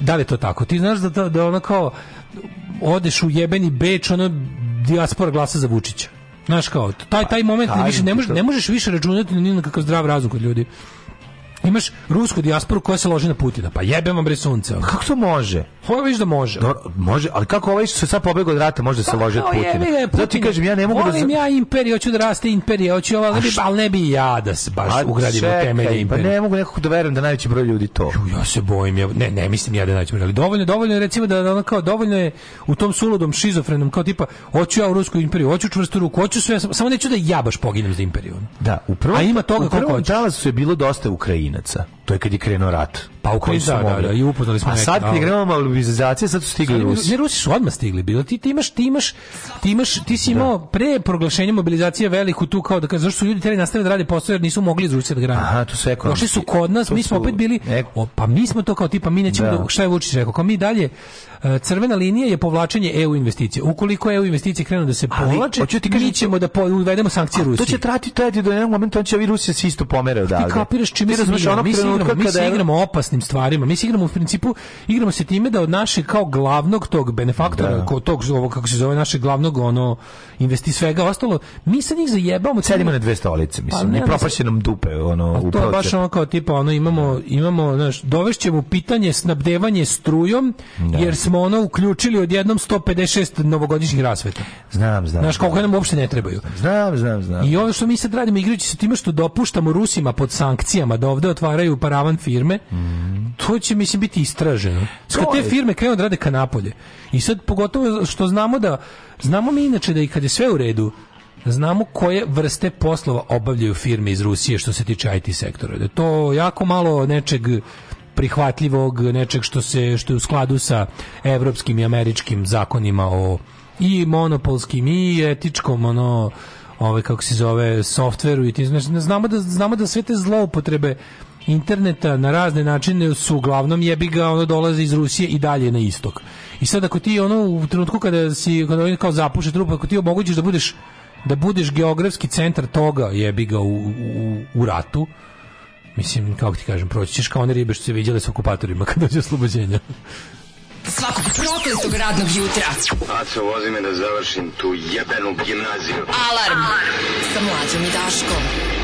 da li je to tako? Ti znaš da da, da ono kao odeš u jebeni Beč, ona dijaspora glasa za Vučića. Znaš kao, taj taj pa, moment pa, taj, više ne možeš ne možeš više računati ni na kakav zdrav razum kod ljudi imaš rusku dijasporu koja se loži na Putina. Pa jebem vam bre sunce. Kako to može? Hoće vidiš da može. Do, može, ali kako ovaj što se sad pobegao od rata može da se pa loži na Putina? Jebe, Putin. Zato ti kažem, ja ne mogu da Volim da... ja imperiju, hoću da raste imperija, hoću ovo, ali, ali ne bi ja da se baš pa ugradim u temelje pa imperije. Pa ne mogu nekako da verujem da najveći broj ljudi to. Ju, ja se bojim, ja, ne, ne mislim ja da najveći broj, ali dovoljno, dovoljno je recimo da, da ono kao dovoljno je u tom suludom šizofrenom kao tipa hoću ja u rusku imperiju, hoću čvrstu ruku, hoću sve, samo neću da ja baš poginem za imperiju. Da, u prvom, A ima toga u prvom koliko hoćeš. je bilo dosta Ukrajina Vojvodinaca. To je kad je krenuo rat. Pa u koji pa su da, mogli. Da, da, i upoznali smo A neke, sad da. ti gremo mobilizacije, sad su stigli sad, Rusi. Ne, Rusi su odmah stigli, bilo ti, ti imaš, ti imaš, ti imaš, ti si da. imao da. pre proglašenja mobilizacije veliku tu kao da kaže zašto su ljudi hteli nastaviti da rade posao jer nisu mogli iz Rusije da grane. Aha, to sve kao. Došli su kod nas, to mi smo opet bili, e- o, pa mi smo to kao tipa mi nećemo da. da šta je Vučić rekao, kao mi dalje e, crvena linija je povlačenje EU investicije. Ukoliko EU investicije krenu da se povlače, Ali, ti mi da ćemo da po, uvedemo sankcije Rusiji. To će trati trajati do jednog momenta, on će vi Rusija se isto pomere pa odavde. Ti kapiraš čime se igramo, mi se igramo opasno opasnim stvarima. Mi se igramo u principu, igramo se time da od naše kao glavnog tog benefaktora, da. Ko, tog ovo kako se zove naše glavnog ono investi svega ostalo, mi se njih zajebamo, cedimo na dve stolice, mislim, pa, ne, ne propašće nam dupe ono a to u To je baš ono kao tipa ono imamo imamo znaš, dovešćemo pitanje snabdevanje strujom da. jer smo ono uključili odjednom 156 novogodišnjih rasveta. Znam, znam. Znaš koliko nam uopšte ne trebaju. Znam, znam, znam. I ono što mi sad radimo igrajući se time što dopuštamo Rusima pod sankcijama da ovde otvaraju paravan firme, mm to će mislim biti istraženo. Kad te firme krenu da rade ka napolje. I sad pogotovo što znamo da znamo mi inače da i kad je sve u redu znamo koje vrste poslova obavljaju firme iz Rusije što se tiče IT sektora. Da je to jako malo nečeg prihvatljivog, nečeg što se što je u skladu sa evropskim i američkim zakonima o i monopolskim i etičkom ono ovaj kako se zove softveru i ti tim znamo da znamo da sve te zloupotrebe interneta na razne načine su uglavnom jebi ga ono dolaze iz Rusije i dalje na istok. I sad ako ti ono u trenutku kada si kada oni kao zapuše trupa, ako ti omogućiš da budeš da budeš geografski centar toga jebi ga u, u, u ratu, mislim, kako ti kažem, proći ćeš kao one ribe što se viđale sa okupatorima kada dođe oslobođenja. Svakog prokletog radnog jutra. Aco, vozi me da završim tu jebenu gimnaziju. Alarm, Alarm. sa mlađom i Daškom.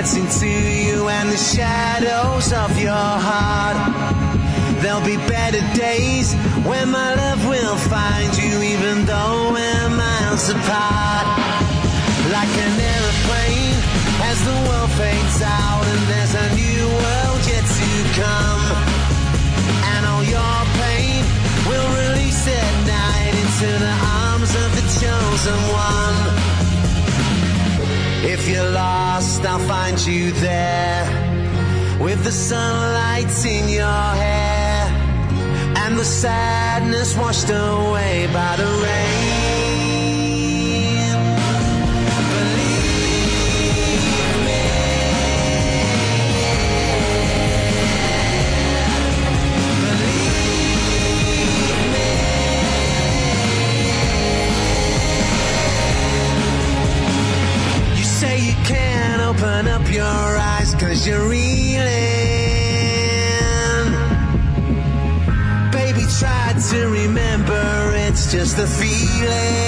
gets into you and the shadows of your heart. There'll be better days when my love will find you, even though we're miles apart. If you're lost, I'll find you there. With the sunlight in your hair. And the sadness washed away by the rain. just the feeling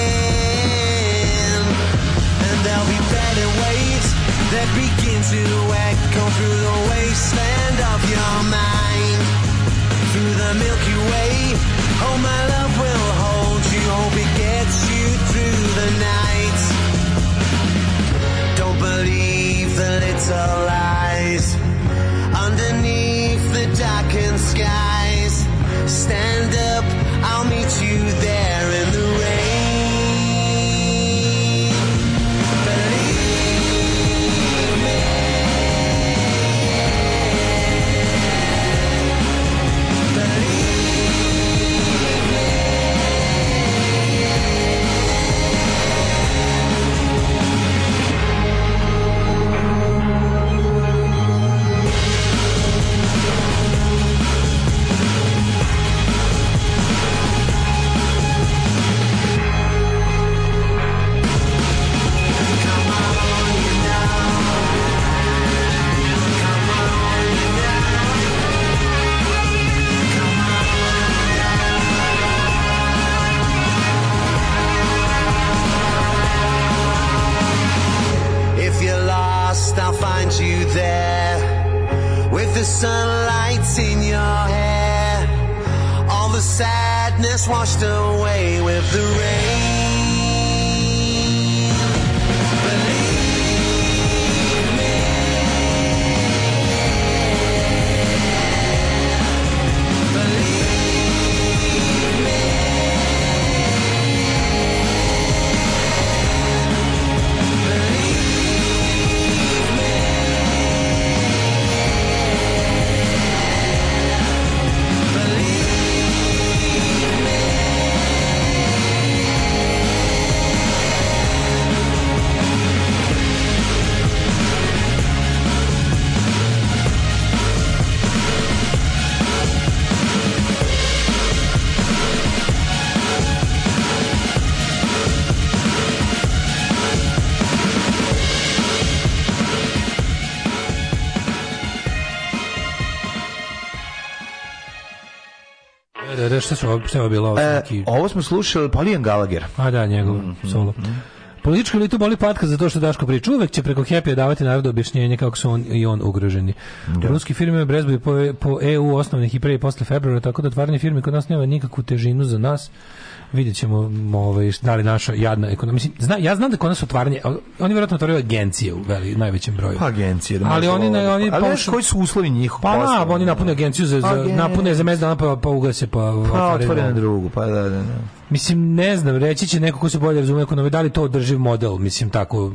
šta su ovo, šta je ovo bilo? Ovo, e, ovo smo slušali, Paulian Gallagher. A da, njegov mm -hmm. solo. Mm -hmm. boli patka za to što Daško priča. Uvek će preko Happy davati narodu objašnjenje kako su on i on ugroženi. Da. Ruski firme brezbuju po, po EU osnovnih i pre i posle februara, tako da otvaranje firme kod nas nema nikakvu težinu za nas vidjet ćemo ovaj, da li naša jadna ekonomija. Zna, ja znam da kod nas otvaranje, oni vjerojatno otvaraju agencije u veli, najvećem broju. Pa agencije. Da ali oni, ne, oni pa- ali poš... Pa koji su uslovi njih? Pa na, pa oni napune agenciju, za, za, napune za mesec dana pa, pa ugase, pa, pa otvore na drugu. Pa da, da, da. Mislim, ne znam, reći će neko ko se bolje razume ekonomiju, da li to održiv model, mislim, tako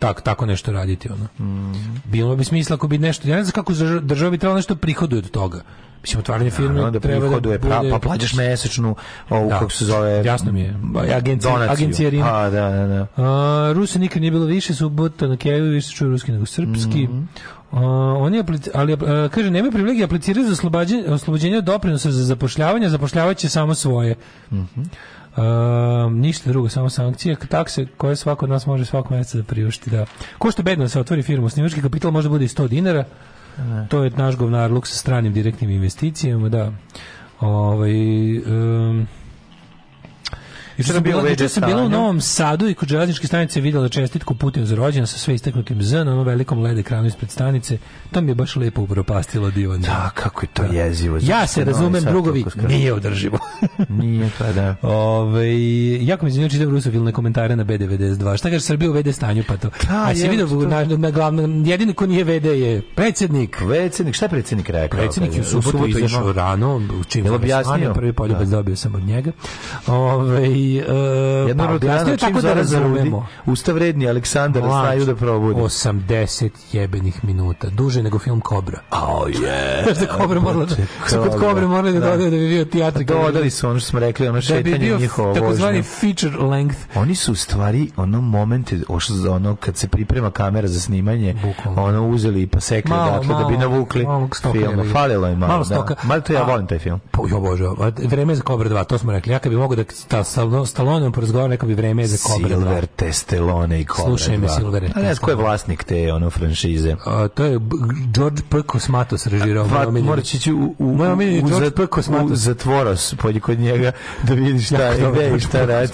tak, tako nešto raditi. Ono. Mm. Bilo bi smisla ako bi nešto, ja ne znam kako država bi trebala nešto da prihoduje od toga. Mislim, otvaranje firme da, da prihoduje, da bude... pa plaćaš mesečnu, ovu, da, kako se zove... Jasno mi je, agencija, donaciju. agencija Rima. A, pa, da, da, da. A, Rusa nikad nije bilo više subota na Keju, više čuju ruski nego srpski. Mm -hmm. a, on ali kaže, nema privilegije aplicirati za oslobođenje, oslobođenje doprinosa za zapošljavanje, zapošljavaće samo svoje. Mm -hmm. Um, ništa drugo, samo sankcije, takse koje svako od nas može svakog mjeseca da priušti. Da. Ko što bedno da se otvori firmu, snimački kapital može da bude i 100 dinara, ne. to je naš govnar luk sa stranim direktnim investicijama, da. Ovaj, um, Juče sam bila, juče sam bila u Novom Sadu i kod železničke stanice videla čestitku Putinu za rođendan sa sve istaknutim Z na onom velikom led ekranu ispred stanice. Tam je baš lepo upropastilo divan. Da, kako je to da. jezivo. Ja se razumem, drugovi, nije održivo. nije to, da. Ove, jako mi zanimljivo čitam rusofilne komentare na B92. Šta kaže Srbija u VD stanju, pa to. Da, A si vidio, to... na, na glavnom, jedini ko nije VD je predsjednik. Predsjednik, šta je predsjednik rekao? Predsjednik pa je u subotu izašao rano, u čim je objasnio. Prvi poljubac da. pa dobio sam od njega. Ove, i e, uh, Jedna pa rodljana, znači, tako da razumemo. Usta redni Aleksandar Mlađe, znaju da probudi. 80 jebenih minuta. Duže nego film Kobra. Oh, yeah. Znaš da Kobra znači, morala, su da- da kod Kobra morali da, da da bi bio teatri. Dodali su ono što smo rekli, ono šetanje da bi njihovo vožnje. Takozvani feature length. Oni su u stvari ono momente, ono kad se priprema kamera za snimanje, Bukvalno. ono uzeli pa sekli malo, dakle, malo, da bi navukli film. Falilo je malo. Malo da. stoka. Da. Malo to ja volim taj film. Po, pa, jo Bože, vreme za Kobra 2, to smo rekli. Ja kad bi mogo da ta, sa Stallone, Stalloneom porazgovarao, neko bi vreme za Cobra Silver, 2. Testelone i Cobra Slušaj me, Silver. A ne, ko je vlasnik te ono franšize? A, to je George P. Kosmatos režirao. Va, morat ići u, u, Moja u, George P. Kosmatos. u zatvoros, pođi kod njega da vidiš šta je, ide i šta radi.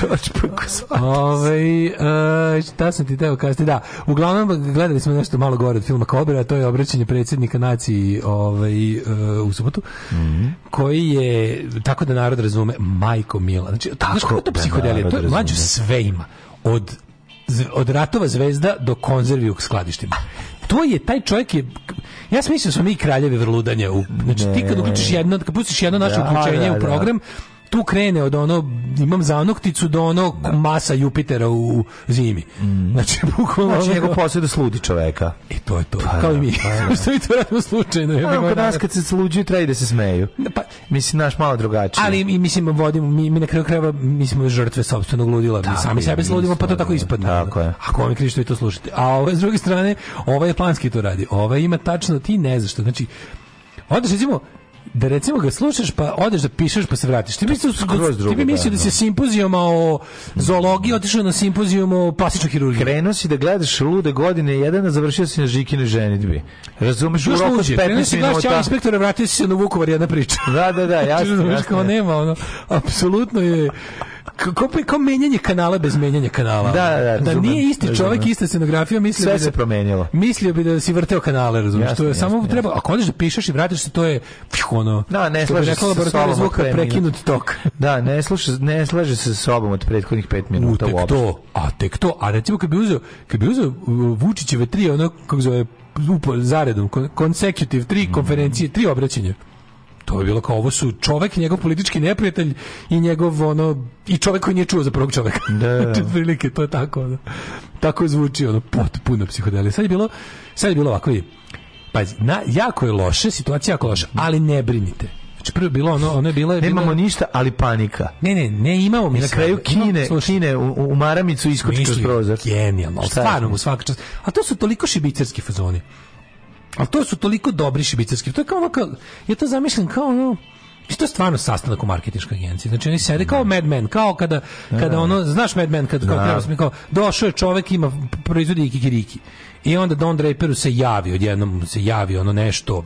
George P. Kosmatos. Ove, ovaj, a, šta sam ti teo kazati? Da, uglavnom gledali smo nešto malo gore od filma Cobra, to je obraćanje predsjednika naciji ovaj, e, u subotu, mm -hmm. koji je, tako da narod razume, majko mila. Znači, tako, znaš to da, da, da, psihodelija, to mlađu sve ima. Od, od ratova zvezda do konzervi u skladištima. To je, taj čovjek je, ja sam smo mi kraljevi vrludanja. U, znači, ne. ti kad uključiš jedno, kad pustiš jedno naše uključenje u program, da tu krene od ono imam zanokticu do ono da. masa Jupitera u zimi. Mm. Znači bukvalno znači njegov posao da sludi čoveka. I e, to je to. Pa, da, kao i mi. Pa, da. Što mi to radimo slučajno? Ja bih kod nas kad se sluđuju traje da se smeju. Da, pa mislim naš malo drugačije. Ali mi mislim vodimo mi, mi na kraju krajeva mi smo žrtve sopstvenog ludila, da, mi sami sebe sludimo pa to tako da. ispadne. Tako je. Ako vam krišto i to slušate. A ove, s druge strane, ovaj je planski to radi. Ovaj ima tačno ti ne znaš što. Znači onda se recimo da recimo ga slušaš pa odeš da pišeš pa se vratiš. Ti bi misliš da, pa ti bi mislio da, da se da. simpozijuma o zoologiji otišao na simpozijum o plastičnoj hirurgiji. Krenuo si da gledaš lude godine jedan, a završio si na Žikine ženidbi. Razumeš u roku 15 da minuta. Čao inspektore, vratio si se na Vukovar jedna priča. Da, da, da, znači, ja. Kao nema ono. Apsolutno je Kako pa kao menjanje kanala bez menjanja kanala. Da, da, da. Da nije isti čovjek ista scenografija, mislio Sve bi da se promijenilo. Mislio bi da si vrteo kanale, razumiješ? To je jasne, samo jasne. treba, ako hoćeš da pišeš i vratiš se, to je ono. Da, ne slaže se sa zvuka prekinut tok. Da, ne sluša, ne slaže se sa sobom od prethodnih 5 minuta u, tek to, a tek to, a recimo kad bi uzeo, kad bi uzeo Vučićeve tri ono kako zove upo, zaredom, consecutive tri konferencije, tri obraćanja to je bilo kao ovo su čovek njegov politički neprijatelj i njegov ono i čovek koji nije čuo za prvog čoveka. Da. prilike to je tako. Ono. Tako zvuči ono potpuno psihodelija. Sad je bilo sad je bilo ovako i pazi, na, jako je loše, situacija jako loša, ali ne brinite. Znači prvo bilo ono, ono je bilo je Nemamo bilo... ništa, ali panika. Ne, ne, ne imamo mi. Na kraju Kine, imamo, Kine u, u maramicu iskoči kroz prozor. Genijalno, stvarno mu svaka čast. A to su toliko šibicarski fazoni. Ali to su toliko dobri švicarski. To je kao ovako, ja to zamišljam kao ono, Isto je stvarno sastanak u marketinškoj agenciji. Znači oni sede kao Mad Men, kao kada kada da. ono, znaš Mad Men kad kao da. treba kao došao je čovjek ima proizvodi kikiriki. I onda Don Draperu se javi, odjednom se javi ono nešto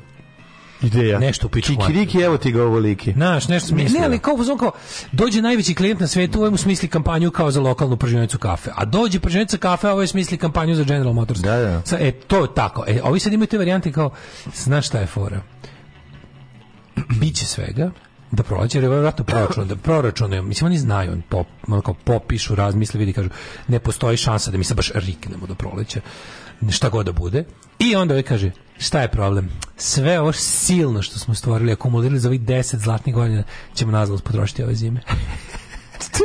ideja. Nešto pičku. Kikiriki, evo ti ga ovoliki. Znaš, nešto smisli. Ne, ali kao, kao, dođe najveći klijent na svetu, ovaj mu smisli kampanju kao za lokalnu prženicu kafe. A dođe prženica kafe, a ovaj smisli kampanju za General Motors. Da, da. Sa, e, to je tako. E, ovi sad imaju te varijante kao, znaš šta je fora? Biće svega, da prođe, jer je vjerojatno proračun, da proračune, mislim oni znaju, on pop, kao popišu, razmisle, vidi, kažu, ne postoji šansa da mi se baš riknemo do proleća šta god da bude. I onda ovaj kaže, šta je problem? Sve ovo silno što smo stvorili, akumulirali za ovih 10 zlatnih godina, ćemo nazvalo potrošiti ove zime. to,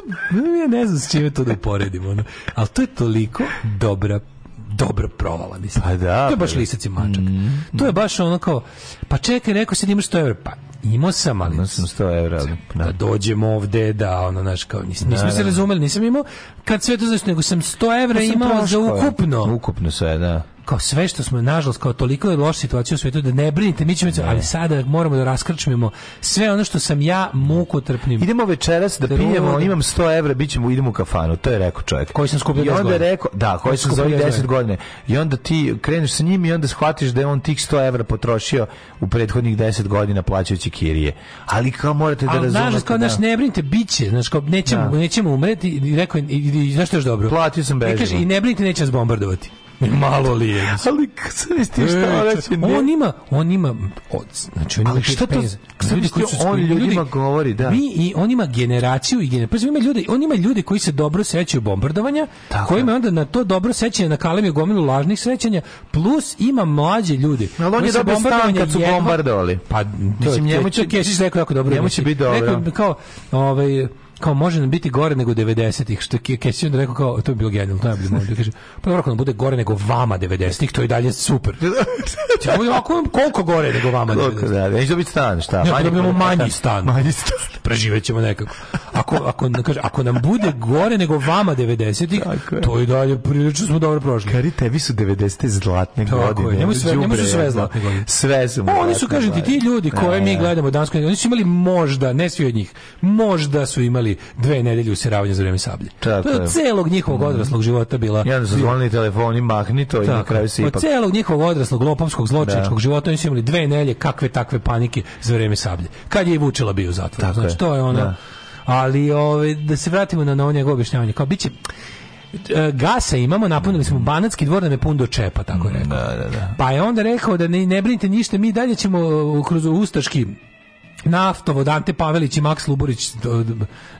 ja ne znam s čime to da uporedim, ono. ali to je toliko dobra dobro provala, mislim. Pa da. To je baš lisac i mačak. Mm, to je baš ono kao, pa čekaj, neko si da 100 evra, pa imao sam, ali... Imao sam 100 evra. Da. da dođemo ovde, da, ono, znaš, kao, nis, nismo da, se da, da. razumeli, nisam imao, kad sve to znaš, nego sam 100 evra pa imao za ukupno. Ukupno sve, da kao sve što smo nažalost kao toliko je loša situacija u svijetu da ne brinite mi ćemo ne. ali sada moramo da raskrčmimo sve ono što sam ja muku trpnim idemo večeras da, da pijemo da... imam 100 evra bićemo idemo u kafanu to je rekao čovjek koji sam skupio i onda je rekao da koji sam za 10 godina i onda ti kreneš sa njim i onda shvatiš da je on tih 100 evra potrošio u prethodnih 10 godina plaćajući kirije ali kao morate da razumete znači kao da. naš ne brinite biće znači kao nećemo da. nećemo umreti i rekao i, i, i, i zašto je dobro platio sam bežimo i, kaže, i ne brinite neće nas bombardovati Malo li je. Ali sve ste šta reći? Ne. On ima, on ima, od, znači on Ali šta to? Ljudi koji su on ljudima govori, da. Mi i on ima generaciju i generaciju. Pa ima ljudi on ima ljude koji se dobro sećaju bombardovanja, Tako. kojima onda na to dobro sećanje na kalem kalemi gomilu lažnih sećanja, plus ima mlađe ljudi Ali on je dobro stan kad su bombardovali. Pa, to, mislim, njemu će, Kesić rekao jako dobro. Njemu će znači. biti dobro. Rekao, kao, ovaj, kao može nam biti gore nego 90-ih, što je Kesić rekao kao, to je bilo genijalno, to je bilo možda, kaže, pa dobro, ako nam bude gore nego vama 90-ih, to je dalje super. Če bude ovako, koliko gore nego vama koliko, 90-ih? Da, da, neće dobiti stan, šta? Ne, manji, dobijemo da. manji stan. Manji stan. Preživet ćemo nekako. Ako, ako, kaže, ako nam bude gore nego vama 90-ih, to je dalje, prilično smo dobro prošli. Kari, tebi su 90-te zlatne Tako godine. Je, njemu sve, njemu su sve zlatne godine. Sve su Oni su, kažem ti, ti ljudi koje da, mi gledamo dansko, oni su imali možda, ne svi od njih, možda su imali imali dve nedelje usiravanja za vreme sablje. Tako to pa je celog njihovog mhm. odraslog života bila... Ja da su zvonili telefoni, mahni to i na kraju se pa ipak... Od celog njihovog odraslog, lopovskog, zločinačkog da. života oni su imali dve nedelje kakve takve panike za vreme sablje. Kad je i Vučela bio u zatvoru. Znači, je. to je ono... Da. Ali ove, da se vratimo na, na ovo njegovo objašnjavanje. Kao, biće e, gasa imamo, napunili smo Banatski dvor da ne pun do čepa, tako da, rekao. Da, da, da. Pa je onda rekao da ne, ne brinite ništa, mi dalje ćemo kroz ustaški naftovod Ante Pavelić i Maks Luburić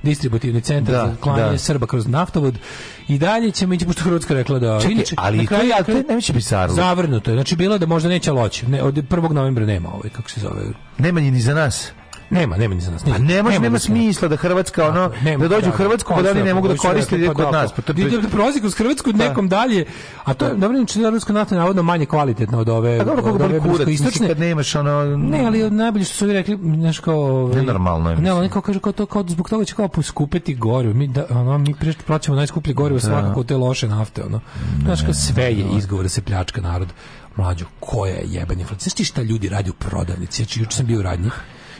distributivni centar da, za klanje da. Srba kroz naftovod i dalje ćemo ići pošto Hrvatska rekla da Čekaj, inače, ali kraju, to je, ali to je najveće bizarno zavrnuto je znači bilo da možda neće loći ne, od 1. novembra nema ovaj kako se zove nema ni za nas Nema, nema ni za nas. Nema, pa ne može, nema, nema smisla da Hrvatska ono nema, da dođu u Hrvatsku pa da oni ne mogu da koriste kod nas. Pa to da prolazi kroz Hrvatsku da. nekom dalje, a to je da. dobro znači da ruska nafta je navodno manje kvalitetna od ove. Pa dobro kako boli kurac, istočne kad nemaš ono Ne, ali najbolje što su vi rekli, znači kao ovaj- normalno je. Ne, oni kao kažu kao to kao zbog toga će kao poskupeti gorivo. Mi da ono mi pre plaćamo najskuplje gorivo da. svakako te loše nafte ono. Znaš kao sve je izgovor da se pljačka narod mlađu koja je jebeni inflacija. Znaš ti šta ljudi radi u prodavnici? Ja juče sam bio u radnji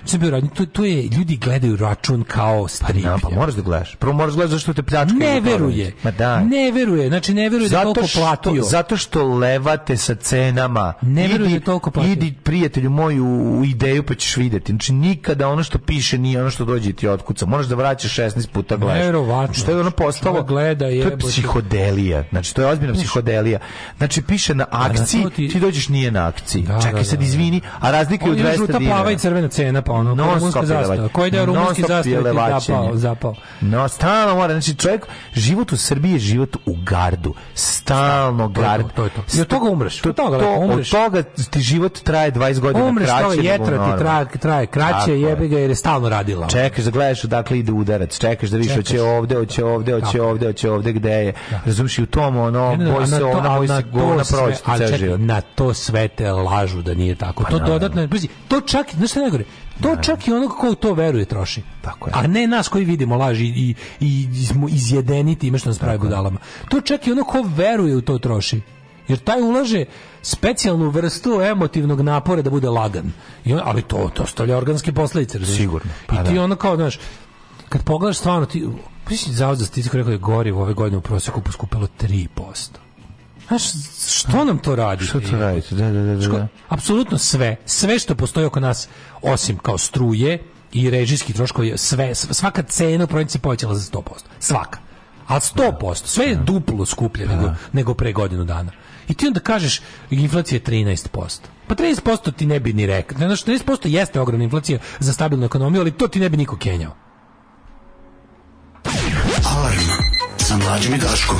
sam bio radnik, tu, tu je, ljudi gledaju račun kao pa da, pa strip. Pa, na, pa moraš da gledaš. Prvo moraš da gledaš zašto te pljačkaju. Ne veruje. Ma da. Ne veruje. Znači ne veruje da zato da toliko što, platio. Zato što levate sa cenama. Ne veruje da toliko platio. Idi prijatelju moju u, u ideju pa ćeš videti. Znači nikada ono što piše nije ono što dođe ti otkuca. Moraš da vraćaš 16 puta gledaš. Verovatno. Što je ono postalo? Gleda je. To je psihodelija. Znači to je ozbiljna psihodelija. Znači piše na akciji, ti... ti... dođeš nije na akciji. Da, Čekaj da, da, sad izvini, a razlika je u 200 dinara. Žuta, plava i crvena cena Zapao, ono, non rumunska zastava. Koji deo rumunski zastave ti zapao, zapao? No, stalno mora, znači čovjek, život u Srbiji je život u gardu. Stalno pa gard. To, to je to. I od toga umreš. To, od toga, dakle, to, umreš. Od toga ti život traje 20 godina umreš, kraće. Umreš, jetra ti traje, traje kraće, jebe ga jer je stalno radila. Čekaš da gledaš odakle ide udarac, čekaš da vidiš hoće ovde, hoće ovde, hoće ovde, hoće ovde, gde je. Da. Razumiješ i u tom ono, da, boj se ona, boj se govna proći. Na to sve te lažu da nije tako. Pa to dodatno, to čak, znaš šta najgore, To čak i onog ko to veruje troši. Tako je. A ne nas koji vidimo laži i, i, i smo izjedeni time što nas pravi budalama. To čak i ono ko veruje u to troši. Jer taj ulaže specijalnu vrstu emotivnog napora da bude lagan. I on, ali to, to stavlja organske posljedice. Sigurno. Pa I ti da. ono kao, znaš, kad pogledaš stvarno, ti, mislim, zavod za statistiku rekao je gorivo ove godine u prosjeku poskupilo 3%. Znaš, što nam to radi? Što to radi? Da, da, da, da, da. Apsolutno sve, sve što postoji oko nas, osim kao struje i režijski troškovi, sve, svaka cena u provinci se povećala za 100%. Svaka. A da. 100%. Sve je da. duplo skuplje da. nego, nego pre godinu dana. I ti onda kažeš, inflacija je 13%. Pa 13% ti ne bi ni rekao. Znači, 13% jeste ogromna inflacija za stabilnu ekonomiju, ali to ti ne bi niko kenjao. Alarm sa mlađim i Daškom.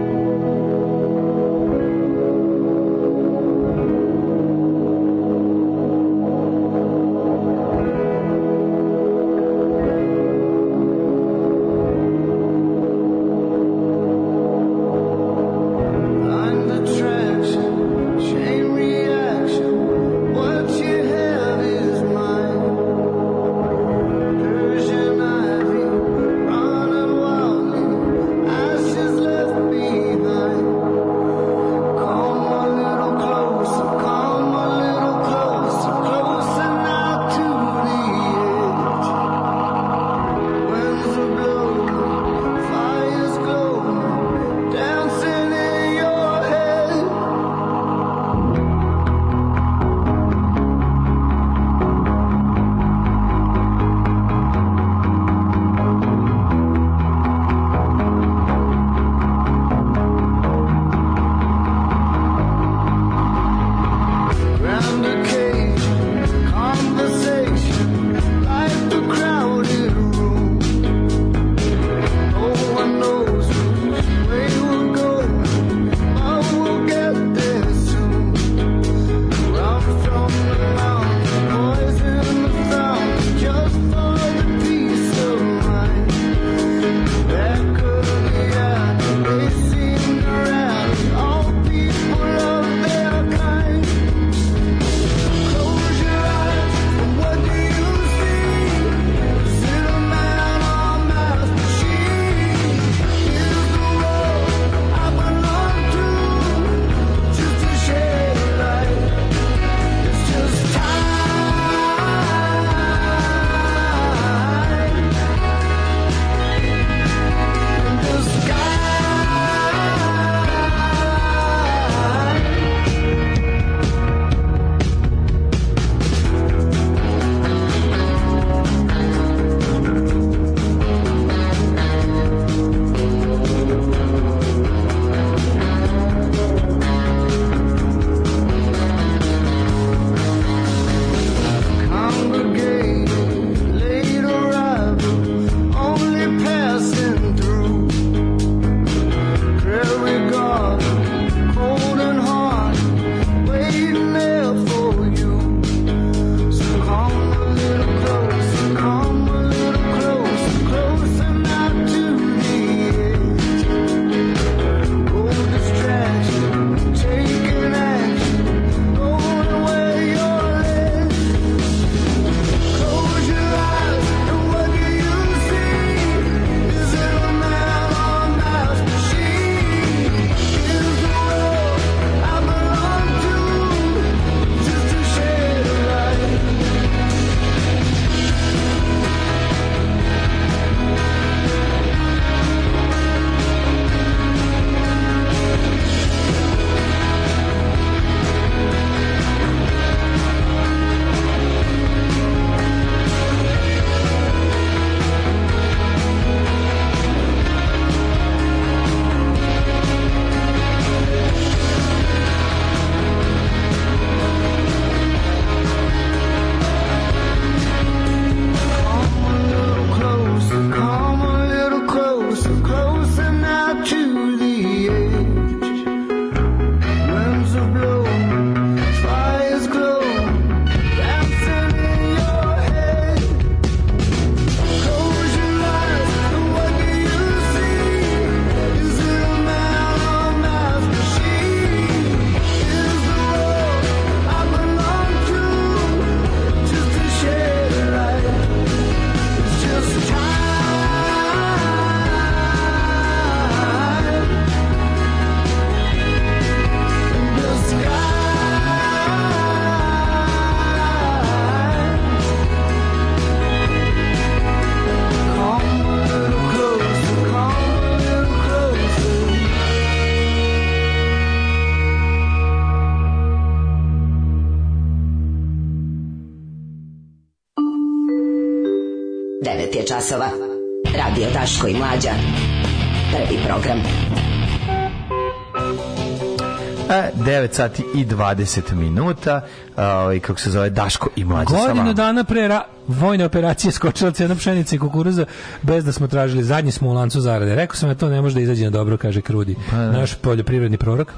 9 sati i 20 minuta, ovaj kako se zove Daško i mlađa sa Godinu dana pre ra vojne operacije skočila cena pšenice i kukuruza bez da smo tražili zadnji smo u lancu zarade. Rekao sam da to ne može da izađe na dobro, kaže Krudi, pa, da. naš poljoprivredni prorok.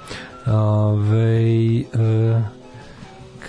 Ove, ovaj, e,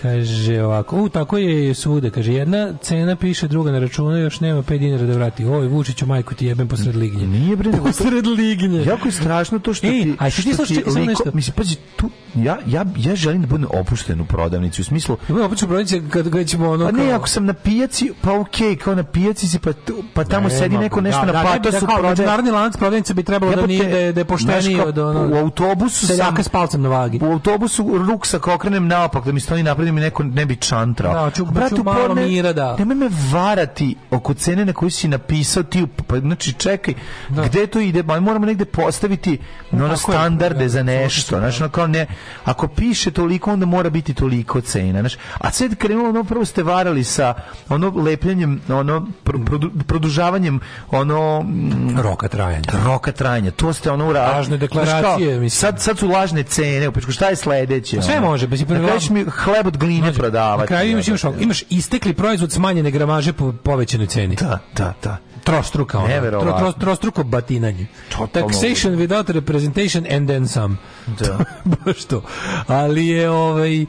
Kaže ovako, u, tako je svuda, kaže, jedna cena piše, druga na računu, još nema 5 dinara da vrati. Oj, Vučiću, majku ti jebem posred lignje. Nije bre, posred lignje. Jako je strašno to što Ej, ti... Ej, što, što ti liko, nešto. Mislim, pazi, tu, ja, ja, ja želim da budem opušten u prodavnici, u smislu... Ja budem opušten u prodavnici kad ćemo ono... Pa ne, ako sam na pijaci, pa okej, okay, kao na pijaci si, pa, pa tamo ne, sedi neko nešto da, na patosu... Da, da, da, kao, Narodni lanac prodavnica bi trebalo da Jebote, da, nije, da, da je pošteniji od ono... U autobusu sam... Seljaka s palcem na vagi. U autobusu ruksak okrenem naopak, da mi stani napred mi neko ne bi čantrao. Da, ću, Bratu, ću malo ne, mira, da. Nemoj me varati oko cene na koju si napisao ti, pa, znači čekaj, da. gde to ide, ba, moramo negde postaviti no, ono standarde je, da, za da, nešto, znači, ono kao ne, ako piše toliko, onda mora biti toliko cena, znači, a sad krenulo, ono prvo ste varali sa ono lepljenjem, ono produ, produžavanjem, ono mm, roka trajanja. Roka trajanja, to ste ono uradili. Lažne deklaracije, znači, kao, mislim. Sad, sad su lažne cene, upičku, šta je sledeće? Pa sve ono? može, bez mi hleb od glime prodavati. Na kraju imaš, imaš, imaš istekli proizvod smanjene gramaže po povećanoj ceni. Da, da, da. Trostruka ona. Tro, tro, trostruko batinanje. Totalno. Taxation without representation and then some. Da. Baš to. Ali je ovaj, e,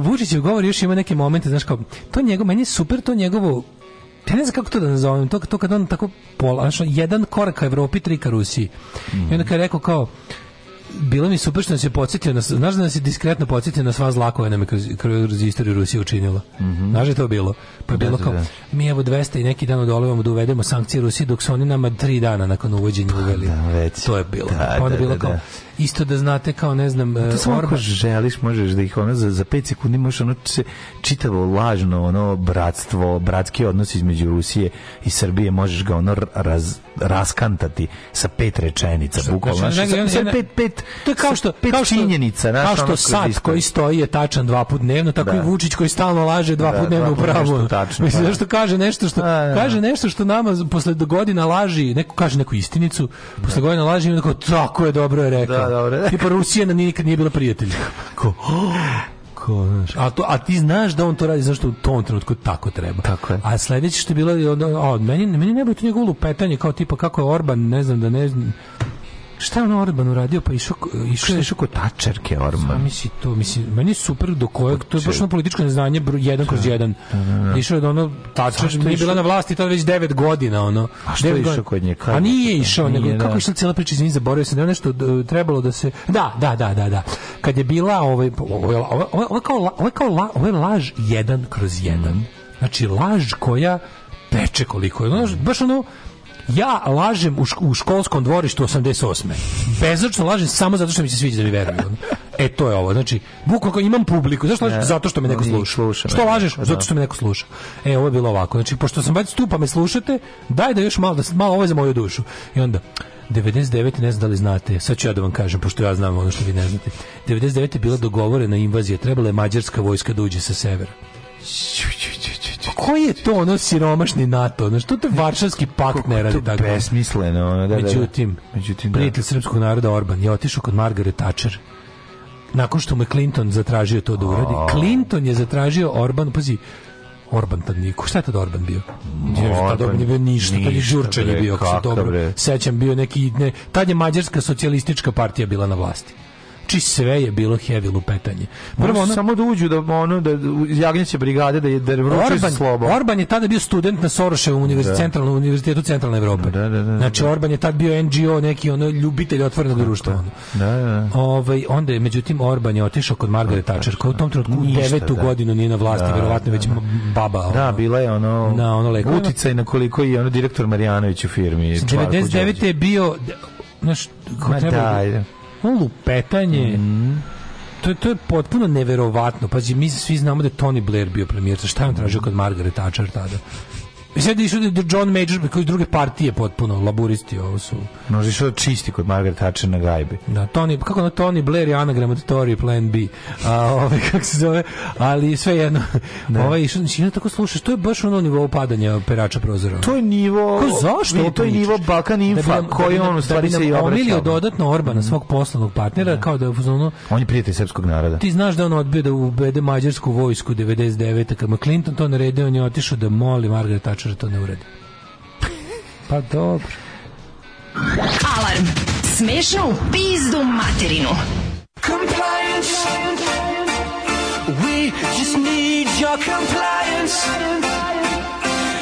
Vučićev govor još ima neke momente, znaš kao, to njegovo, meni je super to njegovo ja ne znam kako to da nazovem, to, to kad on tako pola, jedan korak ka Evropi, tri ka Rusiji. Mm -hmm. I onda kad je rekao kao, bilo mi super što nas je podsjetio, nas, znaš da nas je diskretno podsjetio na sva zla koja nam je kroz, kroz istoriju Rusije učinila. Mm -hmm. Znaš da je to bilo? Pa je bilo da, da, kao, mi evo 200 i neki dan odolevamo da uvedemo sankcije Rusiji dok su oni nama tri dana nakon uvođenja pa, uveli. Da, već. To je bilo. Da, pa onda da, bilo kao, isto da znate kao ne znam pa to e, samo ako želiš možeš da ih ono za, za 5 sekundi možeš ono čitavo lažno ono bratstvo bratski odnos između Rusije i Srbije možeš ga ono raz, raskantati sa pet rečenica bukvalno znači, znači, znači, znači, pet, pet, to je kao što pet kao što, činjenica naš, kao što sad isto. koji stoji je tačan dva put dnevno tako da. i Vučić koji stalno laže dva da, put dnevno upravo tačno mislim zašto da. kaže nešto što a, da, da, kaže nešto što nama posle godina laži neko kaže neku istinicu posle godina laži i tako je dobro je rekao Da, dobro. Tipa Rusija nam nikad nije bila prijatelj. Ko? Ko, znaš, a, to, a ti znaš da on to radi što u tom trenutku tako treba. Tako je. A sledeće što je bilo, a, meni, meni ne bilo to njegovo lupetanje kao tipa kako je Orban, ne znam da ne znam, šta je on Orban uradio? Pa išao išao išao kod tačerke Orban. Misli to, mislim, meni super do kojeg to je baš na političko neznanje br, jedan kroz da, jedan. Da, da, išao je ono tačer nije bila na vlasti tad već 9 godina ono. A što je išao kod nje? A nije išao, nego kako išla cijela priča, izvinite, zaboravio se, da je nešto trebalo da se Da, da, da, da, da. Kad je bila ovaj ovaj, ovo kao ovo kao ovo laž jedan kroz jedan. Mhm. Znači laž koja peče koliko je. Znaš, baš ono Ja lažem u, školskom dvorištu 88. Bezočno lažem samo zato što mi se sviđa da mi veruju. E to je ovo. Znači, bukvalno imam publiku. Zašto lažeš? Zato što me neko sluša. sluša što da, lažeš? Da. Zato što me neko sluša. E, ovo je bilo ovako. Znači, pošto sam već stupa me slušate, daj da još malo, da, malo ovo je za moju dušu. I onda, 99. ne znam da li znate, sad ću ja da vam kažem, pošto ja znam ono što vi ne znate. 99. je bila dogovorena invazija, trebala je mađarska vojska da uđe sa severa koji je to ono siromašni NATO? Znaš, to te varšavski pakt ne radi tako. Besmisleno, ono, da, da, da. međutim, da, međutim, da. prijatelj srpskog naroda Orban je otišao kod Margaret Thatcher nakon što mu je Clinton zatražio to da uradi. Oh. Clinton je zatražio Orban, pazi, Orban tad nije. Šta je tad Orban bio? tad Orban je bio ništa, ništa tad je Žurčan bio, kako se dobro. Sećam, bio neki... Ne, tad je Mađarska socijalistička partija bila na vlasti či znači, sve je bilo heavy lupetanje. Prvo ono, samo da uđu da ono da jagnjeće brigade da je da Orban, slobo. Orban je tada bio student na Soroševom univerzitetu da. centralnom univerzitetu centralne Evrope. Da, da, da, da, da, znači Orban je tad bio NGO neki ono ljubitelj otvorenog društva. Da, da, da. Ovaj onda je međutim Orban je otišao kod Margaret Thatcher koja u tom trenutku devetu godinu nije na vlasti, verovatno već baba. Ono, da, bila je ono na ono leko. Uticaj na koliko je ono direktor Marjanović u firmi. 99 znači, je bio znaš, ko treba, takvo lupetanje. Mm. To je, to je potpuno neverovatno. Pazi, mi svi znamo da je Tony Blair bio premijer. Šta je on tražio kod Margaret Thatcher tada? Sad da išao da John Major pa koji druge partije potpuno laburisti ovo su. Možda išao da čisti kod Margaret Thatcher na gajbi. Da, Tony, kako ono Tony Blair i anagram od Tory Plan B. A ove, ovaj, kako se zove, ali sve jedno. Da. Ovaj išao, znači tako slušaš, to je baš ono nivo padanja perača prozora. To je nivo. Ko zašto? Vidi, to je nivo Balkan Infa da bi, da koji on stvari se i obraća. dodatno Orbana mhm. svog poslovnog partnera da. kao da je ono, on je prijatelj srpskog naroda. Ti znaš da on odbio da ubede mađarsku vojsku 99 kad mu Clinton to naredio, on je otišao da moli Margaret Thatcher političari da to ne urede. Pa dobro. Alarm! Smešno pizdu materinu. Compliance We just need your compliance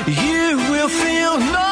You will feel no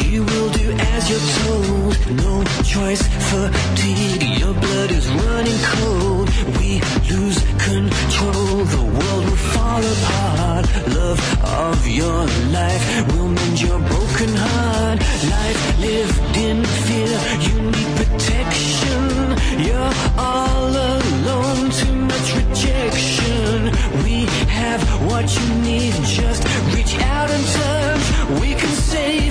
as you're told. No choice, for fatigue. Your blood is running cold. We lose control. The world will fall apart. Love of your life will mend your broken heart. Life lived in fear. You need protection. You're all alone. Too much rejection. We have what you need. Just reach out and touch. We can save.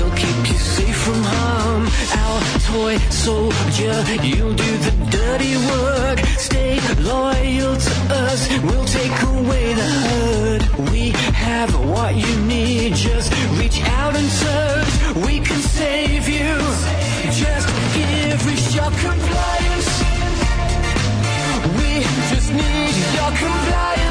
toy soldier. You'll do the dirty work. Stay loyal to us. We'll take away the hurt. We have what you need. Just reach out and touch. We can save you. Just give us your compliance. We just need your compliance.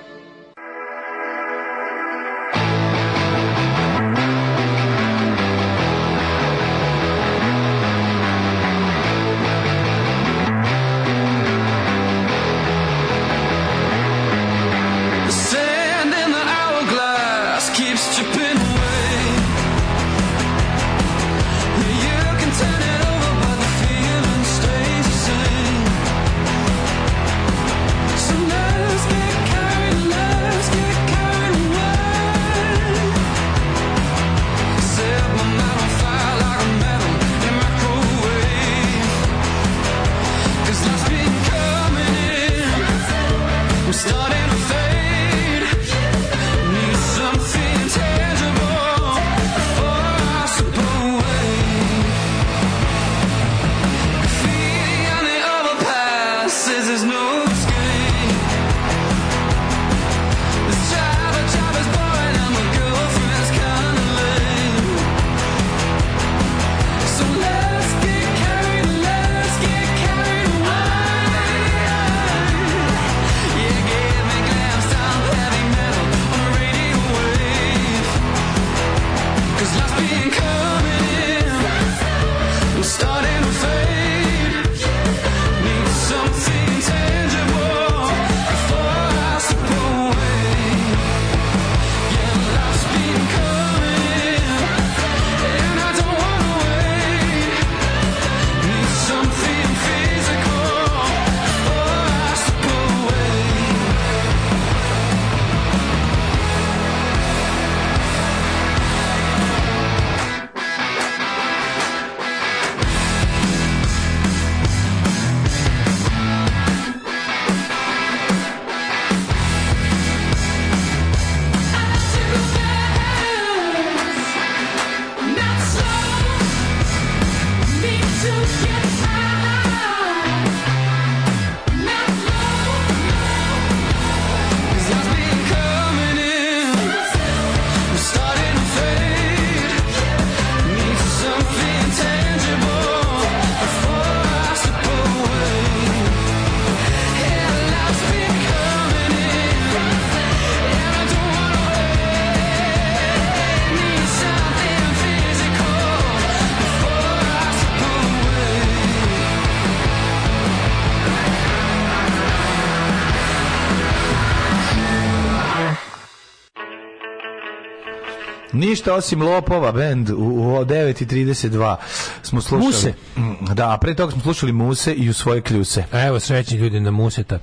ništa osim lopova bend u, u 9:32 smo slušali. Muse. Mm, da, a pre toga smo slušali Muse i u svoje kljuse. Evo srećni ljudi na Museta.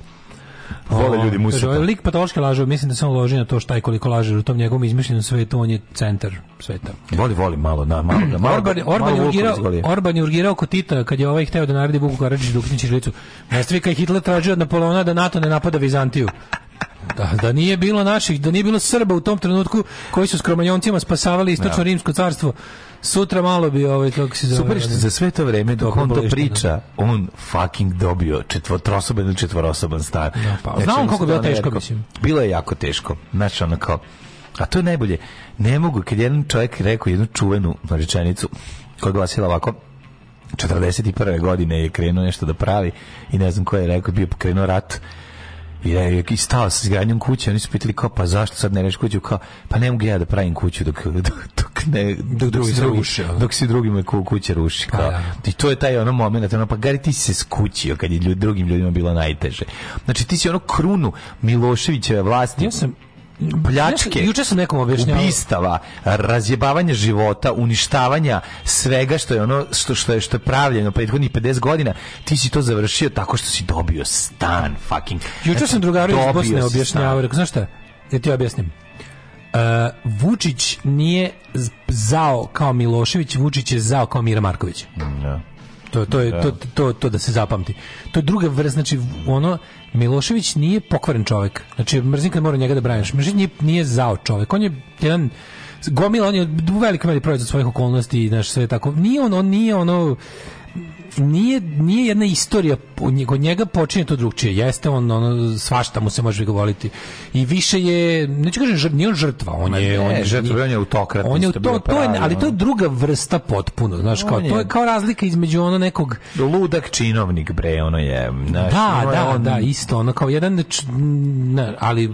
Vole ljudi Museta. Kaže, lik patološki laže, mislim da samo on loži na to šta i koliko laže u tom njegovom izmišljenom svetu, on je centar sveta. Voli, voli malo, na, da, malo, da, malo, Orban, da, Orban, malo je urgirao, Orban je urgirao kod Tita kad je ovaj hteo da naredi Vuku Karadžić Duknić i Žlicu. Nastavi kad je Hitler tražio od Napoleona da NATO ne napada Vizantiju. Da, da nije bilo naših, da nije bilo Srba u tom trenutku koji su skromanjoncima spasavali istočno da. rimsko carstvo, sutra malo bi ovaj kako se zove. Super što ovaj, za sve to vreme dok on to priča, da. on fucking dobio četvortrosoban ili četvorosoban stan. Da, pa, znači, znam kako je bilo teško, mislim. Bilo je jako teško. Znači, ono kao, a to je najbolje. Ne mogu, kad jedan čovjek rekao jednu čuvenu rečenicu koja glasila ovako, 41. godine je krenuo nešto da pravi i ne znam ko je rekao, bio pokrenuo rat I da je i stao sa izgradnjom kuće, oni su pitali kao, pa zašto sad ne reš kuću? Kao, pa ne mogu ja da pravim kuću dok, dok, dok ne, dok, drugi se ruši, dok si drugima ku, kuće ruši. Pa kao. Da. I to je taj ono moment, ono, pa gari ti si se skućio kad je ljud, drugim ljudima bilo najteže. Znači ti si ono krunu Miloševićeve vlasti. Ja sam, pljačke, juče sam nekom objašnjavao ubistava, razjebavanje života, uništavanja svega što je ono što što je što je pravljeno prethodnih 50 godina, ti si to završio tako što si dobio stan, fucking. Juče sam drugaru iz Bosne objašnjavao, rekao, znaš šta? Ja ti objasnim. Uh, Vučić nije zao kao Milošević, Vučić je zao kao Mira Marković. Mm, da. yeah. To, to, je, da. to, to, to da se zapamti. To je druga vrsta, znači ono Milošević nije pokvaren čovjek. Znači, mrzim kad mora njega da braniš. Mrzim nije, nije zao čovjek. On je jedan gomila, on je u velikoj meri proizvod svojih okolnosti i naš sve tako. Nije on, on nije ono nije, nije jedna istorija kod njega počinje to drugčije. Jeste on ono svašta mu se može govoriti. I više je neću kažem žrt, nije on žrtva, on je on je žrtva, on je autokrat. On je to, to, to je, ali to je druga vrsta potpuno, znaš kao je, to je kao razlika između ono nekog ludak činovnik bre, ono je, znaš, da, da, on... da, isto, ono kao jedan ne, ali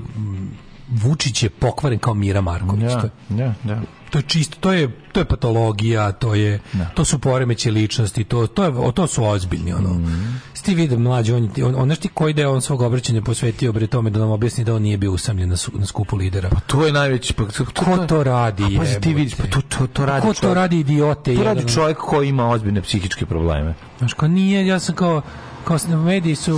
Vučić je pokvaren kao Mira Marković. Ja, ja, ja. To je čisto, to je to je patologija, to je ja. Da. to su poremeće ličnosti, to to je to su ozbiljni ono. Mm. Sti vidim mlađi on on, on nešto koji da on svog obraćanja posvetio bre tome da nam objasni da on nije bio usamljen na, su, na skupu lidera. Pa to je najveći pa to, to, ko to radi? Pa ti vidiš, pa to to to radi. Ko to radi idiote? To radi čovjek koji ima ozbiljne psihičke probleme. Znaš, kao nije, ja sam kao mediji su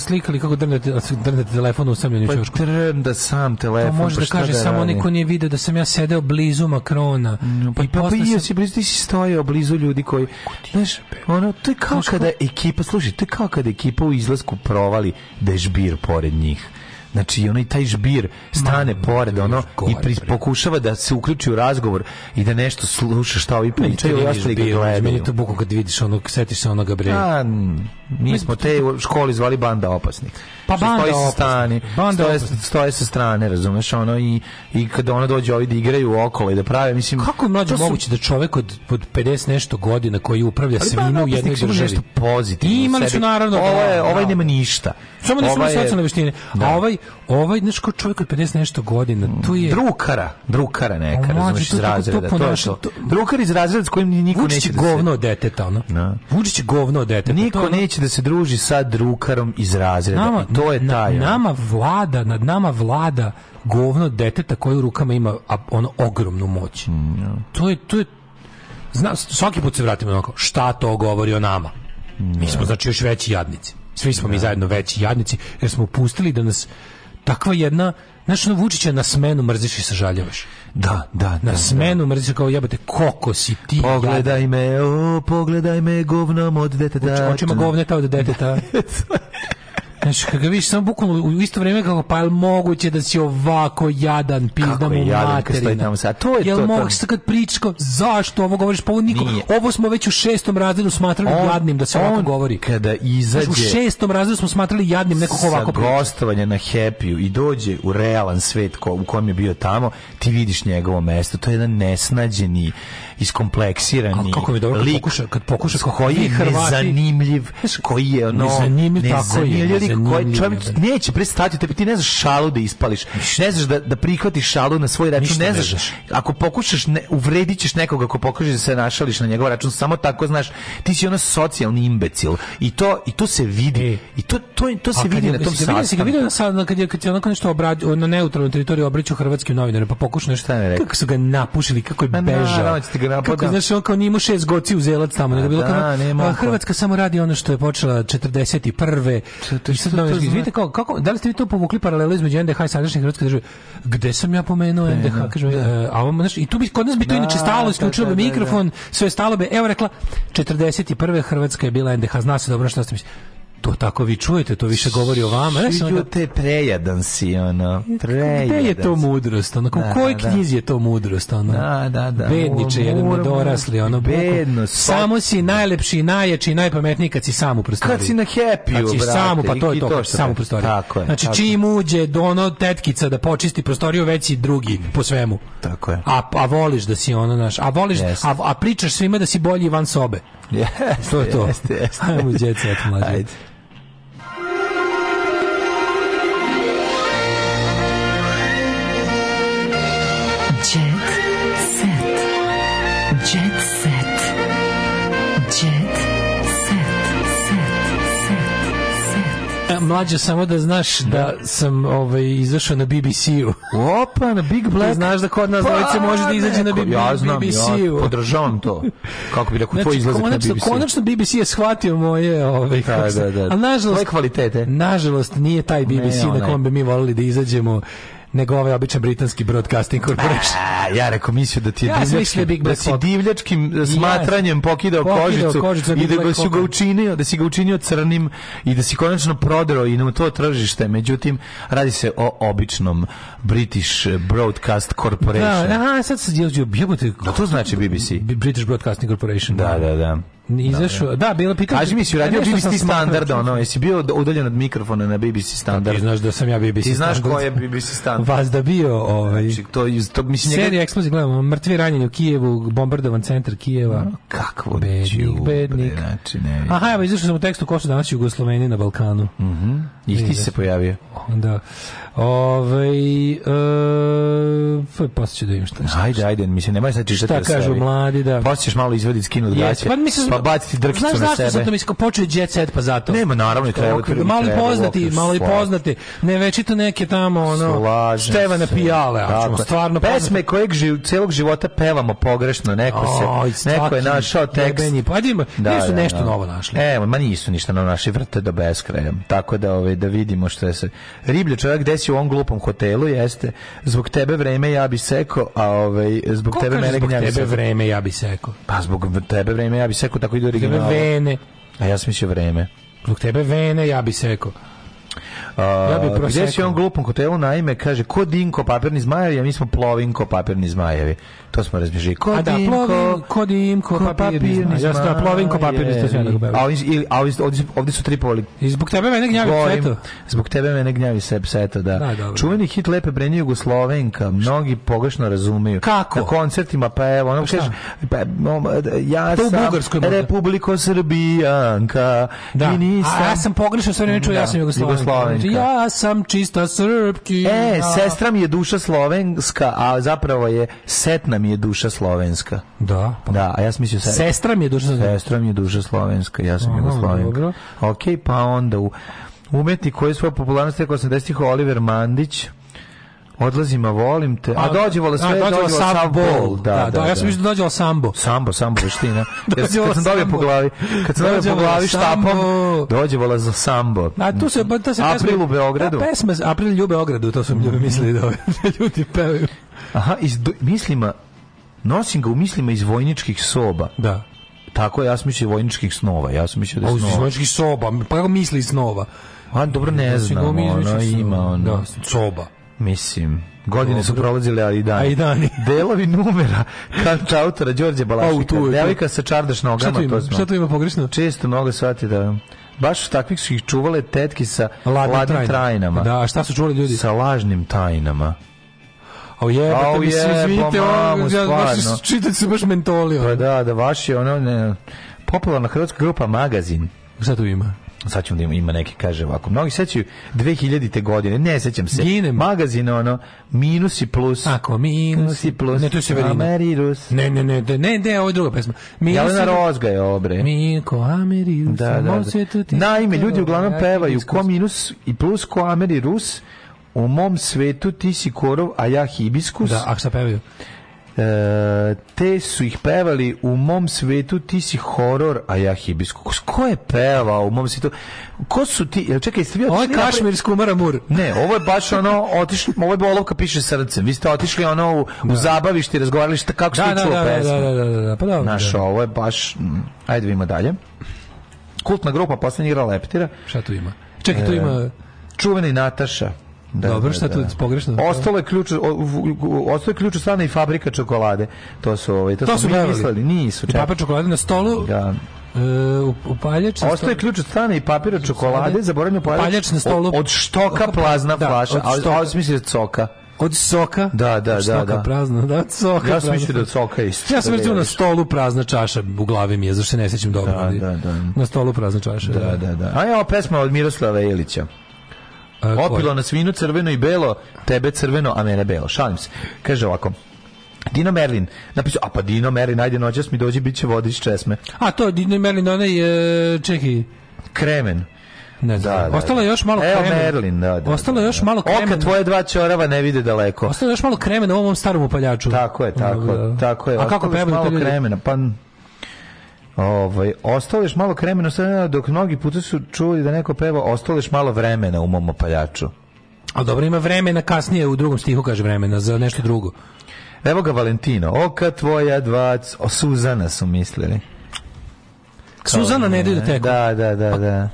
slikali kako drndate, drndate telefon usamljeni pa, u čošku. Pa drnda sam telefon. To može pa da kaže da samo niko nije video da sam ja sedeo blizu Makrona. No, mm, pa, I pa, pa, sam... si blizu, ti si stojao blizu ljudi koji... Znaš, ono, to je kao kada ekipa, služi, to je kao kada ekipa u izlasku provali da je žbir pored njih. Znači, onaj taj žbir stane Ma, pored, ono, i pri, pokušava da se uključi u razgovor i da nešto sluša šta ovi pričaju i ostali ga gledaju. Meni to bukom kad vidiš onog, setiš se onoga bre. A, pa, mi smo te u školi zvali banda opasnih pa banda stoji sa strane, banda stoje, stoje sa strane, razumeš, ono i, i kada ono dođe ovi da igraju okolo i da prave, mislim... Kako je mlađe su... da čovek od, od 50 nešto godina koji upravlja svima u jednoj državi? nešto pozitivno. I imali naravno... Da Ovo je, da. ovaj nema ništa. Samo nisu imali ovaj socijalne veštine. Da. A ovaj, ovaj, znaš, kao čovjek od 50 nešto godina, to je... Drukara, drukara neka, pa razumeš, iz razreda, to je to. Drukar iz razreda s kojim niko neće da se... govno od deteta, ono. Vučić govno od deteta. Niko neće da se druži sa drukarom iz razreda to je taj. nama vlada, nad nama vlada govno deteta koje u rukama ima ono ogromnu moć. Mm, yeah. To je to je zna, svaki put se vratimo onako šta to govori o nama. Yeah. Mi da. smo znači još veći jadnici. Svi smo yeah. mi da. zajedno veći jadnici jer smo pustili da nas takva jedna Znaš, ono Vučića na smenu mrziš i sažaljavaš. Da, da, da. Na da. smenu da. mrziš kao jebate, koko si ti. Pogledaj jad... me, o, pogledaj me govnom od deteta. Očima govneta od deteta. Znaš, kad ga vidiš samo bukvalno u isto vrijeme kako pa je moguće da si ovako jadan pizdom u materinu. A to je Jel to. Jel to... kad pričaš zašto ovo govoriš pa ovo niko, Nije. ovo smo već u šestom razredu smatrali on, jadnim da se on govori. Kada izađe znaš, u šestom razredu smo smatrali jadnim nekog ovako priča. gostovanja na Happy i dođe u realan svet ko, u kojem je bio tamo, ti vidiš njegovo mesto, to je jedan nesnađeni iskompleksirani. kako mi dobro lik, pokuša, kad pokuša koji je Hrvati, nezanimljiv, koji je ono nezanimljiv, nezanimljiv, tako je, lik, koji čovjek da. neće prestati tebi, ti ne znaš šalu da ispališ. Ne znaš da da prihvatiš šalu na svoj račun, ne znaš. Ako pokušaš ne, uvredićeš nekoga ako pokušaš da se našališ na njegov račun, samo tako znaš, ti si ono socijalni imbecil. I to i to se vidi. E. I to to to se vidi na tom sastanku. Se vidi na sad kad je kad je onako nešto obradio na neutralnoj teritoriji obraćao hrvatskim novinarima, pa pokušao nešto. Kako su ga napušili, kako je pa bežao ga napada. Kako, znaš, on kao nije imao šest goci u zelac tamo, nego bilo da, kao, nema a, Hrvatska samo radi ono što je počela 41. Čete, što to znači? Vidite kako, da li ste vi to povukli paralelu između NDH i sadašnje Hrvatske države? Gde sam ja pomenuo NDH? Da, kaže, da. E, a on, znaš, i tu bi, kod nas bi to da, inače stalo, da, isključilo bi da, mikrofon, sve stalo bi, evo rekla, 41. Hrvatska je bila NDH, zna se dobro što ste mislili to tako vi čujete, to više govori o vama. Ja sam te prejadan si, ono, prejadan. Gde je to mudrost, ono, u da, kojoj da, da. knjizi je to mudrost, ono? Da, da, da. Bedniče, jedan dorasli. ono, bedno, samo si najlepši, najjači, najpametniji kad si sam u prostoriji. Kad si na happy znači, brate. samo, pa to je to, to sam u prostoriji. Tako je. Znači, tako. čim uđe do ono tetkica da počisti prostoriju, već si drugi po svemu. Tako je. A, a voliš da si ono, naš, a voliš, yes. a, a pričaš svima da si bolji van sobe. Yes, to je to. Jeste, jeste. Ajmo, djeca, mlađe. Ajde. Jet set. Jet set. Jet mlađe samo da znaš da sam ovaj izašao na BBC-u. Opa, na Big da Black. Ti znaš da kod nas pa, dvojice može da izađe na pa BBC-u. Ja znam, ja podržavam to. Kako bi rekao, znači, tvoj izlazak konačno, na BBC-u. Konačno BBC je shvatio moje... Ovaj, da, da, da. A nažalost, Tvoje kvalitete. Nažalost, nije taj BBC ne, na kom bi mi volili da izađemo nego ovaj običan britanski broadcasting corporation. A, ja rekao mislio da ti je ja divljački, Big da si divljačkim eh, smatranjem pokidao, pokidao kožicu, kožicu i da ga si ga učinio, da si ga učinio crnim i da si konačno prodero i na to tržište. Međutim, radi se o običnom British Broadcast Corporation. Da, da, sad se jebote. Da to znači BBC. British Broadcasting Corporation. Da, da, da. da. da izašao, da, da bila pitanje. Kaži mi si uradio e, BBC standard, ono, jesi bio udaljen od mikrofona na BBC standard? Ti znaš da sam ja BBC standard. Ti znaš ko je BBC standard? Vas da bio, ovaj. Znači, to, to, mislim, njega... Serija eksplozija, gledamo, mrtvi ranjeni u Kijevu, bombardovan centar Kijeva. Kakvo bednik, bednik. Znači, ne, Aha, evo, izašao sam u tekstu ko su danas Jugosloveni na Balkanu. Mhm. I ti se pojavio. Da. Ovaj i e, posle da im šta. Da ajde, ajde, mislim, nemaj sad čišati da kažu sebi. mladi, da. Posle ćeš malo izvaditi skinu od gaće, pa, mislim, pa baciti drkicu na sebe. Znaš zašto sam to mislim, počeo je jet set, pa zato. Nema, naravno, i treba. Okvir, malo i poznati, malo i poznati. Ne večito neke tamo, ono, Slažem Stevana se. Pijale, a ćemo stvarno... Pesme kojeg živ, celog života pevamo pogrešno, neko, se, neko je našao tekst. Pa ima, nisu da, da, nešto novo našli. Evo, ma nisu ništa na naši vrte do beskraja. Tako da, ove, ovaj, da vidimo što je se... Riblje čovjek desi u ovom glupom hotelu, je jeste. Zbog tebe vreme ja bi seko, a ovaj zbog Ko tebe mene zbog tebe vreme ja bi seko. Pa zbog tebe vreme ja bi seko tako ide originalno. Tebe vene. A ja sam mislio vreme. Zbog tebe vene ja bi seko ja bi prosekao. Gde si on glupom hotelu, ime, kaže, ko Dinko papirni zmajevi, a mi smo Plovinko papirni zmajevi. To smo razmišljali. Ko a da, Dinko, plovin, ko Dinko papirni, zmajevi. Ja sam Plovinko papirni zmajevi. A, ovdje, a ovdje, ovdje su tri poli. I zbog tebe mene gnjavi seto. Zbog tebe mene gnjavi se pseto, da. da Čuveni hit Lepe Brenje Jugoslovenka, mnogi pogrešno razumeju. Kako? Na koncertima, pa evo, ono kaže, pa, pa ja to pa sam Republiko Srbijanka da. i nisam... A ja sam pogrešno sve ne čuo, ja da, sam Jugoslovenka slovenka. Ja sam čista srpkinja. E, sestra mi je duša slovenska, a zapravo je setna mi je duša slovenska. Da. Pa. Da, a ja sam mislio sestra. Sestra mi je duša slovenska. Sestra mi je duša slovenska, ja sam jugoslovenka. Ok, pa onda u umetnik koji je svoju popularnost tekao 80-ih da Oliver Mandić odlazima volim te, a, a dođevala sve, dođevala sam bol. Da, da, da, da, ja da. sam mislio da dođevala sambo. Sambo, sambo veština. kad sam dobio po glavi, kad sam dobio po glavi štapom, dođevala za sambo. A tu se, pa, ta se April pesma, u Beogradu. Ta pesma, April ljube Beogradu, to su mi ljubi mhm. mislili da ljudi pevaju. Aha, iz, mislima, nosim ga u mislima iz vojničkih soba. Da. Tako ja sam vojničkih snova, ja sam mislio da je snova. Iz vojničkih soba, pa misli snova? A dobro ne da znam, ona ima ono. Da, soba. Mislim, godine su prolazile, ali i dani. A i dani. Delovi numera autora Đorđe Balašika. Oh, sa čardaš nogama. to tu ima, šta tu ima pogrešno? Često mnogo shvati da baš u takvih su ih čuvale tetki sa ladnim, ladnim trajnama. Da, šta su čuvali ljudi? Sa lažnim tajnama. A je, pa mi se izvinite, čitate se baš mentolio. Pa da, da, vaš je ono, ne, popularna hrvatska grupa Magazin. Šta tu ima? sad ćemo da ima, ima neki, kaže ovako, mnogi sećaju 2000. godine, ne sećam se, Ginem. magazin ono, minus i plus. Ako, minus, i plus. Ne, to je Severina. Amerirus. Ne, ne, ne, ne, ne, ne, ovo je druga pesma. Minus Jelena Rozga je obre. Miko Amerirus. Da, da, da. Svetu Naime, ljudi uglavnom pevaju ko minus i plus, ko Amerirus, u mom svetu ti si korov, a ja hibiskus. Da, ako šta pevaju? E, te su ih pevali u mom svetu ti si horor, a ja hibisku. Ko je pevao u mom svetu? Ko su ti? Čekaj, ste vi otišli? Ovo je kašmirsku maramur. Ne, ovo je baš ono, otišli, ovo je bolovka piše srce. Vi ste otišli ono u, da. zabavište i razgovarali šta, kako da, ste da, čuo da, da, pesmu. Da, da, da, da, pa da. Naš, ovo je baš, mm, ajde da vidimo dalje. Kultna grupa poslednji igra Leptira. Šta tu ima? Čekaj, tu e, ima... Čuveni Nataša. Da, Dobro, da, šta da, tu da. pogrešno? Ostalo je ključ, ostalo je ključ stana i fabrika čokolade. To su ovaj, to, to su mislili, nisu. Čak. Papir čokolade na stolu. Da. Uh, e, upaljač na Ostaje ključ od stana i papir od čokolade, zaboravljeno upaljač, upaljač na stolu. Od, od štoka plazna da, flaša, ali ovo smisli coka. Od soka? Da, da, da. da. prazna, da, od soka. Ja sam mislio da od soka isto. Ja sam mislio da na da, stolu prazna čaša, u glavi mi je, zašto se ne sećam dobro. Da, da, da. Na stolu prazna čaša. Da, da, da. A ja, pesma od Miroslava Ilića. A, Opilo na svinu crveno i belo, tebe crveno, a mene belo. Šalim se. Kaže ovako. Dino Merlin napisao, a pa Dino Merlin, ajde noćas mi dođi, bit će vodič česme. A to, Dino Merlin, onaj e, Čehi. Kremen. Ne znam. Da, da, ostalo je još malo Evo Merlin, da, da, ostalo je da, još da. malo kremen. Oka tvoje dva čorava ne vide daleko. Ostalo je još malo kremena u ovom starom upaljaču. Tako je, tako, da. tako je. A kako pevaju malo kremena? Pa Ovaj ostalo malo kremena dok mnogi puta su čuli da neko peva ostalo malo vremena u mom opaljaču. A dobro ima vremena kasnije u drugom stihu kaže vremena za nešto drugo. Evo ga Valentino, oka tvoja dva, o Suzana su mislili. Suzana ne ide teko. Da, da, da, da. Pa da.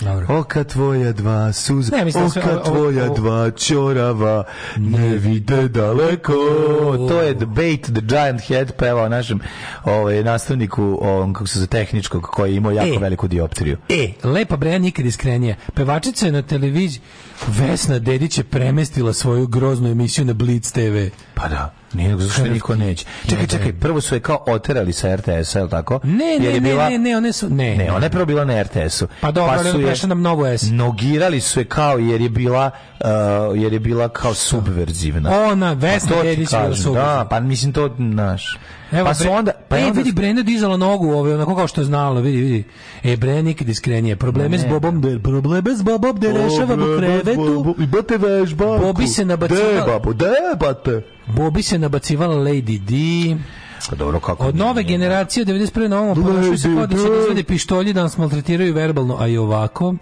Dobro. Oka tvoja dva suz, ne, mislim, da oka sve, tvoja o, o, dva čorava, ne vide daleko. to je The Bait, The Giant Head pevao našem ovaj, nastavniku ovom, kako se za tehničkog, koji je imao jako e, veliku dioptriju. E, lepa breja nikad iskrenije. Pevačica je na televiziji Vesna Dedić je premestila svoju groznu emisiju na Blitz TV. Pa da. Nije, zato što niko neće. Čekaj, čekaj, prvo su je kao oterali sa RTS-a, je tako? Ne, ne, bila... ne, ne, one su... Ne, ne, ona je prvo bila na RTS-u. Pa dobro, pa su je, nam novu S. Nogirali su je kao jer je bila, uh, jer je bila kao subverzivna. Ona, pa Vesna Dedić je bila da, subverzivna. Da, pa mislim to, naš... Evo, pa su onda pa e, onda... vidi Brena dizala nogu, ove onako kao što je znala, vidi vidi. E Brenik diskrenije, probleme ne, s Bobom, da. del, probleme s Bobom del rešavamo krevetu. Bo, I bate vežba. Bobi se nabacivala. Deba, bo, debate. Bobi se nabacivala Lady D dobro, kako Od nove nije, generacije, 91. na ovom ponašaju se kao da će izvede pištolji da nas maltretiraju verbalno, a i ovako.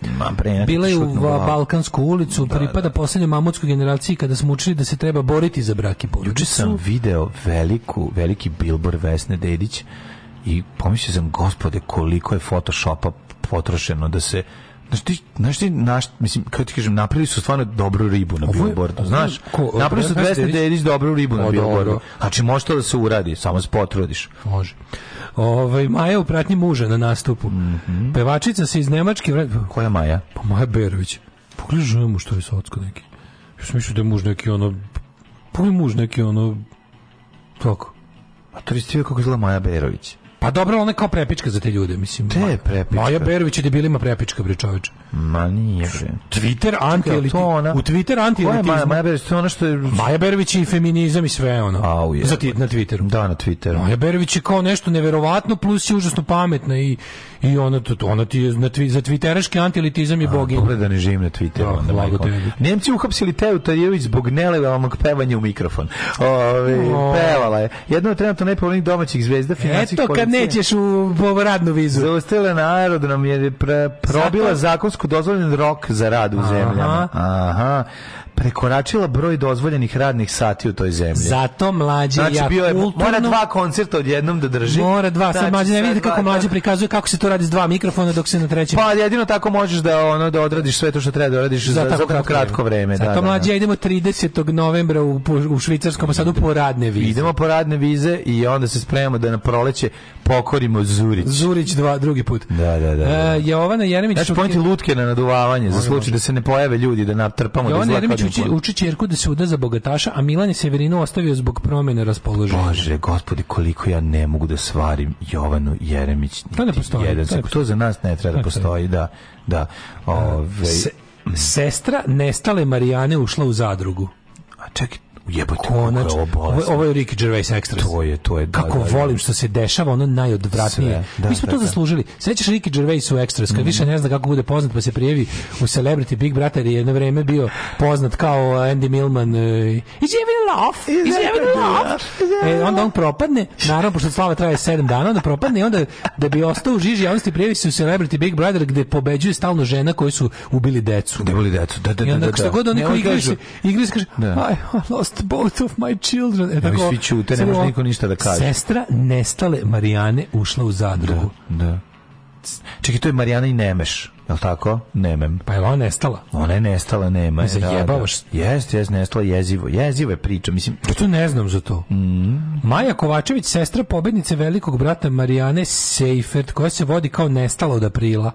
Bila je u Balkansku ulicu, da, pripada da. poslednjoj mamutskoj generaciji kada smo učili da se treba boriti za brak i porodicu. Juče sam video veliku, veliki bilbor Vesne Dedić i pomislio sam, gospode, koliko je Photoshopa potrošeno da se Znaš ti, znaš ti, naš, mislim, kako ti kažem, napravili su stvarno dobru ribu na billboardu, znaš? Ko, napravili su 200 Dedić dobru ribu na billboardu. Znači, može to da se uradi, samo se potrudiš. Može. Ovaj Maja u pratnji muža na nastupu. Mm -hmm. Pevačica se iz Nemačke... Vre... Koja Maja? Pa Maja Berović. Pogledaj mu što je socko neki. Ja sam mislio da je muž neki ono... Pogledaj muž neki ono... Tako. A to je kako izgleda Maja Berović. Pa dobro, ona kao prepička za te ljude, mislim. Te je prepička. Maja Berović je debilima prepička, bre, čoveč. Ma nije, bre. Twitter anti elitizam. Ona... U Twitter anti elitizam. Koja je Maja, Berović? To ona što je... Maja Berović i feminizam i sve, ono. Au, je. Za ti, na Twitteru. Da, na Twitteru. Maja Berović je kao nešto neverovatno, plus je užasno pametna i I ona, ona ti je na tvi, za tviteraški antilitizam je bogin. Dobro da ne živim na Twitteru. Oh, onda, Nemci uhapsili Teju Tajević zbog nelegalnog pevanja u mikrofon. Ove, oh. Pevala je. Jedno od trenutno najpovoljnijih domaćih zvezda. Eto kad nećeš u, u radnu vizu. Zaustila na aerodrom je pre, probila Zato... zakonsku dozvoljen rok za rad u Aha. Aha prekoračila broj dozvoljenih radnih sati u toj zemlji. Zato mlađi znači, ja bio je, kulturno, mora dva koncerta odjednom da drži. Mora dva, znači, sad mlađi ne vidite kako mlađi prikazuje kako se to radi s dva mikrofona dok se na trećem. Pa jedino tako možeš da ono da odradiš sve to što treba da odradiš za, za kratko, kratko vreme. Zato da, da mlađi ja da. idemo 30. novembra u, u švicarskom sad u radne vize. Idemo poradne vize i onda se spremamo da na proleće pokorimo Zurić. Zurić dva, drugi put. Da, da, da. da. E, Jovana Jeremić... Znači, poniti lutke na naduvavanje, za slučaj da-, da se ne pojave ljudi, da natrpamo, da izlakadimo uči, uči ćerku da se uda za bogataša, a Milan je Severinu ostavio zbog promjene raspoloženja. Bože, gospodi, koliko ja ne mogu da svarim Jovanu Jeremić. To ne postoji. Jedan, to, to, za nas ne treba da postoji, da. da ove... Ovaj, se, sestra nestale Marijane ušla u zadrugu. A čekaj, Jebote, konač. Je ovo, ovo je Ricky Gervais Extras. To je, to je. Da, kako da, da, volim što se dešava, ono najodvratnije. Sve, da, Mi smo to da, da. zaslužili. Srećaš Ricky Gervais u Extras, kad mm. više ne zna kako bude poznat, pa se prijevi u Celebrity Big Brother i jedno vreme bio poznat kao uh, Andy Milman. Uh, Is laugh? Is, Is laugh? E, onda on propadne, naravno, pošto slava traje 7 dana, onda propadne i onda da bi ostao u žiži javnosti prijevi se u Celebrity Big Brother gde pobeđuje stalno žena koji su ubili decu. Ubili decu, da, da, da. I onda da, da. god oni koji igraju, igraju, kaže, aj, lost lost both of my children. E, tako, svi čute, ne može niko ništa da kaže. Sestra nestale Marijane ušla u zadrugu. Da, da. Čekaj, to je Marijana i Nemeš. Je tako? Nemem. Pa je ona nestala? Ona je nestala, nema. Ne zajebavaš. Da, da. Jest, jest, nestala jezivo. Jezivo je priča, mislim. Ja to ne znam za to. Mm. Maja Kovačević, sestra pobednice velikog brata Marijane Seifert, koja se vodi kao nestala od aprila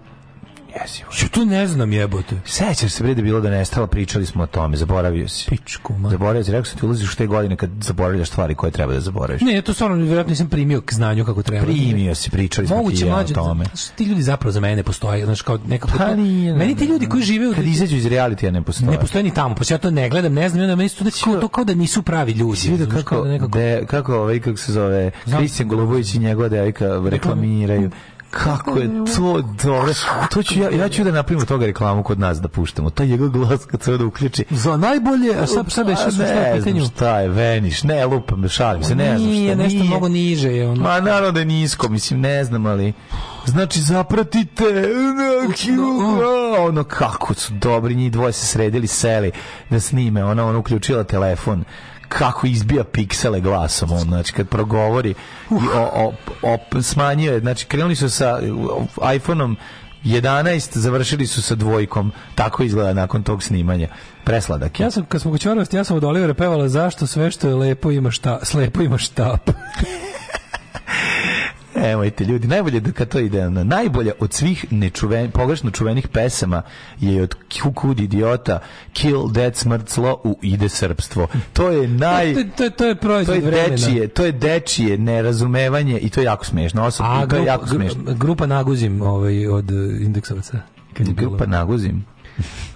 jezivo. Što to ne znam jebote. Sećaš se bre da bilo da nestala, pričali smo o tome, zaboravio si. Pičku, ma. Zaboravio si, rekao sam ti ulaziš u te godine kad zaboravljaš stvari koje treba da zaboraviš. Ne, ja to stvarno vjerojatno nisam primio k znanju kako treba. Primio si, pričali smo ti o tome. Znači, ti ljudi zapravo za mene postoje, znači kao nekako. Pa, nije, meni ti ljudi koji žive u kad izađu iz realitija ne postoje. Ne postoje ni tamo, pošto pa ja to ne gledam, ne znam, onda meni su da to kao da nisu pravi ljudi. Vidio kako, da nekako... de, kako, ovaj, kako se zove, Kristijan Golubović i njegove devojka reklamiraju kako je to dobro. To ću ja, ja ću da napravim toga reklamu kod nas da puštamo. Taj njegov glas kad se da uključi. Za najbolje, a sad, sad beše šta pa je pitanje? Šta je Veniš? Ne, lupam, šalim se, ne znam šta. Nije nešto mnogo niže je ono. Ma naravno da je nisko, mislim, ne znam, ali znači zapratite znači, da, ono kako su dobri njih dvoje se sredili seli da snime ona ona uključila telefon kako izbija piksele glasom on znači kad progovori i o, o, o, smanjio je znači krenuli su sa iPhoneom 11 završili su sa dvojkom. Tako izgleda nakon tog snimanja. Presladak je. Ja sam, kad smo govorili, ja sam od Olivera pevala zašto sve što je lepo ima šta, slepo ima šta Nemojte ljudi, najbolje da kad to ide na najbolja od svih nečuven, pogrešno čuvenih pesama je od Kukud idiota Kill Dead smrt Slo u ide Srbstvo. To je naj e, to, to, to je proizvod to je vremena. Dečije, to je dečije nerazumevanje i to je jako smešno. Osobno, A, grup, jako smešno. Grupa Naguzim ovaj, od Indeksovaca. Grupa Naguzim.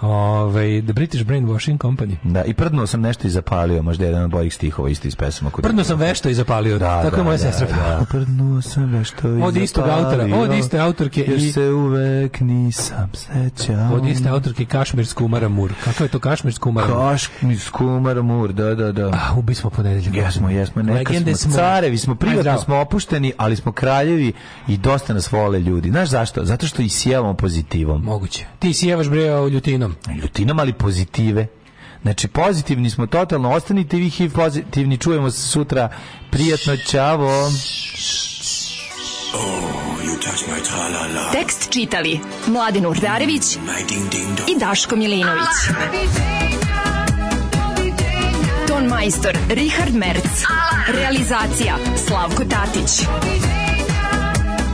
Ove, ovaj, The British Brainwashing Company. Da, i prdno sam nešto i zapalio, možda jedan od mojih stihova isto iz pesama. Prdno sam vešto i zapalio, da, tako da, je moja da, sestra. Da, prdno sam vešto i Od istog autora, od iste autorke. Još i... se uvek nisam sećao. Od iste autorke Kašmirsku Umara Mur. Kako je to Kašmirsku Umara Mur? Kašmirsku Umara Mur, da, da, da. A, ubi smo ponedeljak. Jesmo, jesmo, neka Legende smo, smo carevi, smo privatno Aj, smo opušteni, ali smo kraljevi i dosta nas vole ljudi. Znaš zašto? Zato što isijevamo pozitivom. Moguće. Ti isijevaš bre ljutinom. Ljutinom, ali pozitive. Znači, pozitivni smo totalno. Ostanite vi HIV pozitivni. Čujemo se sutra. Prijatno, čavo. Oh, Tekst čitali Mladin Urdarević mm, i Daško Milinović. Ton majstor Richard Merc. Realizacija Slavko Tatić.